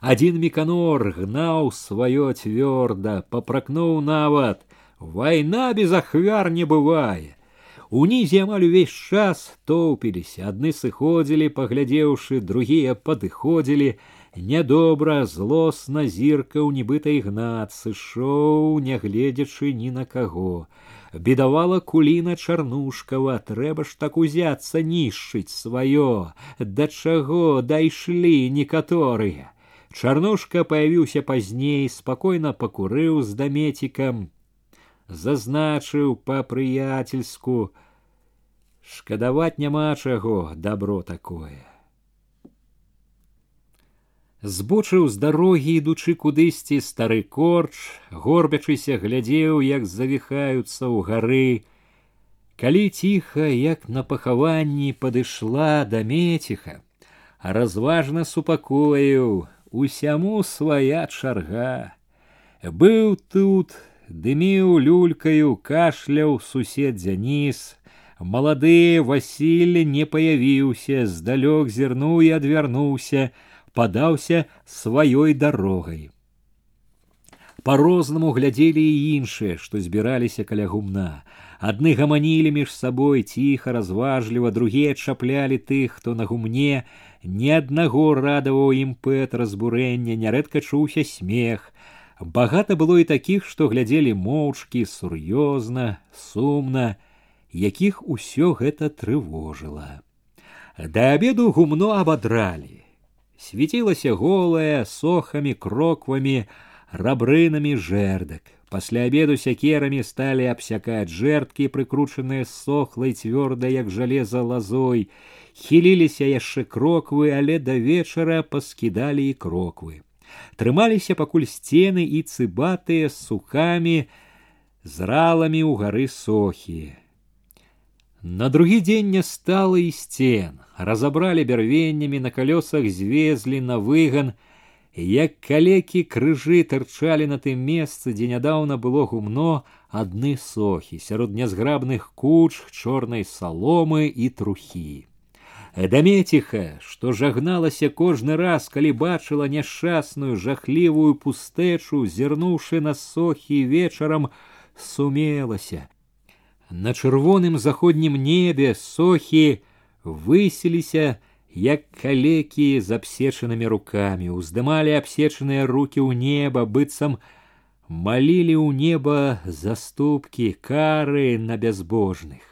адзін меканор гнаў сваё цвёрда папракнуў нават вайна без ахвяр не бывае унізе амаль увесь час тоўпіліся адны сыходзілі паглядзеўшы другія падыходзілі Нядобра злосна зіркаў нібыта ігнат сышоў, нягледзячы ні на каго. Бедавала куліна чарнушкава, трэба ж так узяцца нішчыць сваё, да чаго дайшлі некаторыя. Чарнушка паявіўся пазней, спакойна пакурыў з дамецікам, зазначыў па-прыяцельску: шкадаваць няма чаго, дабро такое збочыў з дарогі ідучы кудысьці стары корч горбячыся глядзеў як завіхаюцца ў гары калі ціха як на пахаванні падышла да меціха а разважна супакоіў усяму свая чарга быў тут дыміў люлькаю кашляў сусед дзяніз малады васіль не паявіўся здалёк зірнуў і адвярнуўся падаўся сваёй дарогай. Па-рознаму глядзелі і іншыя, што збіраліся каля гумна. Адны гаманілі між сабой ціха, разважліва, другія чаплялі тых, хто на гумне, ні аднаго радаваў імпэт разбурэння, нярэдка чуўся смех. Багата было і такіх, што глядзелі моўчкі, сур'ёзна, сумна, якіх усё гэта трывожыла. Да абеду гумно абадралі светілася голая сохамі кроквамі рабрынамі жэрдак Пасля обеду сякерамі сталі абсякаць жерткі, прыкручаныя сохлай цвёрдай, як жалеза лазой. Хіліліся яшчэ кроквы, але да вечара паскідалі і кроквы. Трымаліся пакуль сцены і цыбатыя з сухамі, з раламі ў гары сохі. На другі дзень не стала і сцен, разабралі бярвеннямі на калёсах звезлі на выган, як калекі крыжы тырчалі на тым месцы, дзе нядаўна было гумно адны сохі сярод нязграбных куч чорнай саломы і трухі. Дамеціха, што жагналася кожны раз, калі бачыла няшчасную жахлівую пустэчу, зірнуўшы на сохі вечарам, сумелася. На чырвоным заходнім небе сохі высіліся, як калекі з абсечанымі рукамі уздымалі абсечаныя руки ў неба быццам малілі ў неба заступкі кары на бязбожных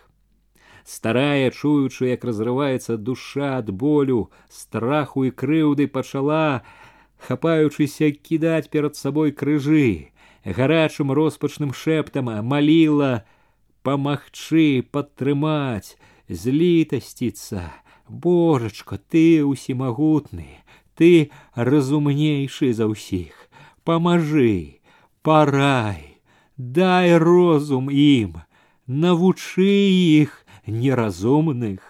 старая чуючы як разрываецца душа ад болю страху і крыўды пачала хапаючыся кідаць перад сабой крыжы гарачым роспачным шэптам маліла памагчы падтрымаць злітасціцца Божачка, ты усімагутны, ты разумнейшы за ўсіх. Памажы, парай, дай розум ім, навучы іх неразумных.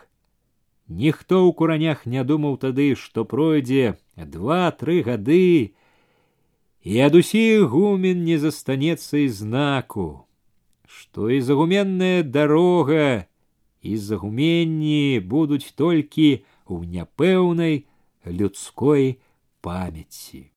Ніхто ў куранях не думаў тады, што пройдзе два-тры гады, і ад усіх гумен не застанецца і знаку, што і загуменная дарога і загуменні будуць толькі ў няпэўнай людской памяці.